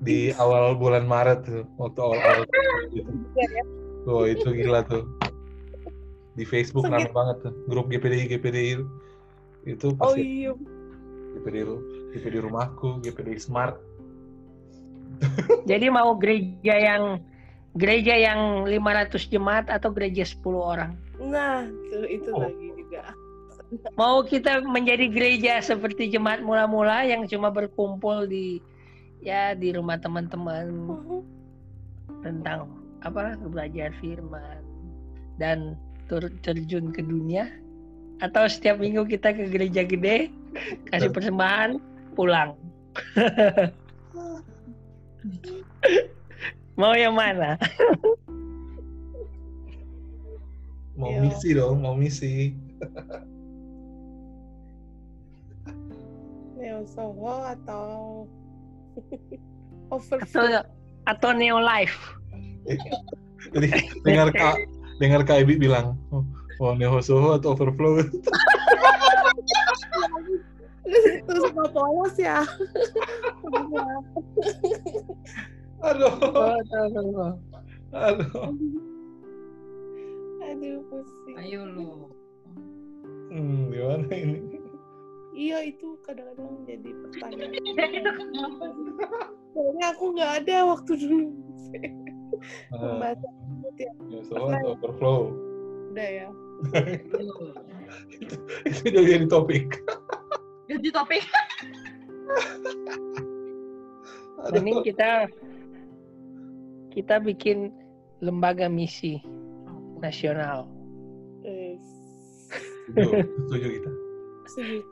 S2: di awal bulan Maret tuh waktu awal-awal gitu.
S4: ya.
S2: Wah itu gila tuh di Facebook rame banget tuh grup GPDI GPDI itu
S4: Oh iya,
S2: ru- GPDI rumahku GPDI Smart.
S6: Jadi mau gereja yang gereja yang 500 jemaat atau gereja 10 orang?
S4: Nah tuh itu
S2: Oh.
S4: lagi juga.
S6: mau kita menjadi gereja seperti jemaat mula-mula yang cuma berkumpul di ya di rumah teman-teman tentang apa belajar firman dan tur- terjun ke dunia atau setiap minggu kita ke gereja gede kasih persembahan pulang. Mau yang mana?
S2: Mau misi dong mau misi.
S4: Neo Soho atau
S6: atau
S4: Overflow.
S6: atau neo life.
S2: Jadi dengar kak dengar kak Ibi bilang oh, oh Neo Soho atau Overflow
S4: Itu sama polos ya.
S2: aduh
S6: tahu.
S2: aduh
S4: Aduh pusing.
S7: Ayo lu.
S2: hmm, gimana ini
S4: Iya itu kadang-kadang jadi pertanyaan.
S7: itu kenapa sih?
S4: Soalnya aku nggak ada waktu dulu. Pembahasan itu ya.
S2: Atau Overflow
S4: Udah ya.
S2: Itu jadi jadi topik
S7: Ganti topik.
S6: Mending kita kita bikin lembaga misi nasional.
S4: Eh,
S2: setuju kita.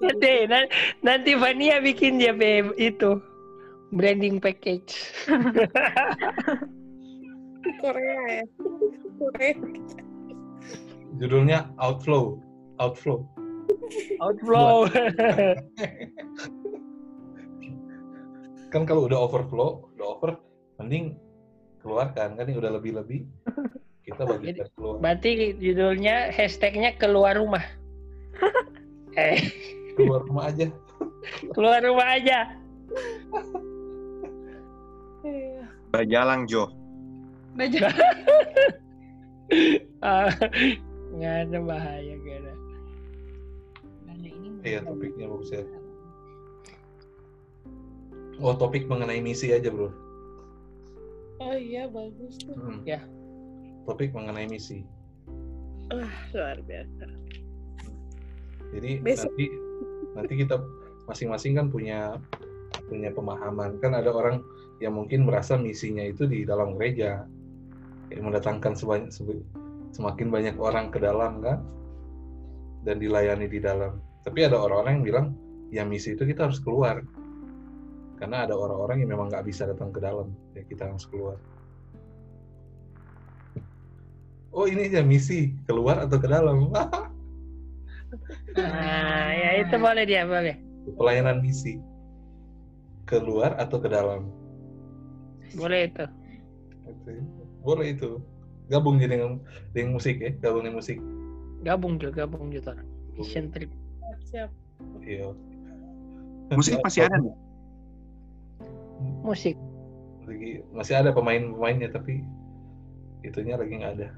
S6: Nanti na- nanti Vania bikin dia itu branding package.
S4: Korea ya. Korea.
S2: Judulnya Outflow Outflow
S6: Outflow.
S2: kan kalau udah overflow udah over mending keluarkan kan ini udah lebih lebih kita bagikan keluar
S6: Berarti judulnya hashtagnya keluar rumah. eh
S2: keluar rumah aja
S6: keluar rumah aja.
S3: Bajalang Jo.
S7: Baca.
S6: Ah, nggak ada bahaya gak ada.
S2: iya topiknya bagus ya oh topik mengenai misi aja bro
S4: Oh iya bagus tuh.
S2: Hmm.
S6: Ya.
S2: topik mengenai misi
S4: Ah, luar biasa.
S2: jadi
S4: Besok.
S2: nanti nanti kita masing-masing kan punya punya pemahaman kan ada orang yang mungkin merasa misinya itu di dalam gereja yang mendatangkan sebanyak sebe- semakin banyak orang ke dalam kan? Dan dilayani di dalam. Tapi ada orang-orang yang bilang ya misi itu kita harus keluar. Karena ada orang-orang yang memang nggak bisa datang ke dalam. Ya kita harus keluar. Oh ini aja misi. Keluar atau ke dalam?
S6: Nah, ya itu boleh dia boleh.
S2: pelayanan misi. Keluar atau ke dalam?
S6: Boleh itu.
S2: Boleh itu gabung jadi dengan dengan musik ya gabung dengan musik
S6: Gabung juga gabung juga. Mission trip.
S4: Siap.
S2: iya
S3: Musik masih ada.
S6: Musik.
S2: lagi masih ada pemain-pemainnya tapi itunya lagi nggak ada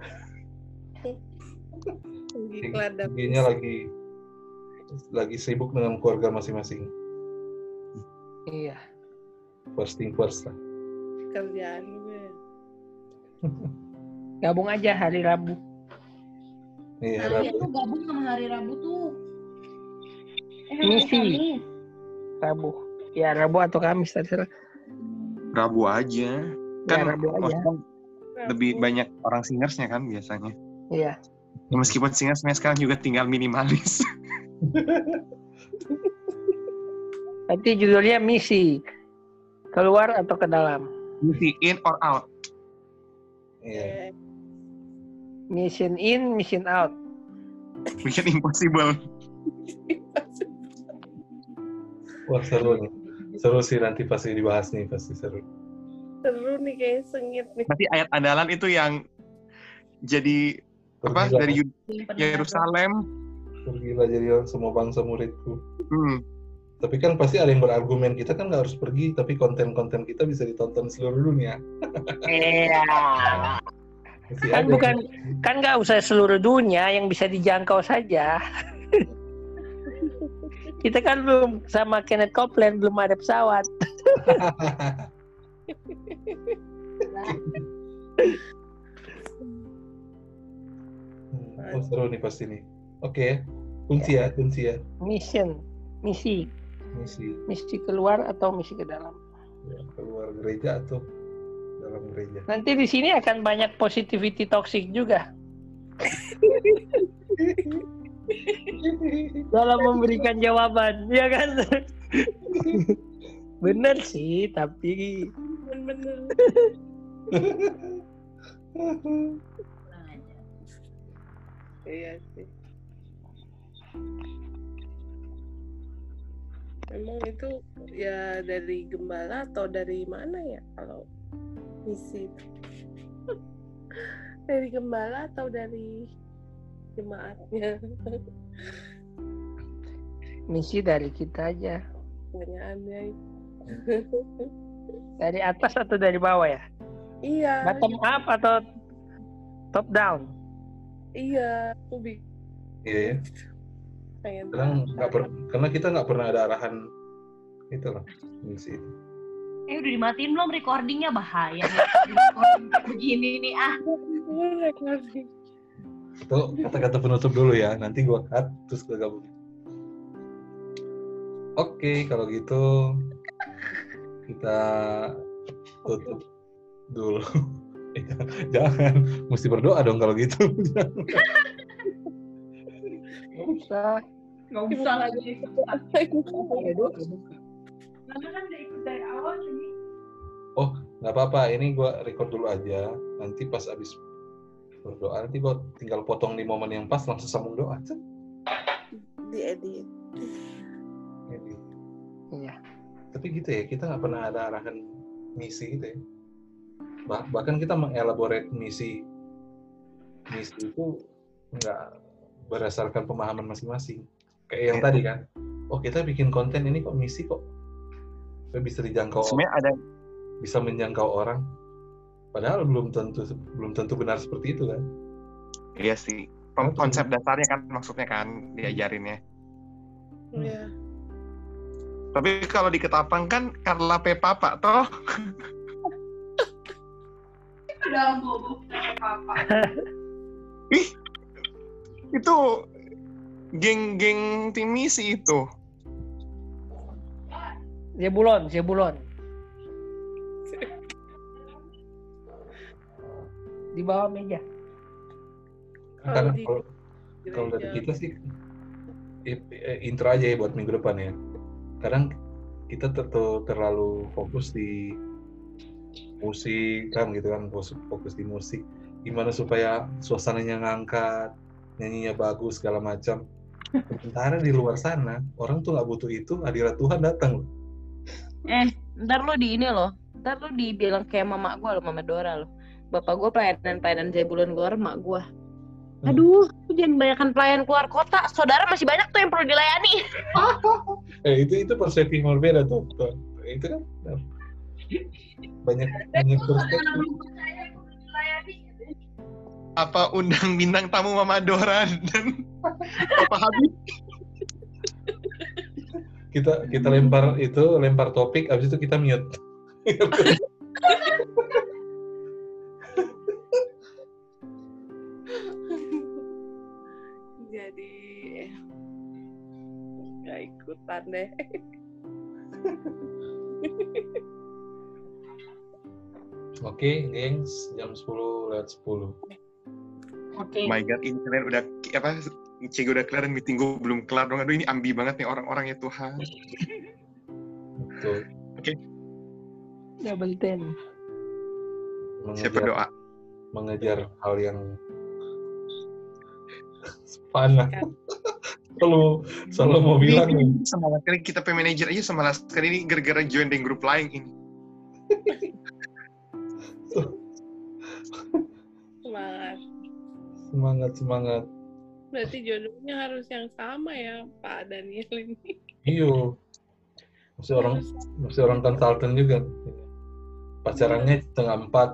S2: Giginya lagi lagi sibuk dengan keluarga masing-masing
S6: Iya.
S2: first thing first lah
S4: kerjaan gue.
S6: Gabung aja hari Rabu.
S2: iya
S7: Kalian
S2: Rabu.
S7: tuh gabung sama hari Rabu tuh Eh, hari
S6: Misi.
S7: Kamis.
S6: Rabu. Ya Rabu atau Kamis terserah.
S3: Rabu aja.
S6: Ya
S3: Kan
S6: Rabu aja.
S3: lebih banyak orang singersnya kan biasanya.
S6: Iya.
S3: Ya, meskipun singersnya sekarang juga tinggal minimalis.
S6: Nanti judulnya misi. Keluar atau ke dalam.
S3: Mesti in or out.
S2: Iya.
S4: Eh,
S6: Mission in, mission out.
S3: Mission impossible.
S2: Wah seru nih. Seru sih nanti pasti dibahas nih pasti seru.
S4: seru nih kayaknya sengit nih.
S3: Nanti ayat andalan itu yang jadi apa
S2: Pergilah,
S3: dari
S7: Yang pendengar
S3: Yerusalem.
S2: pergilah jadi semua bangsa muridku.
S3: Hmm.
S2: Tapi kan pasti ada yang berargumen kita kan nggak harus pergi, tapi konten-konten kita bisa ditonton seluruh dunia.
S6: Iya. Kan
S2: ada.
S6: bukan kan nggak usah seluruh dunia yang bisa dijangkau saja. Kita kan belum sama Kenneth Copeland belum ada pesawat.
S2: Oh seru nih pasti nih. Oke, kunci ya, kunci ya.
S6: Mission, misi,
S2: Misi
S6: misi keluar atau misi ke dalam.
S2: ya, keluar gereja atau gereja.
S6: Nanti di sini akan banyak positivity toxic juga dalam memberikan jawaban, ya kan? Bener sih, tapi
S4: Bener-bener. Iya sih. Emang itu ya dari gembala atau dari mana ya kalau misi itu? dari gembala atau dari jemaatnya?
S6: misi dari kita aja.
S4: Pertanyaannya.
S6: Dari atas atau dari bawah ya?
S4: iya,
S6: Bottom up atau top down?
S4: iya, aku
S2: Iya ya.
S4: pengen
S2: nggak per- karena kita nggak pernah ada arahan itu lah misi itu.
S7: Eh udah dimatiin belum recordingnya bahaya nih. Recording begini nih ah.
S2: Itu kata-kata penutup dulu ya. Nanti gua cut terus gua gabung. Oke, kalau gitu kita tutup dulu. Jangan, mesti berdoa dong kalau gitu.
S6: Nggak usah.
S7: Gak usah lagi.
S6: Ya, doa.
S7: Karena kan dari awal jadi.
S2: nggak apa-apa, ini gua record dulu aja. Nanti pas abis berdoa, nanti gua tinggal potong di momen yang pas langsung sambung doa. Cet.
S4: Diedit.
S2: Jadi,
S6: Iya.
S2: Tapi gitu ya, kita nggak pernah ada arahan misi gitu ya. Bah- bahkan kita mengelaborate misi misi itu nggak berdasarkan pemahaman masing-masing. Kayak yang
S3: Iya.
S2: tadi kan, oh kita bikin konten ini kok misi Kok bisa dijangkau
S3: Sebenarnya ada
S2: bisa menjangkau orang. Padahal belum tentu belum tentu benar seperti itu kan.
S3: iya sih. Pem- Konsep dasarnya kan maksudnya kan diajarinnya.
S4: Iya.
S3: Tapi kalau di Ketapang kan Carla P. Papa toh.
S7: Udah bobo apa-apa.
S3: Ih, itu geng-geng tim misi itu.
S6: Zebulon, Zebulon. Di bawah meja.
S4: Kalau
S2: Karena kalau kalau dari kita sih i- eh, intro aja ya buat minggu depan ya. Kadang kita ter- ter- terlalu fokus di musik kan gitu kan fokus, fokus di musik. Gimana supaya suasananya ngangkat, nyanyinya bagus segala macam. Sementara di luar sana orang tuh nggak butuh itu, hadirat Tuhan datang loh.
S7: Eh, ntar lo di ini loh. Ntar lo dibilang kayak mama gue loh, mama Dora loh. Bapak gue pelayanan-pelayanan Zebulon keluar, mak gue.
S2: Hmm.
S7: Aduh, lu jangan banyakkan pelayan keluar kota. Saudara masih banyak tuh yang perlu dilayani.
S2: Eh itu itu yang berbeda tuh. Tuh, Itu kan banyak banyak perspektif.
S3: Apa undang bintang tamu Mama Dora dan Papa Habib?
S2: Kita kita lempar itu lempar topik abis itu kita mute
S4: Jadi ya. nggak ikutan deh.
S2: Oke, gengs, jam 10 lewat 10.
S6: Oke.
S3: my god ini kalian udah apa Cego udah kelar dan meeting gue belum kelar dong aduh ini ambi banget nih orang-orang ya Tuhan
S2: Betul.
S6: Double ten.
S3: siapa doa
S2: mengejar hal yang panah. Selalu, selalu mau bilang nih.
S3: semangat kali kita pay manager aja semalas kali ini gara-gara join dengan grup lain ini
S4: Semangat.
S2: Semangat, semangat.
S4: Berarti jodohnya harus yang sama ya Pak Daniel ini.
S2: Iyo. Masih orang,
S4: Harus
S2: masih orang konsultan juga. Pacarannya setengah empat.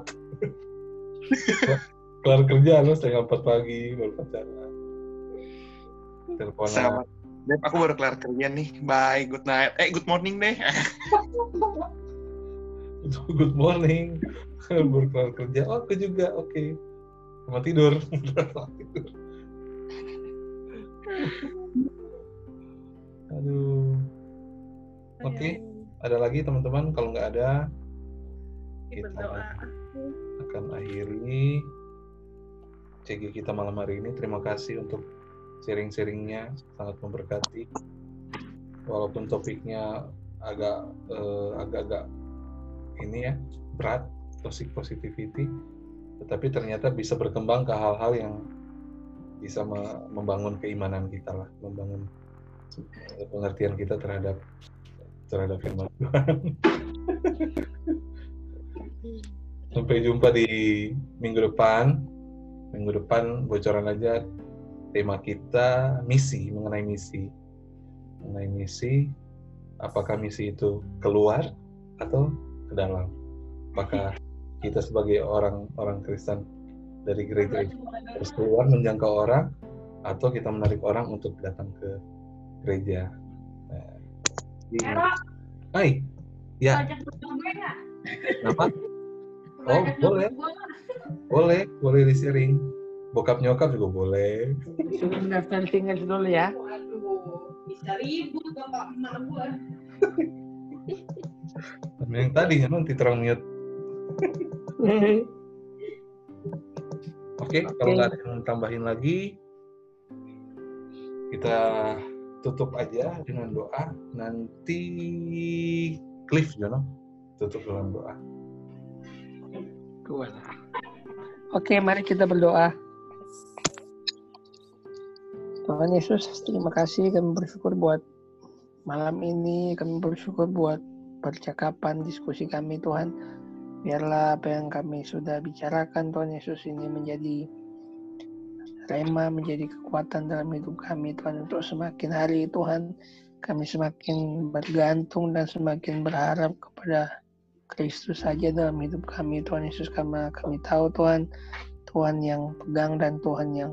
S2: Kelar kerja lo setengah empat pagi baru pacaran. Teleponan.
S3: sama Beb, aku baru kelar kerja nih bye good night eh good morning deh
S2: Good morning. baru kelar kerja. Oh, aku juga. Oke. Sama tidur. tidur. Aduh. Oke. Ada lagi teman-teman? Kalau nggak ada,
S4: Kita
S2: kita
S4: berdoa.
S2: akan akhiri CG kita malam hari ini. Terima kasih untuk sharing-sharingnya, sangat memberkati. Walaupun topiknya agak eh, agak-agak ini ya berat, toxic positivity, tetapi ternyata bisa berkembang ke hal-hal yang bisa me- membangun keimanan kita lah, membangun pengertian kita terhadap terhadap firman Tuhan. Sampai jumpa di minggu depan. Minggu depan bocoran aja tema kita misi mengenai misi. Mengenai misi, apakah misi itu keluar atau ke dalam? Apakah kita sebagai orang-orang Kristen dari gereja harus keluar menjangkau orang atau kita menarik orang untuk datang ke gereja? Nah, Hai, ya, kenapa? Oh, boleh. Boleh, boleh di sharing. Bokap nyokap juga boleh.
S6: Suruh daftar tinggal dulu ya.
S7: bisa ribut bapak emak gua.
S2: Yang tadi nanti terang mute. Oke, kalau nggak ada yang tambahin lagi, kita tutup aja dengan doa. Nanti Cliff, Jono, tutup dengan doa.
S6: Oke, mari kita berdoa. Tuhan Yesus, terima kasih kami bersyukur buat malam ini, kami bersyukur buat percakapan, diskusi kami Tuhan. Biarlah apa yang kami sudah bicarakan Tuhan Yesus ini menjadi rema, menjadi kekuatan dalam hidup kami Tuhan. Untuk semakin hari Tuhan kami semakin bergantung dan semakin berharap kepada Kristus saja dalam hidup kami Tuhan Yesus. Karena kami tahu Tuhan Tuhan yang pegang dan Tuhan yang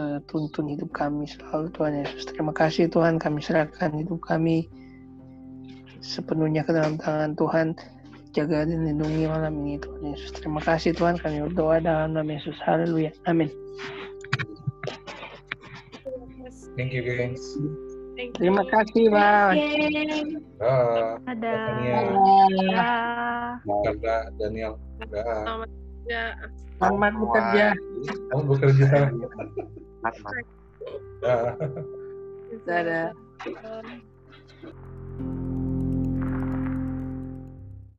S6: eh, tuntun hidup kami selalu Tuhan Yesus. Terima kasih Tuhan. Kami serahkan hidup kami sepenuhnya ke dalam tangan Tuhan jaga dan lindungi malam ini Tuhan Yesus terima kasih Tuhan kami berdoa dalam nama Yesus haleluya amin
S2: Thank you, guys.
S4: Thank
S6: terima
S4: you.
S6: kasih Bang
S2: Dah,
S5: Ada.
S2: Daniel. Kak Daniel. Dah,
S4: Ya,
S6: selamat bekerja
S2: kamu bekerja.
S3: Selamat.
S2: Dah.
S6: dadah
S4: eh,